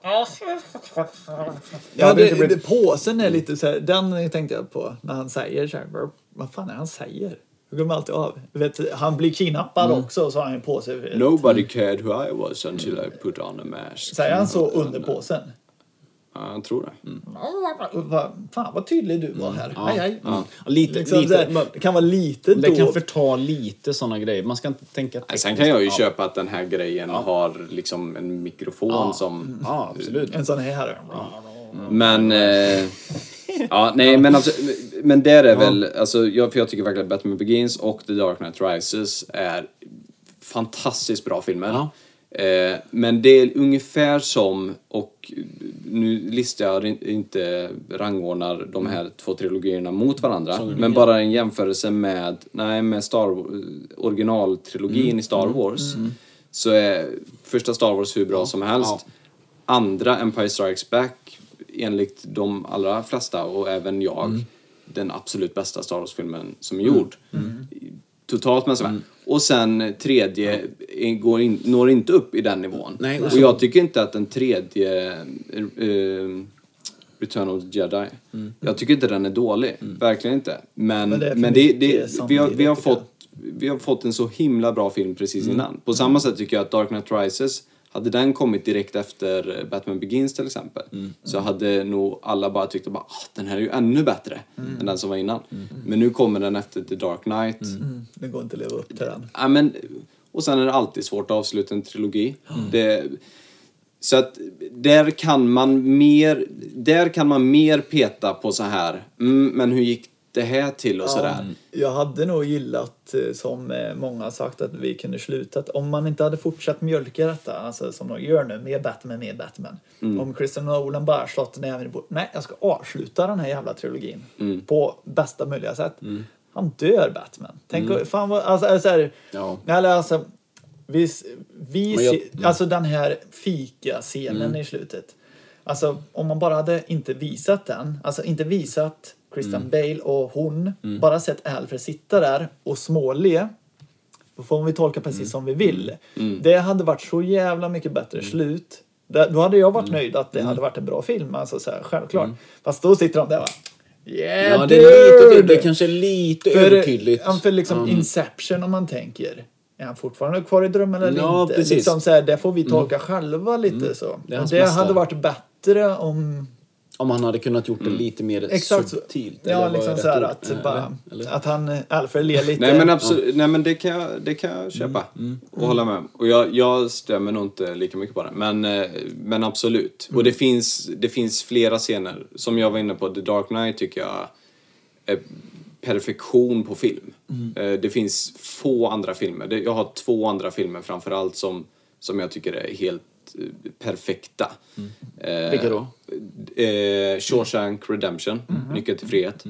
Ja, det, det, påsen är lite så här, den tänkte jag på när han säger så här, vad- fan är det han säger? Jag glömmer alltid av. Vet, han blir kidnappad Mm. också så har han en påse. Nobody cared who I was until I put on a mask. Säger han så under påsen? Ja, jag tror det. Va, fan vad tydlig du var här. Hej hej. Ja, lite, Liksom lite, här, det kan vara lite det kan då. förta lite såna grejer. Man ska inte tänka Nej, Sen kan jag ju ja. köpa att den här grejen har liksom en mikrofon Ja. som... Ja, absolut. En sån här. Men... Eh, ja, nej men alltså, Men där är väl, alltså, jag, för jag tycker verkligen att Batman Begins och The Dark Knight Rises är fantastiskt bra filmer. Ja. Eh, men det är ungefär som, och nu listar jag in- inte rangordnar de här två trilogierna mot varandra, men bara en jämförelse med, nej, med Star originaltrilogin i Star Wars. Så är första Star Wars hur bra som helst. Ja. Andra, Empire Strikes Back, enligt de allra flesta och även jag, den absolut bästa Star Wars-filmen som är gjord. Totalt men så Och sen tredje eh, går in, når inte upp i den nivån. Nej, och jag tycker inte att den tredje eh, Return of the Jedi. Jag tycker inte den är dålig. Verkligen inte. Men, Men men det är det, det, vi, har, vi, har fått, vi har fått en så himla bra film precis innan. På samma sätt tycker jag att Dark Knight Rises hade den kommit direkt efter Batman Begins till exempel så hade nog alla bara tyckt att ah, den här är ju ännu bättre än den som var innan. Men nu kommer den efter The Dark Knight. Mm, det går inte att leva upp till den. Ja, men, och sen är det alltid svårt att avsluta en trilogi. Det, så att där kan man mer, där kan man mer peta på så här, mm, men hur gick det här till och sådär. Jag hade nog gillat, eh, som eh, många har sagt, att vi kunde slutat. Om man inte hade fortsatt mjölka detta, alltså som de gör nu, med Batman, med Batman. Om Christian Nolan bara slått näven i bordet. Nej, jag ska avsluta den här jävla trilogin på bästa möjliga sätt. Han dör, Batman. Tänk, fan vad, alltså, alltså, här, Ja. eller alltså, vi, vi jag- se- alltså den här fika-scenen i slutet. Alltså om man bara hade inte visat den, alltså inte visat Christian Bale och hon, bara sett Alfred sitta där och småle. Då får vi tolka precis som vi vill. Det hade varit så jävla mycket bättre slut Där- Då hade jag Mm. varit nöjd att det hade varit en bra film. Alltså, så här, självklart. Fast då sitter de där va. Yeah, Ja, det är lite, det kanske är lite för, övertydligt. för liksom Mm. Inception om man tänker. Är han fortfarande kvar i drömmen eller Ja, inte? precis. Mm. Liksom så här, det får vi tolka själva lite så. Det Det, hade varit bättre om... Om han hade kunnat gjort det lite mer Mm. Exakt så. subtilt. Ja, liksom så att, Eh, bara, eller- att han, Alfred ler lite. Nej men absolut, nej men det kan jag, det kan jag köpa Mm, och hålla med. Och jag, jag stämmer nog inte lika mycket på det. Men, eh, men absolut. Mm. Och det finns, det finns flera scener. Som jag var inne på, The Dark Knight tycker jag är perfektion på film. Mm. Eh, Det finns få andra filmer. Jag har två andra filmer framförallt som, som jag tycker är helt eh, perfekta. Eh, Mm. Vilka då? Eh, Shawshank Redemption, Nyckeln till frihet.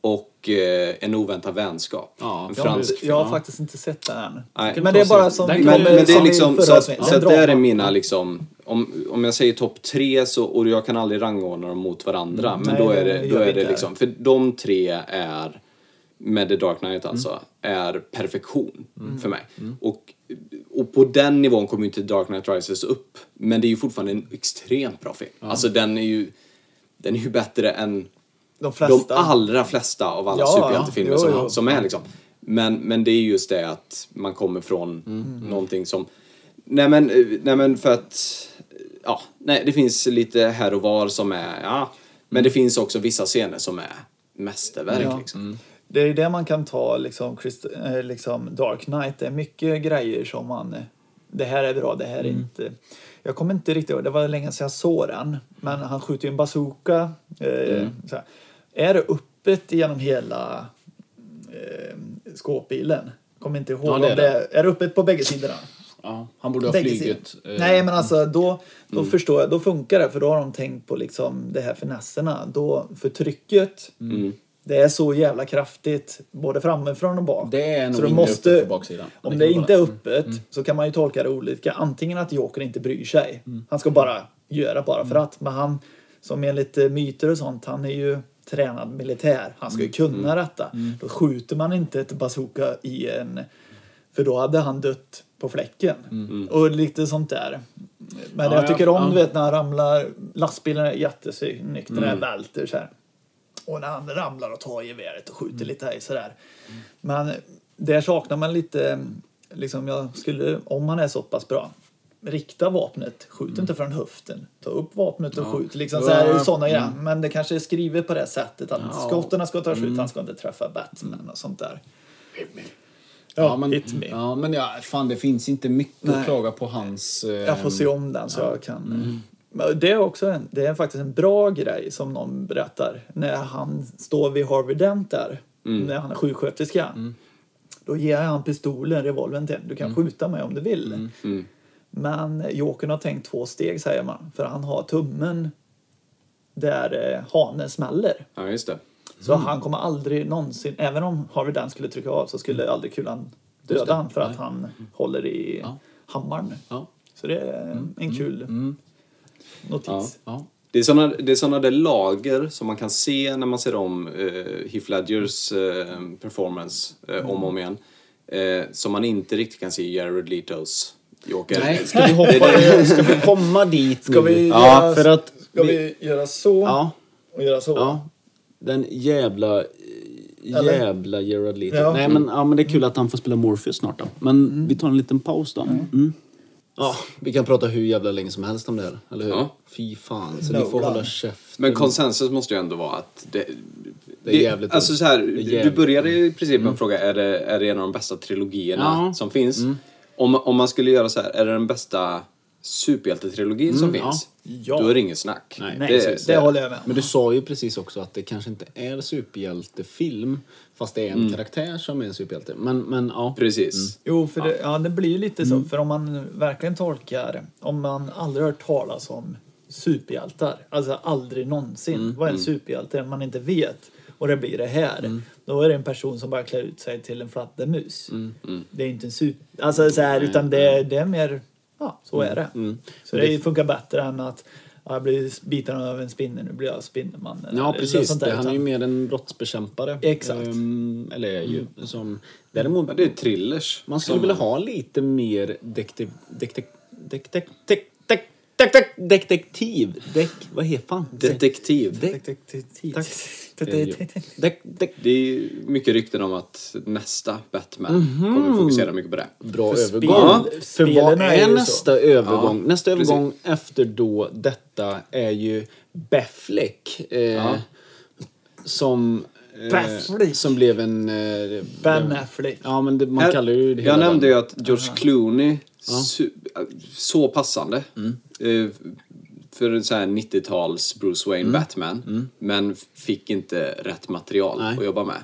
Och eh, En oväntad vänskap. Ja, en jag, fransk jag har Ja. faktiskt inte sett den än. Nej. Men det är bara som Men, kommer- men det är liksom, så att, avsnittet. så att där är mina liksom, om, om jag säger topp tre så, och jag kan aldrig rangordna dem mot varandra, men Nej, då är det det, då är det liksom, för de tre är, med The Dark Knight alltså, är perfektion för mig. Och, och på den nivån kommer ju inte Dark Knight Rises upp, men det är ju fortfarande en extremt bra film. Alltså den är ju, den är ju bättre än De flesta. de allra flesta av alla Ja, superhjältefilmer jo, som, jo. som är liksom. Men, men det är just det att man kommer från någonting som... Nej men, nej men för att... Ja, nej det finns lite här och var som är... Ja, men det finns också vissa scener som är mästerverk Ja. liksom. Det är det man kan ta liksom, Christ, eh, liksom Dark Knight. Det är mycket grejer som man... eh, Det här är bra, det här är Mm. inte... Jag kommer inte riktigt ihåg, det var länge sedan jag såg den. Men han skjuter ju en bazooka. Eh, Mm. Är det öppet genom hela eh, skåpbilen? Kommer inte ihåg Ja, det är det det. är det öppet på bägge sidorna. Ja, han borde ha flugit. eh, Nej, men alltså då, då Mm. förstår jag. Då funkar det, för då har de tänkt på liksom det här finesserna. Då, för trycket, Mm. Det är så jävla kraftigt, både framifrån och bak. Det är nog så du inte måste, öppet på baksidan. Om Det det, inte är öppet så kan man ju tolka det olika. Antingen att Joker inte bryr sig. Han ska bara göra bara för att. Men han, som enligt eh, myter och sånt, han är ju tränad militär. Han ska ju kunna detta. Då skjuter man inte ett bazooka i en... För då hade han dött på fläcken. Och lite sånt där. Men Ja, jag ja, tycker om ja. du vet när han ramlar. Lastbilen är jättesnyggt. Den Mm. här välter så här. Och när han ramlar och tar geväret och Mm. skjuter lite här sådär. Men där saknar man lite, liksom jag skulle, om man är så pass bra, rikta vapnet, skjut inte från höften. Ta upp vapnet och skjut. Liksom så här, Mm. Ja. sådana grejer. Men det kanske är skrivet på det sättet att Ja. Mm. skotten ska ta slut, han ska inte träffa Batman och sånt där. Ja, Ja, men, ja, men ja, fan det finns inte mycket Nej. att klaga på hans... Eh, Jag får se om den så jag kan... Mm. Det är också en, det är faktiskt en bra grej som någon berättar. När han står vid Harvey Dent där, Mm. när han är sjuksköterska. Då ger han pistolen, revolvern till Du kan Mm. skjuta mig om du vill. Men Jokern har tänkt två steg säger man. För han har tummen där eh, hanen smäller. Ja, just det. Så Mm. han kommer aldrig någonsin, även om Harvey Dent skulle trycka av så skulle aldrig kulan döda han för att han håller i Ja. hammaren. Ja. Så det är en kul notis. Ja. Ja. Det är såna, det är såna där lager som man kan se när man ser om eh, Heath Ledgers eh, performance eh, om och om igen. Eh, som man inte riktigt kan se i Jared Letos Joker. Nej, ska vi hoppa... ska vi komma dit Ska nu? vi ja, göra- för att... Ska vi göra så Ja, och göra så? ja. Den jävla... Eller? Jävla Gerard Leto. Ja. Nej, men, ja, men det är kul att han får spela Morpheus snart då. Men vi tar en liten paus då. Mm. Ja, vi kan prata hur jävla länge som helst om det här. Eller hur? Ja. Fy fan, så No, ni får hålla käften. Men konsensus måste ju ändå vara att det, Det är jävligt Alltså så här, Det är du började i princip med att fråga, är det, är det en av de bästa trilogierna Ja. Mm. som finns? Om, om man skulle göra så här, är det den bästa superhjältetrilogin som Mm, ja. finns? Ja. Då är det inget snack. Nej, Nej, det, det, håller jag med Men du sa ju precis också att det kanske inte är superhjältefilm. Fast det är en karaktär som är en superhjälte. Men, men ja. Precis. Jo, för det, ja, det blir ju lite så. För om man verkligen tolkar, om man aldrig hört talas om superhjältar, alltså aldrig någonsin. Vad är en superhjälte? Man inte vet. Och det blir det här. Då är det en person som bara klär ut sig till en fladdermus. Det är inte en super... Alltså så här, utan det, det är mer, ja, så är det. Så det funkar bättre än att jag blir biten av en spinner, nu blir jag Spindelmannen. Ja, precis. där, han är ju mer en brottsbekämpare. Exakt. Ehm, eller är ju. Som, däremot, Men det är thrillers. man skulle som- vilja ha lite mer dek, detektiv. Dek, vad heter fan? Detektiv. Detektiv. tack. Dek, dek. Det är mycket rykten om att nästa Batman kommer fokusera mycket på det. Bra För övergång. spel- För vad är är nästa övergång? Ja, nästa precis. övergång efter då detta är ju Beffleck. Eh, Ja. Som, eh, Baffleck. som blev en... Eh, Ben Affleck. Ja, men det, man Här- kallar ju det Jag nämnde ju att George Clooney, su, så passande. Eh, för sån här 90-tals Bruce Wayne Batman. Men fick inte rätt material Nej. att jobba med.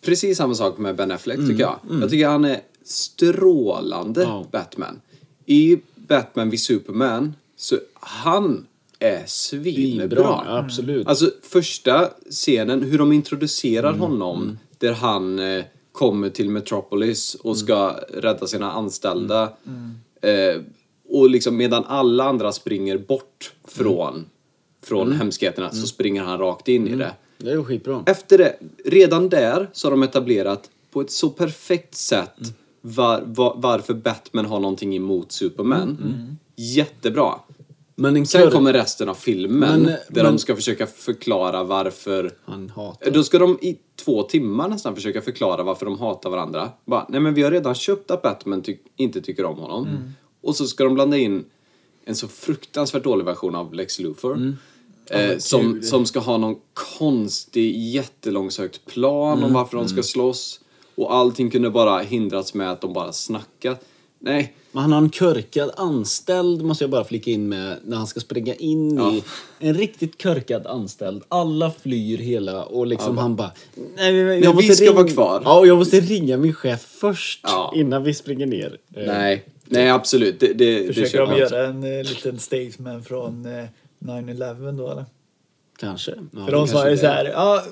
Precis samma sak med Ben Affleck tycker jag. Jag tycker han är strålande Ja. Batman. I Batman vid Superman, så han är svinbra. Bra, ja, absolut. Alltså första scenen, hur de introducerar honom, där han eh, kommer till Metropolis och ska rädda sina anställda. Eh, och liksom medan alla andra springer bort från, från hemskheterna så springer han rakt in i det. Det är skitbra. Efter det, redan där så har de etablerat på ett så perfekt sätt var, var, varför Batman har någonting emot Superman. Jättebra. Men en Sen kommer resten av filmen Men, där men- de ska försöka förklara varför... Han hatar. Då ska de i två timmar nästan försöka förklara varför de hatar varandra. Bara, nej men vi har redan köpt att Batman ty inte tycker om honom. Mm. Och så ska de blanda in en så fruktansvärt dålig version av Lex Luthor. Mm. Eh, som, som ska ha någon konstig jättelångsökt plan Mm. om varför de ska slåss. Och allting kunde bara hindras med att de bara snackat. Nej, Men han har en körkad anställd, måste jag bara flika in med, när han ska springa in i en riktigt körkad anställd. Alla flyr hela och liksom han bara... Nej, jag Men vi ska vara kvar." Ja, och jag måste ringa min chef först Ja. innan vi springer ner. Eh, nej, nej absolut. Det, det, det Försöker köper de göra en eh, liten statement från eh, 9-11 då eller? Kanske. Ja, För de sa ju det. så här, ja,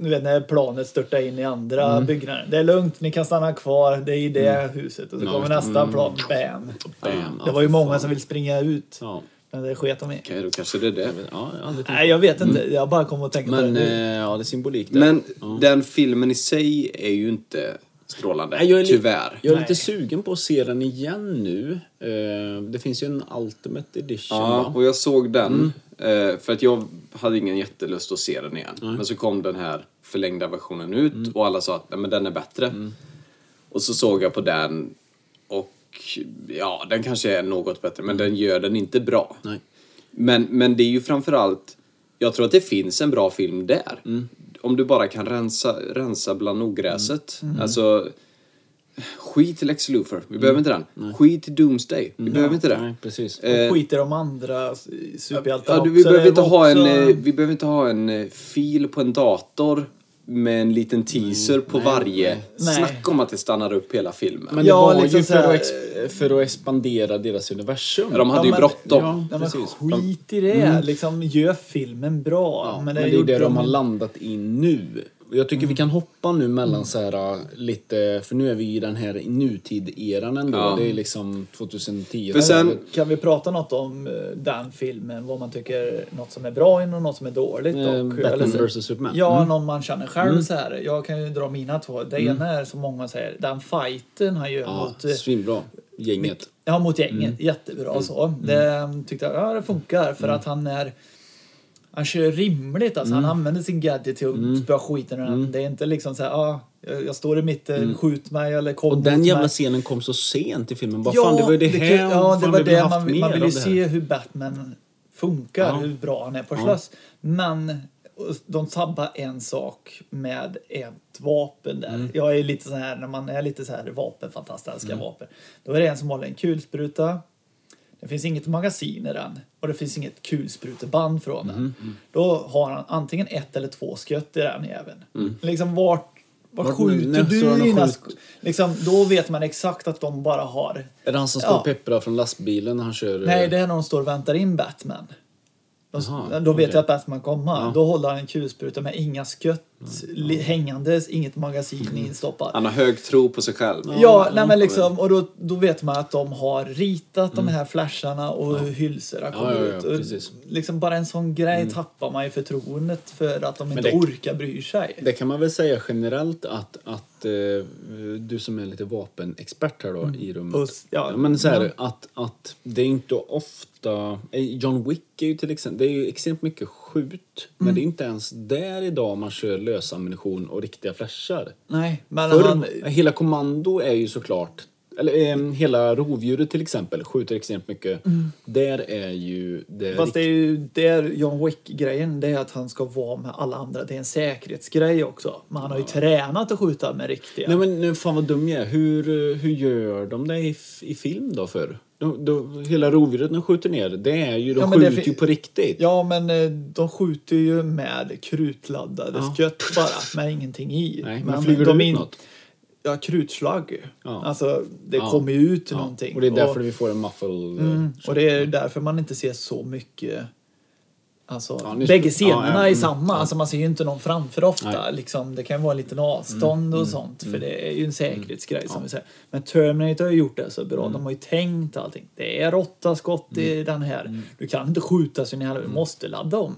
du vet när planet störtar in i andra Mm. byggnader. Det är lugnt, ni kan stanna kvar, det är i det huset. Och så kommer det. nästa plan, bam. Bam. Det var ju många som vill springa ut. Ja. Men det sket de i. Okej, då kanske det är det. Ja, jag Nej, jag vet inte. Jag bara kom att tänka på det nu. eh, ja, det är symbolik där. Men den filmen i sig är ju inte strålande. Nej, jag är Tyvärr. Jag är Nej. lite sugen på att se den igen nu. Eh, det finns ju en Ultimate Edition Ja, va? och jag såg den. Mm. eh, För att jag hade ingen jättelust att se den igen. Men så kom den här förlängda versionen ut Mm. och alla sa att "Nej, men den är bättre. Och så såg jag på den och ja, den kanske är något bättre men den gör den inte bra. Nej. Men, men det är ju framförallt, jag tror att det finns en bra film där. Mm. Om du bara kan rensa, rensa bland ogräset. Mm. Alltså, skit i Lex Luthor, vi behöver inte den. Skit i Doomsday, vi behöver inte det. Mm. Nej, precis. Eh, Och skiter de andra superhjältarna Ja, du, vi, behöver inte ha en, eh, vi behöver inte ha en eh, fil på en dator med en liten teaser på varje. nej. Snacka om att det stannar upp hela filmen. Men det Ja, var liksom ju för, här- att för att expandera deras universum. Ja, de hade Ja, ju bråttom. Ja, men skit i det. Liksom, gör filmen bra. Ja, men men det, det, är det de har landat i nu. Jag tycker vi kan hoppa nu mellan så här äh, lite, för nu är vi i den här nutid-eran ändå. Ja. Det är liksom 2010. För sen- Kan vi prata något om eh, den filmen? Vad man tycker, något som är bra in och något som är dåligt? Eh, och, Batman vs Superman. Ja, Mm. någon man känner själv så här. Jag kan ju dra mina två. Det ena är som många säger, den fighten han gör Ja, mot, svinbra. Gänget. ja, mot gänget. Mm. Jättebra så. Det tyckte jag, ja det funkar för att han är han kör rimligt alltså. Mm. Han använder sin gadget till att spöa skiten ur den. Det är inte liksom så här, ah, jag står i mitten, skjut mig eller kom Mm. Och den jävla mig. scenen kom så sent i filmen. Bara fan, det var ju det här. Ja, det var det. Man, man vill ju det se hur Batman funkar, Ja. hur bra han är på att Ja. Men de sabbar en sak med ett vapen där. Mm. Jag är lite så här, när man är lite så här vapenfantast, älskar Mm. vapen. Då är det en som håller en kulspruta. Det finns inget magasin i den och det finns inget kulspruteband från den. Mm. Då har han antingen ett eller två skott i den jäveln. Liksom vart, vart Vart- skjuter du står dina skjuter? sk- liksom, Då vet man exakt att de bara har Är det han som står Ja. och pepprar från lastbilen när han kör? eh, Nej, det är när de står och väntar in Batman. De, Jaha, då vet okej. jag att Batman kommer. Ja. Då håller han en kulspruta med inga skott li- hängandes, inget magasin instoppat. Han har hög tro på sig själv. Ja, nej, men liksom, och då, då vet man att de har ritat de här flasharna och hur hylsorna kommer Ja, ja, ja, ut. Och liksom bara en sån grej tappar man ju förtroendet för att de inte det- orkar bry sig. Det kan man väl säga generellt att, att eh, du som är lite vapenexpert här då i rummet. Och s- ja, men så här, ja. att, att det är inte ofta... eh, John Wick är ju till exempel... Det är ju extremt mycket skjut. Men det är inte ens där idag man kör lösammunition och riktiga flashar. Nej, men Förr, han... Hela kommando är ju såklart... Eller eh, hela rovdjuret till exempel skjuter extremt mycket. Där är ju... Det Mm. Fast det är ju där John Wick-grejen, det är att han ska vara med alla andra. Det är en säkerhetsgrej också. Men han har ju tränat att skjuta med riktiga. Nej men nu fan vad dum jag är. Hur, eh, hur gör de det i, i film då för? De, de, hela rovdjuret de skjuter ner, det är ju, de Ja, men skjuter ju på riktigt. Ja, men eh, de skjuter ju med krutladdade Ja. skott bara, med ingenting i. Nej, men flyger det de ut in- något? Ja, krutslag. Ja. Alltså, det Ja. kommer ju ut Ja, någonting. Och det är därför vi får en muffle... eh, Mm, och det är därför man inte ser så mycket Alltså, Ja, ni- bägge ja, scenerna ja, är mm, samma. ja. Alltså, man ser ju inte någon framför ofta. Mm, Liksom, det kan vara en liten avstånd och sånt. För det är ju en säkerhetsgrej som Ja. vi säger. Men Terminator har ju gjort det så bra. Mm. De har ju tänkt allting. Det är åtta skott i den här. Mm. Du kan inte skjuta så ni måste ladda om.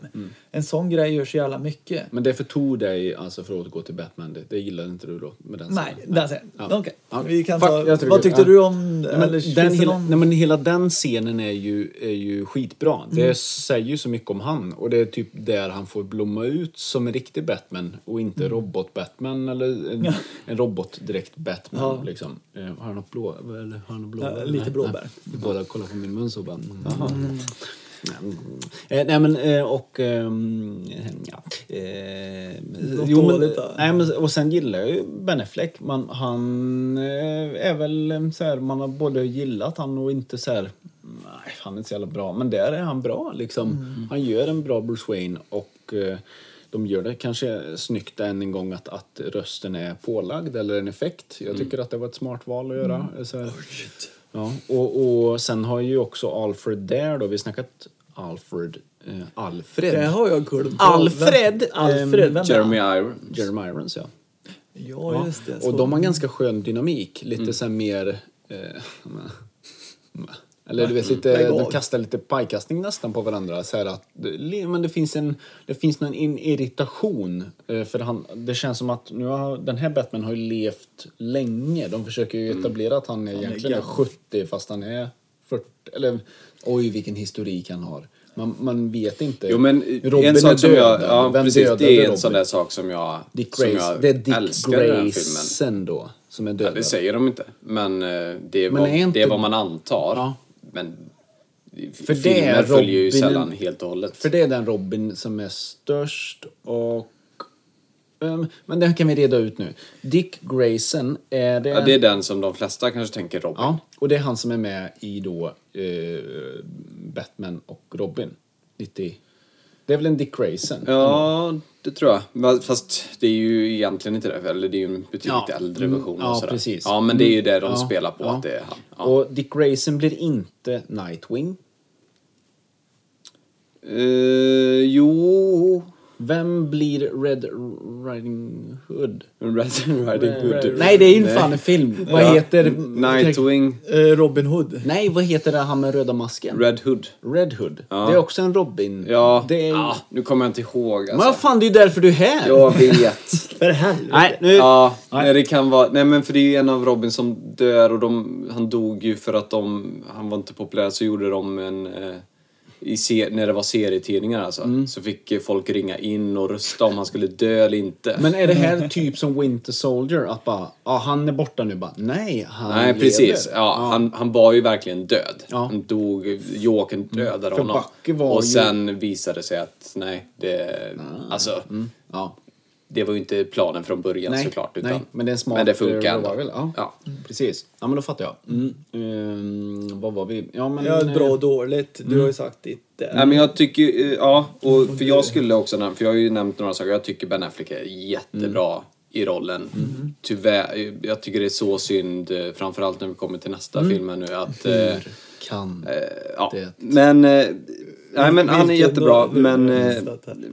En sån grej gör så jävla mycket. Men det förtog dig, alltså för att återgå till Batman, det, det gillade inte du då? Med den Nej, scenen? där ser Ja. Okej, Ja. vi kan Fuck, ta... Vad tyckte ja. du om... Nej, men, eller den hela, någon- nej, men hela den scenen är ju, är ju skitbra. Det Mm. säger ju så mycket om han. Och det är typ där han får blomma ut som en riktig Batman och inte Mm. robot-Batman eller en, en robot direkt Batman. Ja. Liksom. Eh, har han något blå? Eller har han något blåbär? Ja, lite blåbär. Nej. Vi båda kollar på min mun så bara... Mm. Mm. Eh, nej men eh, och... ehm, ja. Eh, Något jo, men, nej, men, och sen gillar jag ju Ben Affleck. Man, han eh, är väl eh, så här, man har både gillat han och inte så här... Nej, han är inte så jävla bra. Men där är han bra liksom. Mm. Han gör en bra Bruce Wayne och de gör det kanske snyggt än en gång att, att rösten är pålagd eller en effekt. Jag tycker att det var ett smart val att göra. Så här. Ja, och, och sen har ju också Alfred där då, vi har snackat Alfred, eh, Alfred. Det har jag glömt. Alfred, Vem- Alfred, vem är Jeremy? Irons. Jeremy Irons ja. Ja, just det. och så. de har ganska skön dynamik, lite så här mer... Eh, eller du vet, lite, Lägg av. de kastar lite pajkastning nästan på varandra. Så att, men det finns en det finns någon in, irritation. eh, För han, det känns som att nu har, den här Batman har ju levt länge. De försöker ju etablera att han är egentligen är gammal. 70 fast han är 40. Eller oj vilken historik han har. Man, man vet inte. Jo men Robin en sån som jag, ja Vem precis, det är en Robin? sån där sak som jag, Dick som Grace. jag Det är Dick älskar i den här filmen. Då som är Ja, det säger de inte, men eh, det är, Men vad, är inte- det är vad man antar. Ja. Men För det filmer är följer ju Robin- sällan helt och hållet. För det är den Robin som är störst och... ehm, men det kan vi reda ut nu. Dick Grayson, är det... Ja, det är den som de flesta kanske tänker Robin. Ja, och det är han som är med i då eh, Batman och Robin. 90... Det är väl en Dick Grayson? Ja, det tror jag. Fast det är ju egentligen inte det, eller det är ju en betydligt Ja. äldre Mm, version. ja, sådär. precis. Ja, men det är ju det de Ja, spelar på, ja. att det är han. Och Dick Grayson blir inte Nightwing. Eh, jo... Vem blir Red Riding Hood? Red Riding Hood. Nej, det är ju fan en film. Vad Ja. heter... Nightwing. Eh, Robin Hood. Nej, vad heter det han med röda masken? Red Hood. Red Hood. Ja. Det är också en Robin. Ja, Det är... ja, nu kommer jag inte ihåg Men vad alltså. fan, det är ju därför du är här! Jag vet. För helvete. Nej, nu... Ja, Nej. nej. det kan vara... Nej men för det är ju en av Robin som dör och de, han dog ju för att de... Han var inte populär så gjorde de en... Eh, i se, när det var serietidningar alltså. Mm. Så fick folk ringa in och rösta om han skulle dö eller inte. Men är det här typ som Winter Soldier? Att bara, ja han är borta nu bara, nej, han Nej lever. precis. Ja, Han, han var ju verkligen död. Ja. Mm. Han dog, Jokern dödade För honom. Och ju- sen visade det sig att nej, det... Alltså, Ja. Det var ju inte planen från början Nej, såklart. Utan, nej, men det är en smart men det funkar eh, ändå. Ja. Ja. precis. Ja, men då fattar jag. Mm. Ehm, vad var vi? Ja, men... Ja, bra och eh, dåligt. Du har ju sagt ditt där. Nej men jag tycker, eh, ja, och för jag skulle också nämna, för jag har ju nämnt några saker, jag tycker Ben Affleck är jättebra Mm. i rollen. Tyvärr, eh, jag tycker det är så synd, eh, framförallt när vi kommer till nästa Mm. film nu, att... Eh, Hur kan eh, ja, Det- men... Eh, nej men han är jättebra, men... Eh.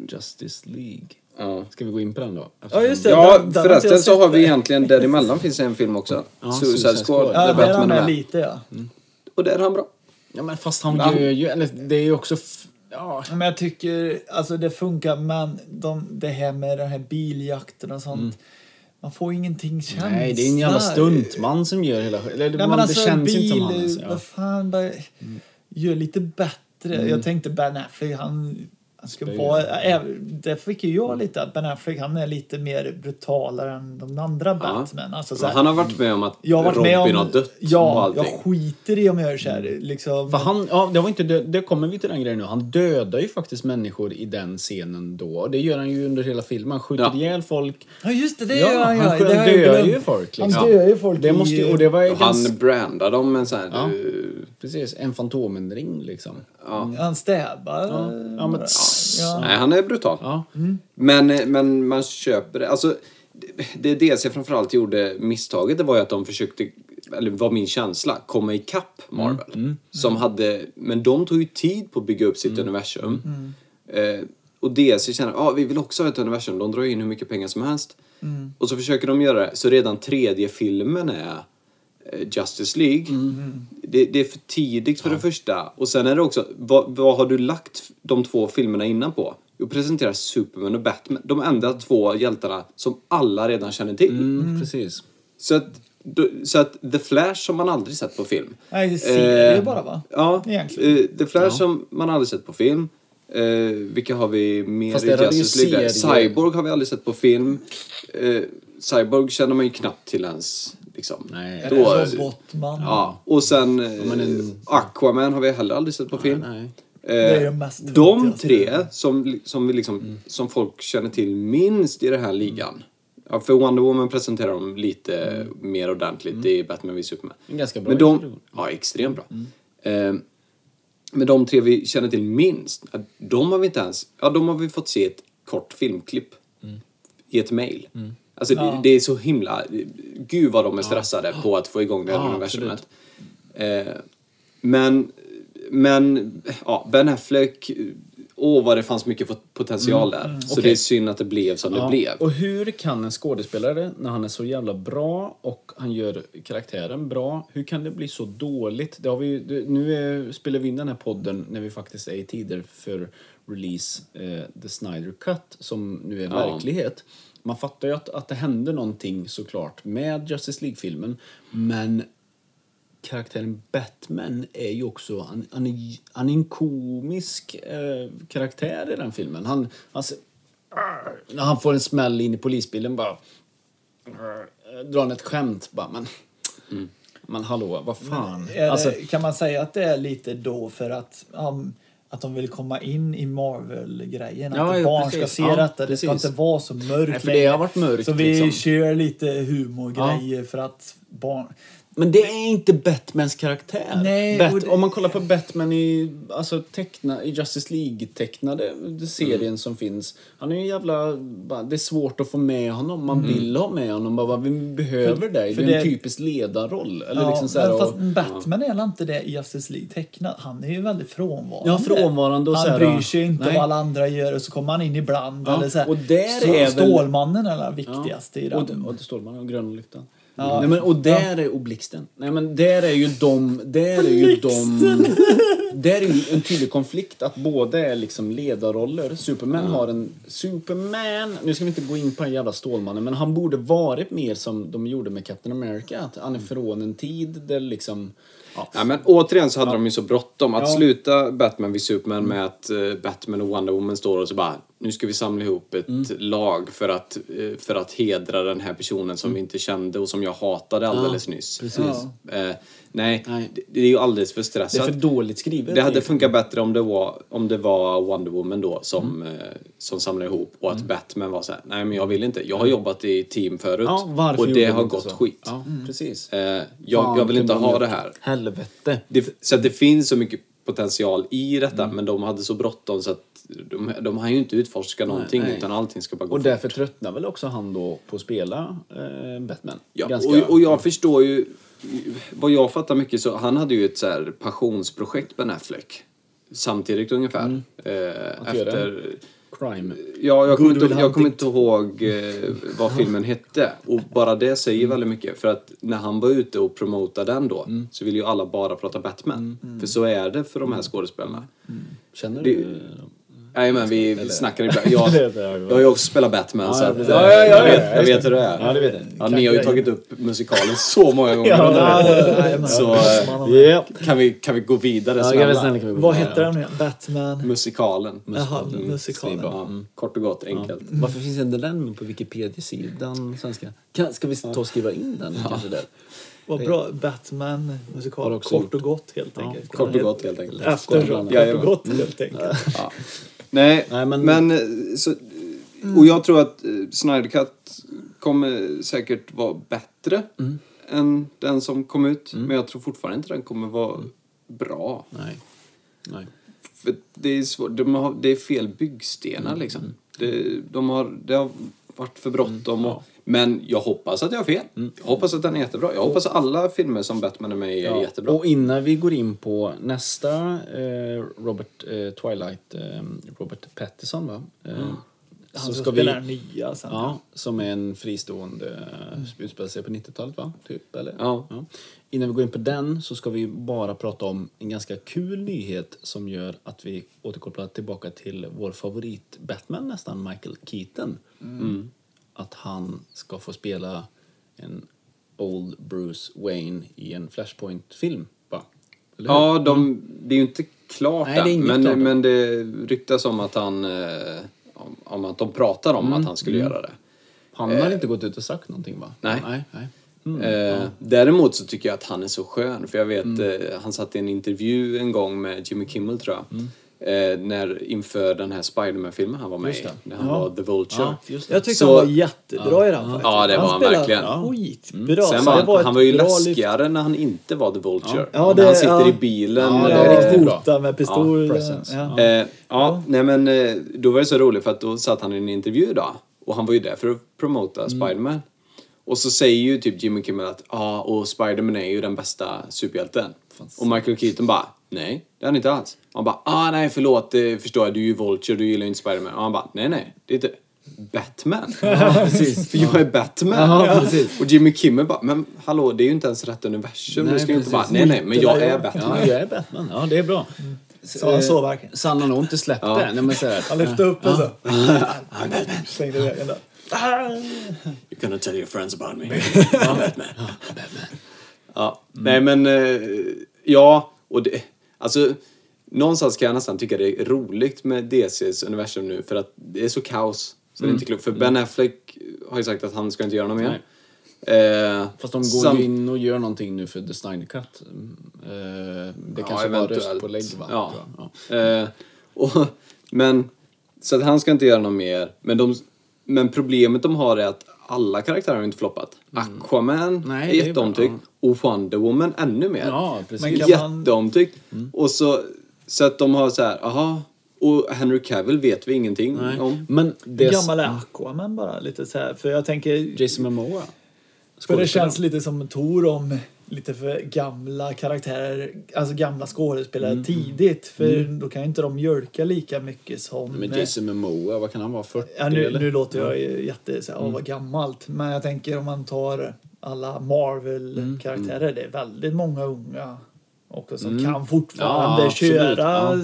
Justice League... Ja. Ska vi gå in på den då? Ja, just det. Ja, Den- förresten så har vi egentligen däremellan finns en film också. Ja, Suicide Squad. Ja, där är Batman han är med lite ja. Och där är han bra. Ja, men fast han Va? gör ju... Eller det är ju också... Ja. Men jag tycker, alltså det funkar, men de, det här med den här biljakten och sånt. Man får ingenting känsla. Mm. Nej, det är en jävla stuntman som gör hela... Eller, Nej, man, men alltså det känns bil, inte som han. Alltså. Ja. vad fan, bara, gör lite bättre. Mm. Jag tänkte Ben Affleck, han ska vara, även- där fick ju jag lite att Ben Affleck, han är lite mer brutalare än de andra Batman. Alltså, så här, Han har varit med om att jag Robin med om, har dött och Ja, allting. jag skiter i om jag gör så här. Liksom. För han, ja, det var inte det, det kommer vi till den grejen nu. Han dödar ju faktiskt människor i den scenen då. Det gör han ju under hela filmen. Han skjuter Ja. ihjäl folk. Ja, just det, det Ja, gör han. han ja. Det dör glömt. ju folk, liksom. Han dör ju folk Det måste, ju- och det var ju ganska... Han brandar dem med en sån här... Ja. eh, Precis, en fantomenring liksom. Han stäbar. Ja, ja, men- Ja. Nej, han är brutal. Ja. Men, eh, men man köper det. Alltså, det- det DC framförallt gjorde misstaget, det var ju att de försökte, eller var min känsla, komma ikapp Marvel. Som hade, men de tog ju tid på att bygga upp sitt universum. Eh, och DC känner, ja ah, vi vill också ha ett universum, de drar in hur mycket pengar som helst. Och så försöker de göra det, så redan tredje filmen är Justice League. Det, det är för tidigt för det första. Och sen är det också, vad, vad har du lagt de två filmerna innan på? Jo, presentera Superman och Batman. De enda två hjältarna som alla redan känner till. Mm, precis. Så, att, så att The Flash som man aldrig sett på film. Nej, serie Eh, bara va? Ja, Egentligen. eh, The Flash som man aldrig sett på film. Eh, vilka har vi mer Fast i Justice League? Cyborg har vi aldrig sett på film. Eh, Cyborg känner man ju knappt till ens. Liksom. Nej. Då, Robotman. ja. Och sen eh, men en- Aquaman har vi heller aldrig sett på film. Nej. Eh, Det är de mest de tråkiga tre som, som, vi liksom, som folk känner till minst i den här ligan. Ja, för Wonder Woman presenterar de lite mer ordentligt i Batman v Superman. En ganska bra Men de, ja, extremt bra. Eh, men de tre vi känner till minst, ja, de har vi inte ens... Ja, de har vi fått se ett kort filmklipp i ett mail. Alltså, det, det är så himla... Gud vad de är stressade på att få igång det här Ja, universumet. Eh, men, men, ja, Ben Affleck... Åh, vad det fanns mycket pot- potential där. Så Okej. det är synd att det blev som det Ja, blev. Och hur kan en skådespelare, när han är så jävla bra och han gör karaktären bra, hur kan det bli så dåligt? Det har vi, det, nu är, spelar vi in den här podden när vi faktiskt är i tider för release, eh, The Snyder Cut, som nu är Ja. verklighet. Man fattar ju att, att det händer någonting såklart med Justice League-filmen, men karaktären Batman är ju också, han, han, är, han är en komisk eh, karaktär i den filmen. Han, han, när han får en smäll in i polisbilen bara eh, drar han ett skämt bara, men, men hallå, vad fan. Är Alltså, det, kan man säga att det är lite då för att, um, att de vill komma in i Marvel-grejen? Ja, att ja, barn ska precis. se Ja, detta. Det ska inte vara så mörkt Nej, för det har varit mörkt, Så vi liksom. kör lite humorgrejer för att barn... men det är inte Batmans karaktär. Nej, Bat, och det- Om man kollar på Batman i, alltså, teckna, i Justice League-tecknade serien Mm. som finns. Han är ju jävla... Det är svårt att få med honom. Man vill ha med honom. Bara, vi behöver För- dig. för Du är en det- typisk ledarroll. Eller Ja, liksom så här, fast och- Batman är väl inte det i Justice League tecknat? Han är ju väldigt frånvarande. Ja, frånvarande och han så här, bryr sig inte nej. om vad alla andra gör och så kommer han in ibland. Ja, eller så här. och där Stå- är väl- Stålmannen är det viktigaste i och, den. och det står man och gröna lyktan. Ja. Nej, men, och där är och blixten. Nej men där är ju de, där är ju de, där är ju en tydlig konflikt att båda är liksom ledarroller. Superman har en, Superman, nu ska vi inte gå in på den jävla Stålmannen, men han borde varit mer som de gjorde med Captain America. Att han är från en tid där liksom, ja. Ja, men återigen så hade de ju så bråttom. Att Ja. sluta Batman vid Superman med att eh, Batman och Wonder Woman står och så bara nu ska vi samla ihop ett Mm. lag för att, eh, för att hedra den här personen som vi inte kände och som jag hatade alldeles nyss. Mm. precis. Eh, nej, Nej. Det, det är ju alldeles för Det är stressat. för dåligt skrivet. Det hade funkat bättre om det var, om det var Wonder Woman då som, Mm. eh, som samlade ihop och att Batman var så här, nej men jag vill inte. Jag har jobbat i team förut Ja, och det de har gått så? skit. Ja, precis. Eh, jag, Fan, jag vill inte ha det här. Helvete. Det, så att det finns så mycket potential i detta Mm. men de hade så bråttom så att de, de har ju inte utforskat någonting nej. utan allting ska bara gå Och fort. därför tröttnar väl också han då på att spela eh, Batman. Ja, Ganska- och, och jag förstår ju, vad jag fattar mycket så, han hade ju ett så här passionsprojekt Ben Affleck. Samtidigt ungefär. Eh, Att göra efter, crime. Ja, jag kommer, inte, jag Hunting. inte ihåg eh, vad filmen hette. Och bara det säger väldigt mycket. För att när han var ute och promotade den då så vill ju alla bara prata Batman. För så är det för de här skådespelarna. Känner Det- du? Nej men vi snackar ibland. Jag, jag. har ju också spelat Batman så Ja, att, precis. eh, Ja, ja, ja, jag, vet, ja, jag vet hur det är. Ja, det vet. Ja, ni har ju tagit upp musikalen så många gånger. Ja, Så Ja. kan vi, kan vi gå vidare Ja, snälla? snälla vi gå Vad hette den nu? Batman? Musikalen. Jaha, musikalen. Svinbra. Ja, kort och gott, enkelt. Varför finns inte den på Wikipedia-sidan svenska? Kan, ska vi ta och skriva in den kanske där? Vad bra. Batman musikal. Kort gjort. och gott helt enkelt. Kort och gott helt enkelt. Efter så. Kort och gott helt enkelt. Ja. Nej, Nej, men- men... eh, så, och jag tror att eh, Snyder Cut kommer säkert vara bättre Mm. än den som kom ut. Men jag tror fortfarande inte den kommer vara bra. Nej. Nej. För det är, svårt, de har, det är fel byggstenar liksom. Det, de har, det har varit för bråttom. Och, Men jag hoppas att jag har fel. Jag hoppas att den är jättebra. Jag hoppas att alla filmer som Batman är med i är jättebra. Och innan vi går in på nästa eh, Robert eh, Twilight, eh, Robert Pattinson va? Eh, Han Så ska vi, spela den nya sen. ja, som är en fristående, uh, utspelar sig på 90-talet va? Typ, eller? Ja. Innan vi går in på den så ska vi bara prata om en ganska kul nyhet som gör att vi återkopplar tillbaka till vår favorit Batman nästan, Michael Keaton. Mm. Att han ska få spela en Old Bruce Wayne i en Flashpoint-film, va? Eller? Ja, de, det är ju inte klart Nej, än, men, klart men det ryktas om att han... Eh, om, om att de pratar om att han skulle göra det. Han har inte gått ut och sagt någonting va? Nej. Nej, nej. Mm. Eh, Däremot så tycker jag att han är så skön. För jag vet, eh, han satt i en intervju en gång med Jimmy Kimmel tror jag. Eh, när, inför den här Spiderman-filmen han var med Just i. det. När han Ja. var The Vulture. Ja, just det. Jag tyckte Så- han var jättebra i den faktiskt. Ja, det var han spelade verkligen. Mm. skitbra. Sen Så var han, ett han var ju bra lyft. läskigare när han inte var The Vulture. Ja, det- när han sitter ja. i bilen. Ja, det är riktigt bra. Hota med pistol. Ja. Eh, ja, nej men eh, då var det så roligt för att då satt han i en intervju då. Och han var ju där för att promota Spiderman. Och så säger ju typ Jimmy Kimmel att ja, ah, och Spiderman är ju den bästa superhjälten. Och Michael Keaton bara, nej, det är han inte alls. Han bara, ah nej förlåt, det förstår jag, du är ju Vulture, du gillar ju inte Spiderman. Och han bara, nej nej, det är inte Batman. precis. För jag är Batman. Ja, precis. Och Jimmy Kimmel bara, men hallå, det är ju inte ens rätt universum. Nej, du ska ju inte bara, nej nej, men jag är Batman. Ja, jag är Batman. Ja, det är bra. Så han så verkligen. Så han har nog inte släppt det. Nej, men så här, Han lyfte upp den så. Slängde iväg den där. You're gonna tell your friends about me. I'm Batman. Ja, nej men, eh, ja, och det, alltså, någonstans kan jag nästan tycka det är roligt med DCs universum nu för att det är så kaos. Så det är inte klokt. För Ben Affleck har ju sagt att han ska inte göra något mer. Eh, Fast de går sam- ju in och gör någonting nu för The Snyder Cut. Eh, det kanske var röstpålägg va? Ja. ja. Eh, och, men, så att han ska inte göra något mer. Men, de, men problemet de har är att alla karaktärer har inte floppat. Aquaman Mm. Nej, är jätteomtyckt. Och Wonder Woman ännu mer. Ja, precis. Jätteomtyckt. Mm. Och så, så att de har så här, aha. Och Henry Cavill vet vi ingenting Nej. om. Men det gammal Aquaman bara? Lite så här. För jag tänker... Jason Momoa. För det känns lite som Tor om lite för gamla karaktärer, alltså gamla skådespelare Mm. tidigt. För då kan ju inte de mjölka lika mycket som... Men Jason Momoa, vad kan han vara? 40 ja, nu, eller? nu låter jag ju jätte så här, Mm. vad gammalt. Men jag tänker om man tar alla Mm, Marvel-karaktärer, det är väldigt många unga också som kan fortfarande Mm. Ja, köra Ja.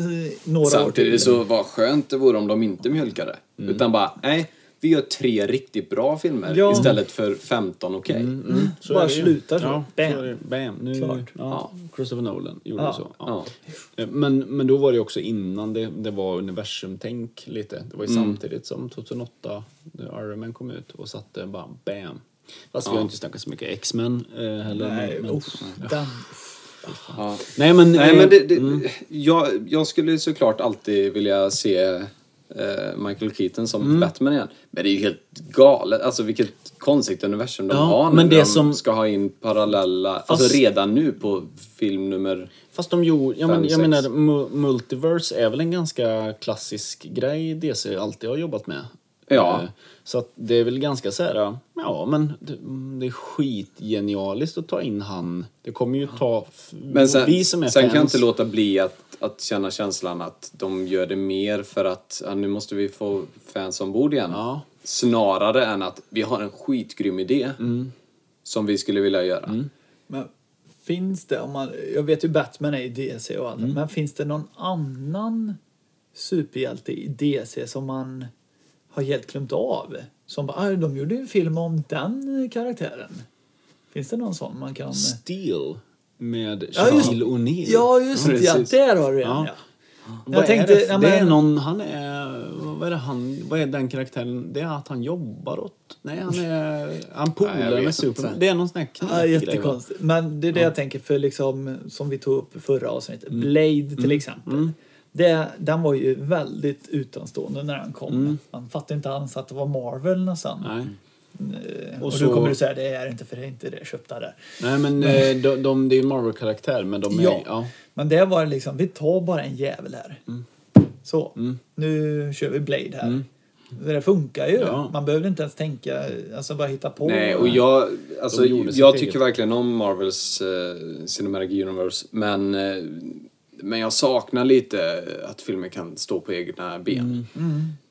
några år Samtidigt så vad skönt det vore om de inte mjölkade. Mm. Utan bara, nej. Vi gör tre riktigt bra filmer Ja. istället för 15 okej. Mm, så Bara är det ju. slutar så. Ja, Bam. så är det. Bam. Nu, Klart. Ja, Christopher Nolan gjorde Ja. så. Ja. Ja. Eh, Men, men då var det också innan det, det var universumtänk lite. Det var ju samtidigt som 2008 när Iron Man kom ut och satte bara bam. Fast vi har inte snackat så mycket X-Men eh, heller. Nej, men, men, uff, den. Ja. Nej men... Nej eh, men det, det, jag, jag skulle såklart alltid vilja se eh, Michael Keaton som Mm. Batman igen. Men det är ju helt galet, alltså vilket konstigt universum de Ja, har nu men när de som- ska ha in parallella, Fast- alltså redan nu på film nummer... Fast de gjorde, ja, men, jag menar, mu- multiverse är väl en ganska klassisk grej DC alltid har jobbat med. Ja. Så att det är väl ganska så här, ja men det, är skitgenialiskt att ta in han. Det kommer ju ta, Men sen, vi som är sen fans. kan jag inte låta bli att att känna känslan att de gör det mer för att ja, nu måste vi få fans ombord igen. Ja. Snarare än att vi har en skitgrym idé som vi skulle vilja göra. Men finns det, om man, jag vet ju Batman är i DC och Mm. allt, men finns det någon annan superhjälte i DC som man har helt glömt av? Som bara, "Ah, de gjorde ju en film om den karaktären. Finns det någon sån man kan... Steel med Ja, just- Shaquille O'Neal. Ja, just det. Ja, där har du en, Ja. ja. Vad Jag är tänkte- det? ja, det är någon, han är, vad är det han, vad är den karaktären? Det är att han jobbar åt, nej han är, han Nej, polar jag vet med Superman. Det är någon sån här Ja, jättekonstigt. Men det är det jag tänker för liksom, som vi tog upp i förra avsnittet, Mm. Blade till exempel. Det, den var ju väldigt utanstående när den kom. Man fattade inte alls att det var Marvel nästan. Mm. Nej. Eh, Och Och, så- då kommer du säga det är inte för det är inte det köpta där. Nej men eh, de, de, det är en Marvel-karaktär men de är, Ja. ja. Men det var liksom, vi tar bara en jävel här. Mm. Så, nu kör vi Blade här. Så det funkar ju. Ja. Man behöver inte ens tänka, alltså bara hitta på. Nej, och jag, alltså, jag eget. tycker verkligen om Marvels uh, Cinematic Universe, men, eh, men jag saknar lite att filmer kan stå på egna ben.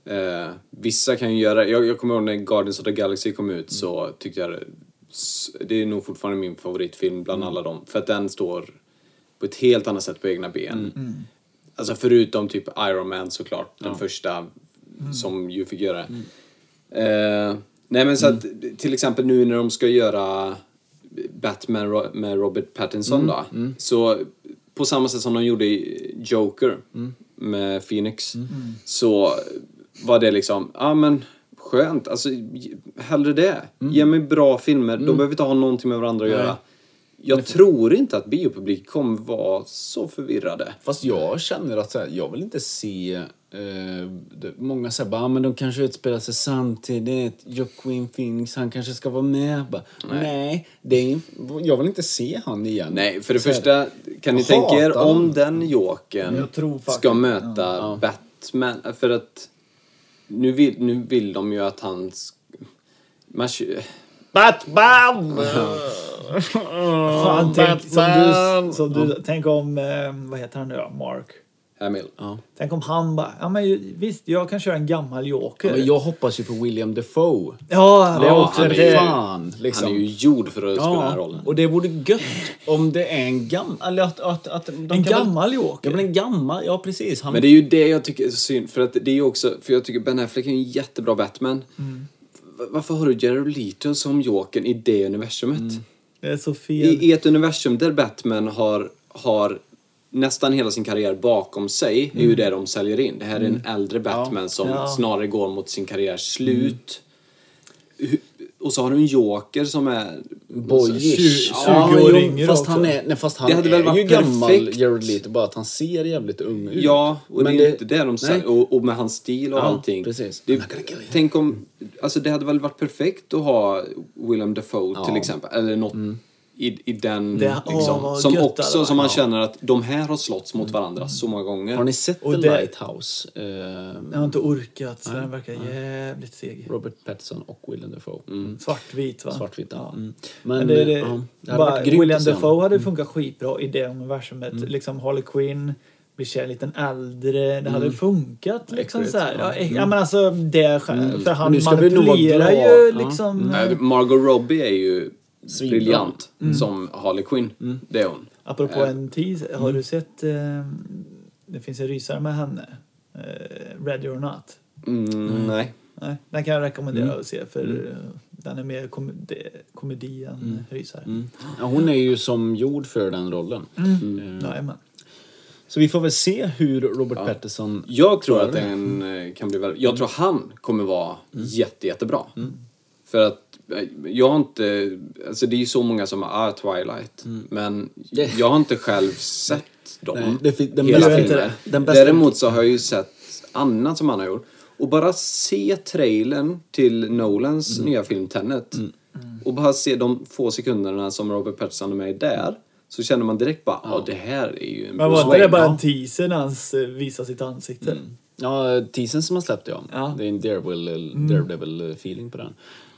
Eh, vissa kan ju göra jag, jag kommer ihåg när Guardians of the Galaxy kom ut så tyckte jag det, är nog fortfarande min favoritfilm bland alla dem, för att den står på ett helt annat sätt på egna ben. Alltså förutom typ Iron Man såklart, den första som ju fick göra. Eh, nej men så att till exempel nu när de ska göra Batman med Robert Pattinson då. Så på samma sätt som de gjorde i Joker med Phoenix. Så var det liksom, ja men skönt, alltså hellre det. Ge mig bra filmer, de behöver inte ha någonting med varandra att göra. Jag tror inte att biopublik kommer vara så förvirrade. Fast jag känner att så här, jag vill inte se... Eh, det, många säger bara, ah, men de kanske utspelar sig samtidigt. Joaquin Phoenix, han kanske ska vara med. Bara, nej, det är, jag vill inte se han igen. Nej, för det Så första, kan ni tänka er om den Jokern ska möta Batman, för att nu vill, nu vill de ju att han... Man, Batman! Fan, tänk, som du, som du, tänk om, eh, vad heter han nu då? Mark. Hamill. Ja. Tänk om han bara, ja men visst jag kan köra en gammal joker. Ja, men jag hoppas ju på William Defoe. ja, det är Ja, också för det. fan. Liksom. Han är ju gjord för att spela den här Ja, rollen. och det vore gött om det är en gammal... Eller att, att, att de En kan väl- gammal joker. Ja, men en gammal. Ja, precis. Han, Men det är ju det jag tycker är synd, för att det är ju också, för jag tycker Ben Affleck är en jättebra Batman. V- Varför har du Jared Leto som Jokern i det universumet? Det är så fel. I, I ett universum där Batman har, har nästan hela sin karriär bakom sig är ju det de säljer in. Det här är en äldre Batman som Ja. snarare går mot sin karriärs slut. Hu- Och så har du en Joker som är... Boyish. 20 år yngre fast också. han är, nej, fast han Det hade väl varit ju gammal. Jared Leto, bara att han ser jävligt ung ut. Ja, och Men det är inte det de säger. Och, och med hans stil och Ja, allting. precis. Det, tänk om... Alltså det hade väl varit perfekt att ha Willem Dafoe till exempel. Eller något i, i den Det- åh, liksom. vad som också, som man känner att de här har slått mot varandra så många gånger. Har ni sett Och The det- Lighthouse? Eh, Jag har inte orkat, så den verkar jävligt seg. Robert Pattinson och Willem Dafoe. Mm. Svartvit va? Svartvitt, ja. Ja. Mm. Men Men, det, det, ja, det hade bara, se Dafoe hade funkat skitbra i det universumet. Liksom Harley Quinn blir kär lite äldre. Det hade funkat liksom så här. Ja, ja. ja, men alltså det. För han nu ska vi nog vara manipulerar ju Ja. liksom. Nej, Margot Robbie är ju Svinbra. briljant som Harley Quinn. Det är hon. Apropå Eh, en teaser, har du sett eh, det finns en rysare med henne? Eh, Ready or Not? Mm, nej. Nej, den kan jag rekommendera Mm. att se för den är mer kom komedi än rysare. Mm. Ja, hon är ju som gjord för den rollen. Mm. Jajamän. Så vi får väl se hur Robert Pattinson... Jag tror att den eh, kan bli väldigt... Jag tror han kommer vara jätte, jättebra. För att jag har inte... Alltså det är ju så många som har ah, Twilight. Men Det- jag har inte själv sett dem. Nej, den hela filmen. den bästa- Däremot så har jag ju sett annat som han har gjort. Och bara se trailern till Nolans nya film Tenet. Och bara se de få sekunderna som Robert Pattinson är med där. Så känner man direkt bara, ja det här är ju en Men var inte det bara en teaser när han visar sitt ansikte? Ja, teasern som har släppt ja. Ja. Det är en Daredevil, Daredevil feeling på den.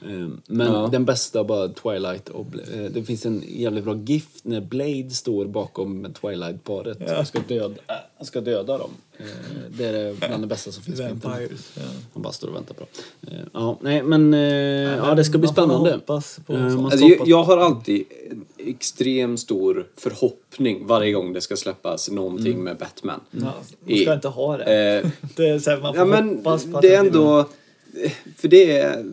Eh, Men Ja. den bästa bara Twilight och eh, det finns en jävligt bra GIF när Blade står bakom Twilight-paret Ja. och ska döda. Han ska döda dem. Eh, Det är bland det bästa som finns på internet. Vampires. Ja. Han bara står och väntar på dem. Eh, Ja, nej men... eh, Ja, det ska bli spännande. på Eh, Alltså, jag, jag har alltid en extrem stor förhoppning varje gång det ska släppas någonting Mm. med Batman. Ja, man ska I- inte ha det. Eh, det är så här, man får ja men hoppas på att det är ändå... För det är...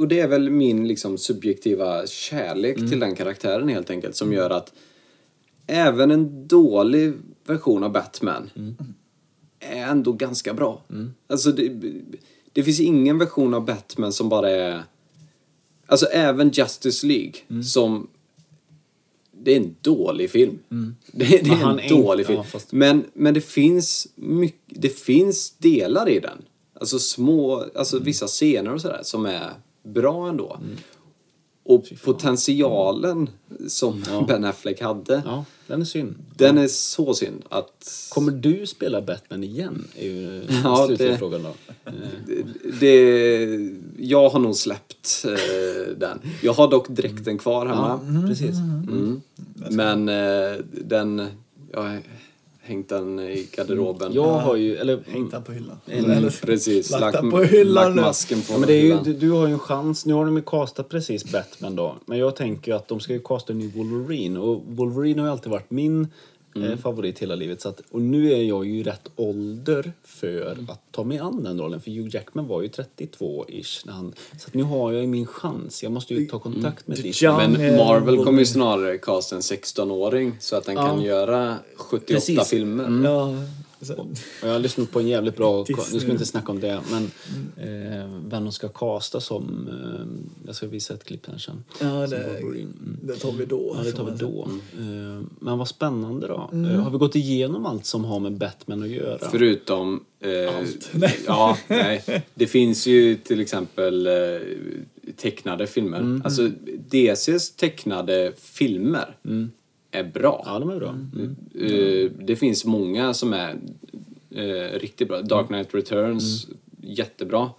Och det är väl min liksom subjektiva kärlek Mm. till den karaktären helt enkelt som gör att även en dålig version av Batman Mm. är ändå ganska bra. Alltså det, det finns ingen version av Batman som bara är... Alltså även Justice League Mm. som... Det är en dålig film. Det, det är en dålig film. ja, fast- Men, men det finns mycket, det finns delar i den. Alltså små, alltså Mm. vissa scener och sådär som är bra ändå. Och potentialen som Ben Affleck hade, Ja, den är synd. den är så synd att... Kommer du spela Batman igen? Är ju Ja, det- frågan då. Eh, Det, jag har nog släppt eh, den. Jag har dock dräkten kvar hemma. Ja, precis. Mm. Men eh, den, jag hängt den i garderoben. Jag har ju, eller... Hängt den på hyllan. Mm, Eller- Precis, Lagt lagt, den på hyllan lagt nu. masken på Ja, men det är ju, hyllan. du, du har ju en chans. Nu har de ju castat precis Batman då. Men jag tänker ju att de ska ju casta en ny Wolverine. Och Wolverine har ju alltid varit min eh, favorit hela livet. Så att, och nu är jag ju rätt ålder för att ta mig an den rollen. För Hugh Jackman var ju 32-ish när han... Så att nu har jag ju min chans. Jag måste ju ta kontakt med Disney. Ja. Men Marvel kommer ju snarare casta en 16-åring så att den kan göra 78 Precis. filmer. Ja, jag har lyssnat på en jävligt bra... Nu ska vi inte snacka om det, men eh, vem de ska casta som... Eh, jag ska visa ett klipp här sen. ja det. Mm. det tar vi då. Ja, det tar vi då. Eh, Men vad spännande då. Mm. Eh, Har vi gått igenom allt som har med Batman att göra? Förutom... Eh, Allt. Nej. Ja, nej. Det finns ju till exempel eh, tecknade filmer. Mm. Alltså, DCs tecknade filmer är bra. Ja, de är bra. Mm. Mm. Eh, det finns många som är eh, riktigt bra. Dark Knight Returns, jättebra.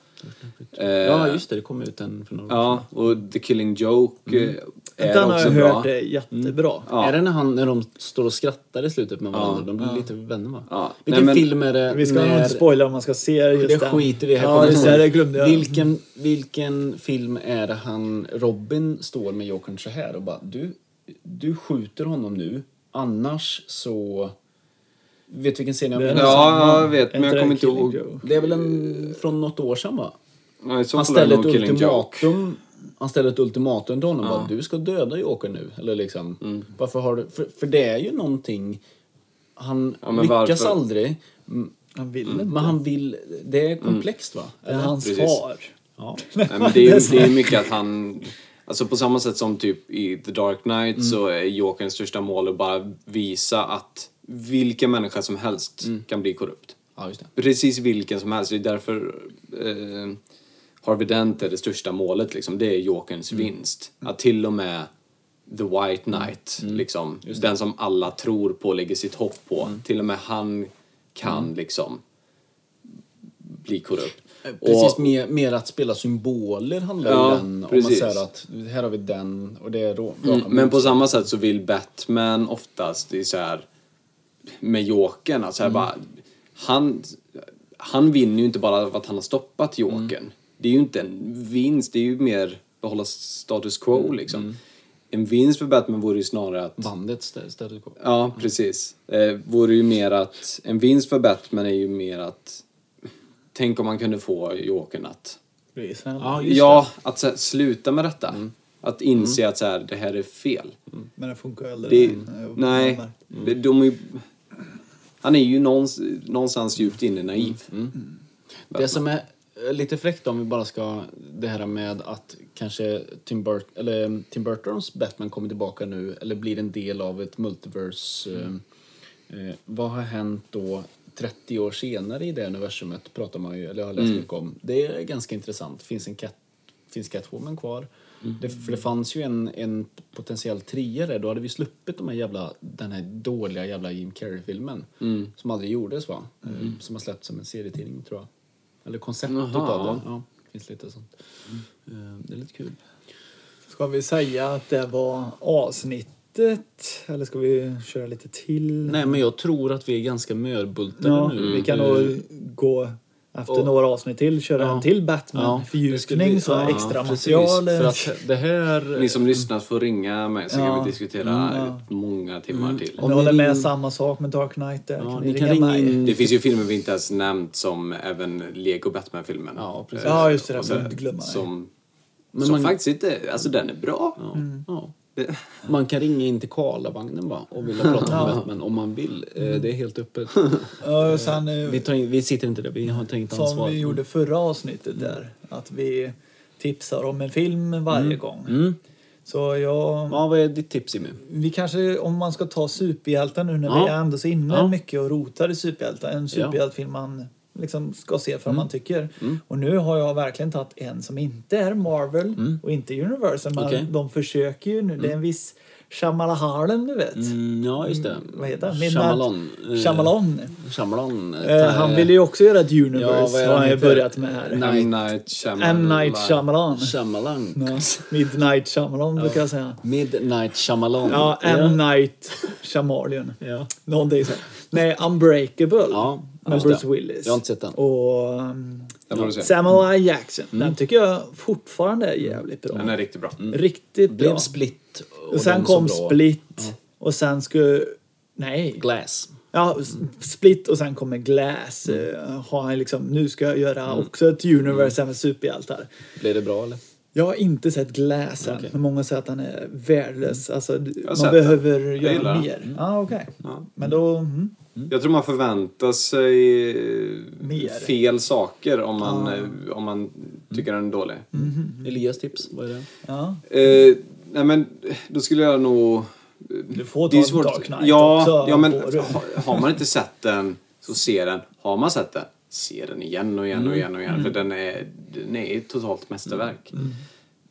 Eh, Ja, just det. Det kom ut en för några år Ja, och The Killing Joke eh, är Den har också jag bra. hört är jättebra. sedan. Ja. Är det när, han, när de står och skrattar i slutet med varandra? Ja. De blir lite vänner va? Ja. Vilken Nej, men- film är det? Vi ska nog när- inte spoila om man ska se just det den. skiter vi i. Här Ja, just jag det. Det glömde jag. Vilken, vilken film är det han, Robin står med Jokern så här och bara du, du skjuter honom nu, annars så... Vet du vilken scen jag menar? Ja, jag vet, men jag kommer inte ihåg. Det är väl en från något år sedan va? Ja, så Han ställer ett ultimatum. Han ställer ett ultimatum till honom. Bara, du ska döda Joker nu. Eller liksom, Mm. varför har du... För, för det är ju någonting... Han Ja, men lyckas varför? aldrig. mm, Han vill Men inte. han vill... Det är komplext va? Det är hans Precis. far. Ja. Nej, men det, är, det är mycket att han... Alltså på samma sätt som typ i The Dark Knight Mm. så är Jokerns största mål att bara visa att vilken människa som helst Mm. kan bli korrupt. ja. Precis vilken som helst. Det är därför eh, Harvey Dent är det största målet. Liksom. Det är Jokerns Mm. vinst. Att till och med The White Knight, Mm. liksom, den som alla tror på och lägger sitt hopp på. Mm. Till och med han kan liksom bli korrupt. Precis, Och- mer, mer att spela symboler handlar Ja, den om. Man säger att här har vi den och det är rå, Mm, men på samma sätt så vill Batman oftast i så här med Jokern, alltså här Mm. bara, han, han vinner ju inte bara av att han har stoppat Jokern. Mm. Det är ju inte en vinst, det är ju mer behålla status quo Mm. liksom. En vinst för Batman vore ju snarare att Bandet ställer kvar. Ja, precis. Eh, vore ju mer att, en vinst för Batman är ju mer att, tänk om man kunde få Jokern att. Ja, ja, att så här, sluta med detta. Mm. Att inse att så här, det här är fel. Men det funkar ju aldrig. Det, nej, det- de är ju, han är ju någons, någonstans djupt inne naiv. Det som är lite fräckt om vi bara ska... Det här med att kanske Tim, Burt, eller, mm, Tim Burtons Batman kommer tillbaka nu eller blir en del av ett multiverse. eh, Eh, vad har hänt då 30 år senare i det universumet pratar man ju, eller har läst mycket om. Det är ganska intressant. Finns en cat, finns Catwoman kvar? Det, för det fanns ju en, en potentiell där. Då hade vi sluppit de här jävla, den här dåliga jävla Jim Carrey-filmen. Som aldrig gjordes va? Eh, Som har släppts som en serietidning tror jag. Eller konceptet Jaha. utav den. Ja, finns lite sånt. Eh, Det är lite kul. Ska vi säga att det var avsnitt avsnittet? Eller ska vi köra lite till? Nej, men jag tror att vi är ganska mörbultade ja, nu. vi kan nog gå efter Och- några avsnitt till, köra Ja. en till det Batman skulle fördjupning, vi- så ja, extra material. För att det här... Ni som lyssnar får ringa mig så kan Ja. vi diskutera Mm, ja. många timmar till. Om ni håller med samma sak med Dark Knight där, Ja, kan ni ni kan ringa ringa mig. in- Det finns ju filmer vi inte ens nämnt som även Lego Batman-filmen. Ja, precis. Ja, just det, får så- glömma. Som, Men som man- faktiskt inte, alltså den är bra. Ja, Mm. Man kan ringa in till Karlavagnen bara och vilja prata Ja. Batman om man vill. Eh, Det är helt öppet. Ja, och sen, eh, Vi, tar in, vi sitter inte där, vi har tänkt som ansvar. vi gjorde förra avsnittet där, att vi tipsar om en film varje gång. Mm. Så jag... Ja, vad är ditt tips Jimmy? Vi kanske, om man ska ta superhjältar nu när Ja. vi är ändå så inne Ja. mycket och rotar i superhjältar. En superhjältefilm man liksom ska se för vad Mm. man tycker. Och nu har jag verkligen tagit en som inte är Marvel och inte Universal. Mm. Okej. de försöker ju nu. Det är en viss Shyamalan du vet. Mm, ja, just det. Vad heter han? Midnight- Shyamalan. Eh, Shyamalan. Shyamalan. Eh, han vill ju också göra ett universe vad är har han ju heter? börjat med här. Nej. M. Night Shyamalan. M. Night Shyamalan. Shyamalan. Ja, Midnight Shyamalan brukar jag säga. Midnight Shyamalan. Ja, M. Night Shyamalan. Ja. Någonting så. Nej, Unbreakable. Ja, med just Bruce det. Willis. Jag har inte sett den. Och um, Den får du se. Samuel L. Jackson. Mm. Den tycker jag fortfarande är jävligt bra. Den är riktigt bra. Riktigt Blev bra. Split. Och sen kom. Split. Och sen skulle... Nej. Glass. Ja, Split och sen kommer Glass. eh, Har han liksom, nu ska jag göra Mm. också ett universe med superhjältar. Blev det bra eller? Jag har inte sett Glass än, Okej. men många säger att han är värdelös. Alltså, d- har man behöver. Jag göra mer. Ja, okej. Ja. Men då... Mm. Jag tror man förväntar sig eh, Mer. fel saker om man, eh, om man tycker den är dålig. Elias tips, vad är det? Ja. Eh, nej men, då skulle jag nog... Du får Det är ta svårt. Dark Knight ja, också. ja, men har man inte sett den så se den. Har man sett den, se den igen och igen och igen och igen. För den är, den är ett totalt mästerverk.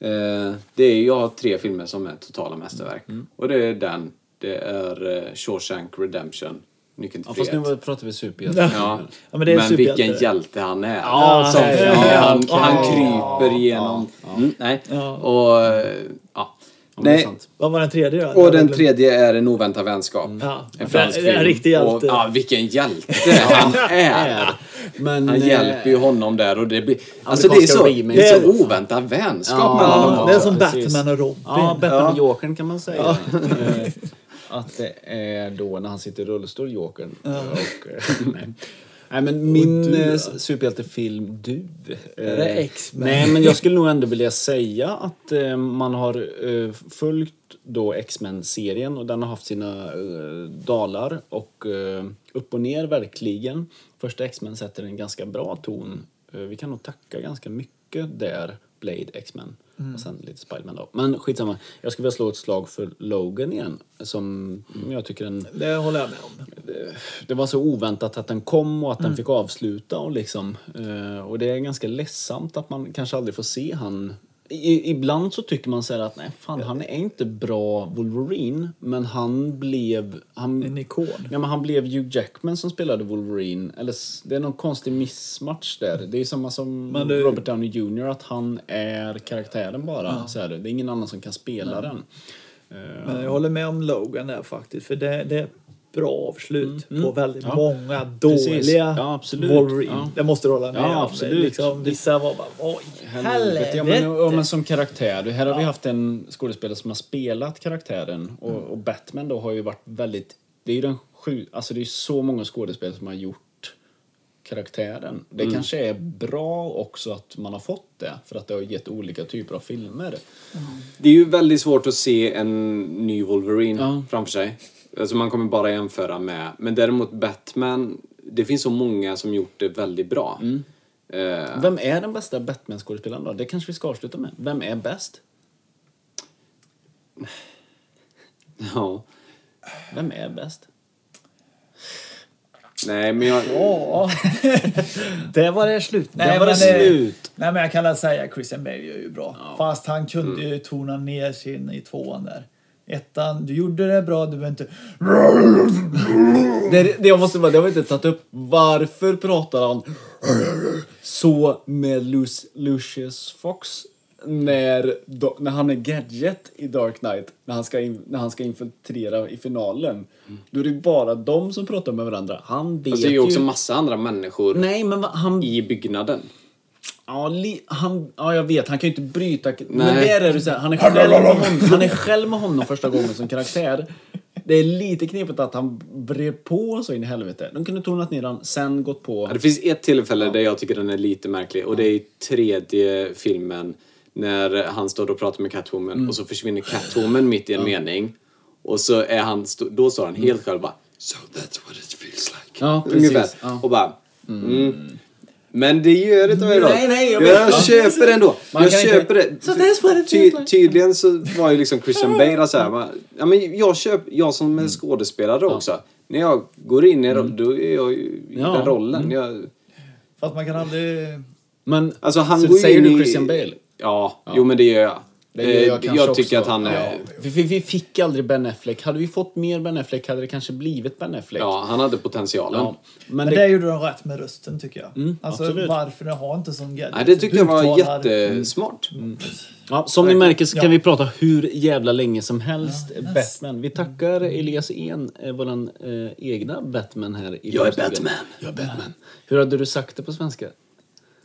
Eh, det är, jag har tre filmer som är totala mästerverk. Och det är den, det är eh, Shawshank Redemption, Nyckeln till Ja, fast nu pratar vi superhjälte. Ja, Ja, men det är men superhjälte. vilken hjälte han är. Ja, Som ja, han, han kryper igenom... Mm, nej. Och, eh, ja. Ja, det är Nej. Vad var den tredje då? och den tredje är En oväntad vänskap. Ja. En fransk Det är en film. riktig hjälte. Och, ja, vilken hjälte han är. Men, Han eh, hjälper ju honom där och det blir... Alltså det är så, det är så Det är- oväntad vänskap Ja, mellan dem Ja, det är som. Batman och Robin. Ja, Batman Ja. och Jokern kan man säga. Eh, att det är då när han sitter i rullstol, Jokern. Och, eh, nej. Nej, men min du, eh, superhjältefilm, du. eh, Är det X-Men? Nej, men jag skulle nog ändå vilja säga att eh, man har eh, följt då X-Men-serien och den har haft sina eh, dalar och eh, upp och ner verkligen. Första X-Men sätter en ganska bra ton. Eh, vi kan nog tacka ganska mycket där, Blade, X-Men. Och sen lite Spiderman då. Men skitsamma. Jag skulle vilja slå ett slag för Logan igen. Som jag tycker en Det håller jag med om. det var så oväntat att den kom och att den fick avsluta och liksom. eh, Och det är ganska ledsamt att man kanske aldrig får se han. I, ibland så tycker man så här att nej fan han är inte bra Wolverine men han blev... Han, En ikon. Ja, men han blev Hugh Jackman som spelade Wolverine. Eller det är någon konstig missmatch där. Det är samma som det- Robert Downey Jr. att han är karaktären bara. Så är det. är ingen annan som kan spela den. Eh, Men jag håller med om Logan där faktiskt. För det, det bra avslut på väldigt Ja. många dåliga Ja. Wolverine. Ja. Det måste du hålla med Ja, om. absolut. Liksom, vissa var bara oj, Helvete. Ja, men, ja, men som karaktär. Här har vi haft en skådespelare som har spelat karaktären. Och, Mm. och Batman då har ju varit väldigt... Det är ju den sju, alltså det är så många skådespelare som har gjort karaktären. Det Mm. kanske är bra också att man har fått det. För att det har gett olika typer av filmer. Det är ju väldigt svårt att se en ny Wolverine Ja. framför sig. Alltså man kommer bara jämföra med... Men däremot Batman, det finns så många som gjort det väldigt bra. Mm. Eh, Vem är den bästa Batman-skådespelaren då? Det kanske vi ska avsluta med. Vem är bäst? ja. Vem är bäst? Nej, men jag... Ja, det var det slut. Var det men, eh, slut. Nej, men jag kan väl säga att Christian Bale gör ju bra. Fast han kunde ju tona ner sin i tvåan där. Ettan, du gjorde det bra, du behöver inte... Det, det, jag måste bara, det har vi inte tagit upp. Varför pratar han så med Luc, Lucius Fox? när, när han är Gadget i Dark Knight, när han ska, in, när han ska infiltrera i finalen. Då är det bara de som pratar med varandra. Han vet Fast det är ju också ju... massa andra människor Nej, men va- han... i byggnaden. Ja, li, han, ja, jag vet. Han kan ju inte bryta... Men Nej. där är det så här, han är, själv med honom, han är själv med honom första gången som karaktär. Det är lite knepigt att han bred på så in i helvete. De kunde tonat ner han, sen gått på... Ja, det finns ett tillfälle där jag tycker den är lite märklig och det är i tredje filmen när han står och pratar med Catwoman Mm. och så försvinner Catwoman mitt i en mening och så är han, då står han helt själv bara So that's what it feels like. Ja. Ungefär. Ja. Och bara mm. Men det gör det inte varje dag. Nej, nej, jag jag vet. Ja. köper det ändå. Man jag kan inte- köper det. So that's what it Ty, tydligen så var ju liksom Christian Bale så här, ja, men jag, köp, jag som Mm. är skådespelare också. När jag går in i roll, då är jag ju i Ja. den rollen. Jag, Fast man kan aldrig... Men Alltså han så går säger in du. Christian Bale? Ja, jo men det gör jag. Det jag Eh, jag också. tycker att han är... Vi, vi, vi fick aldrig Ben Affleck. Hade vi fått mer Ben Affleck hade det kanske blivit Ben Affleck. Ja, han hade potentialen. Ja, Men Men det, där gjorde de rätt med rösten tycker jag. Mm, alltså absolut. varför den har inte sån gadget. Nej, det tyckte jag var jättesmart. ja, som ni märker så kan Ja. vi prata hur jävla länge som helst. Batman. Vi tackar Elias En, eh, våran eh, egna Batman här i Jag är. Batman. Jag är Batman. Hur hade du sagt det på svenska?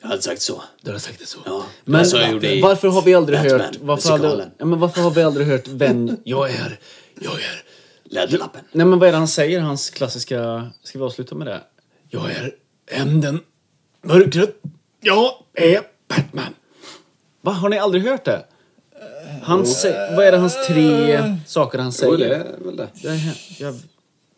Jag hade sagt så. Du har sagt det så. Ja, Men sa jag gjorde i varför har vi aldrig Batman, hört... Varför, hade, musikalen. ja, men varför har vi aldrig hört vem jag är? Jag är... Läderlappen. Nej men vad är det han säger? Hans klassiska... Ska vi avsluta med det? Jag är änden. Mörkret. Jag är Batman. Va? Har ni aldrig hört det? Han sä- vad är det hans tre saker han säger? Jo, det är väl det. Det är, jag,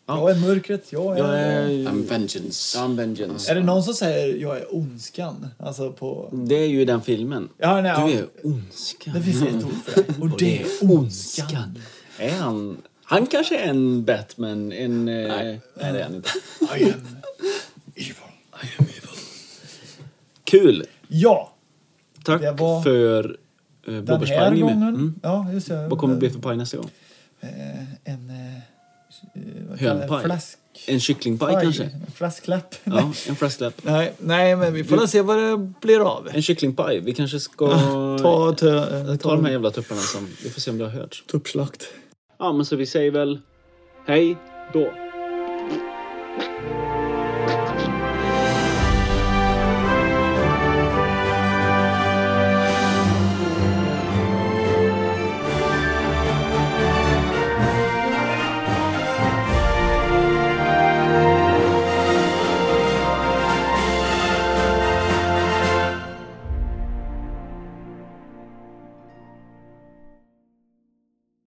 Jag är mörkret, jag är... jag är... I'm vengeance. I'm vengeance. Är det någon som säger jag är ondskan? Alltså på... Det är ju i den filmen. Ja, nej, Du ja. är ondskan. Det finns ett ord för det. Och det är ondskan. Är han... Han kanske är en Batman, en... Nej, nej det är han inte. I am evil. Kul! Ja, Tack Det var för uh, den här gången. Mm. Ja, just det. Vad kommer det bli för paj nästa gång? Eh, En... Hönpaj? Flask... En kycklingpaj paj. kanske? En flasklapp. Ja, en flasklapp. Nej, nej, men vi får väl se vad det blir av. En kycklingpaj. Vi kanske ska Ta, ta, ta de här jävla tupparna som... Vi får se om det har hörts. tuppslakt. Ja, men så vi säger väl hej då.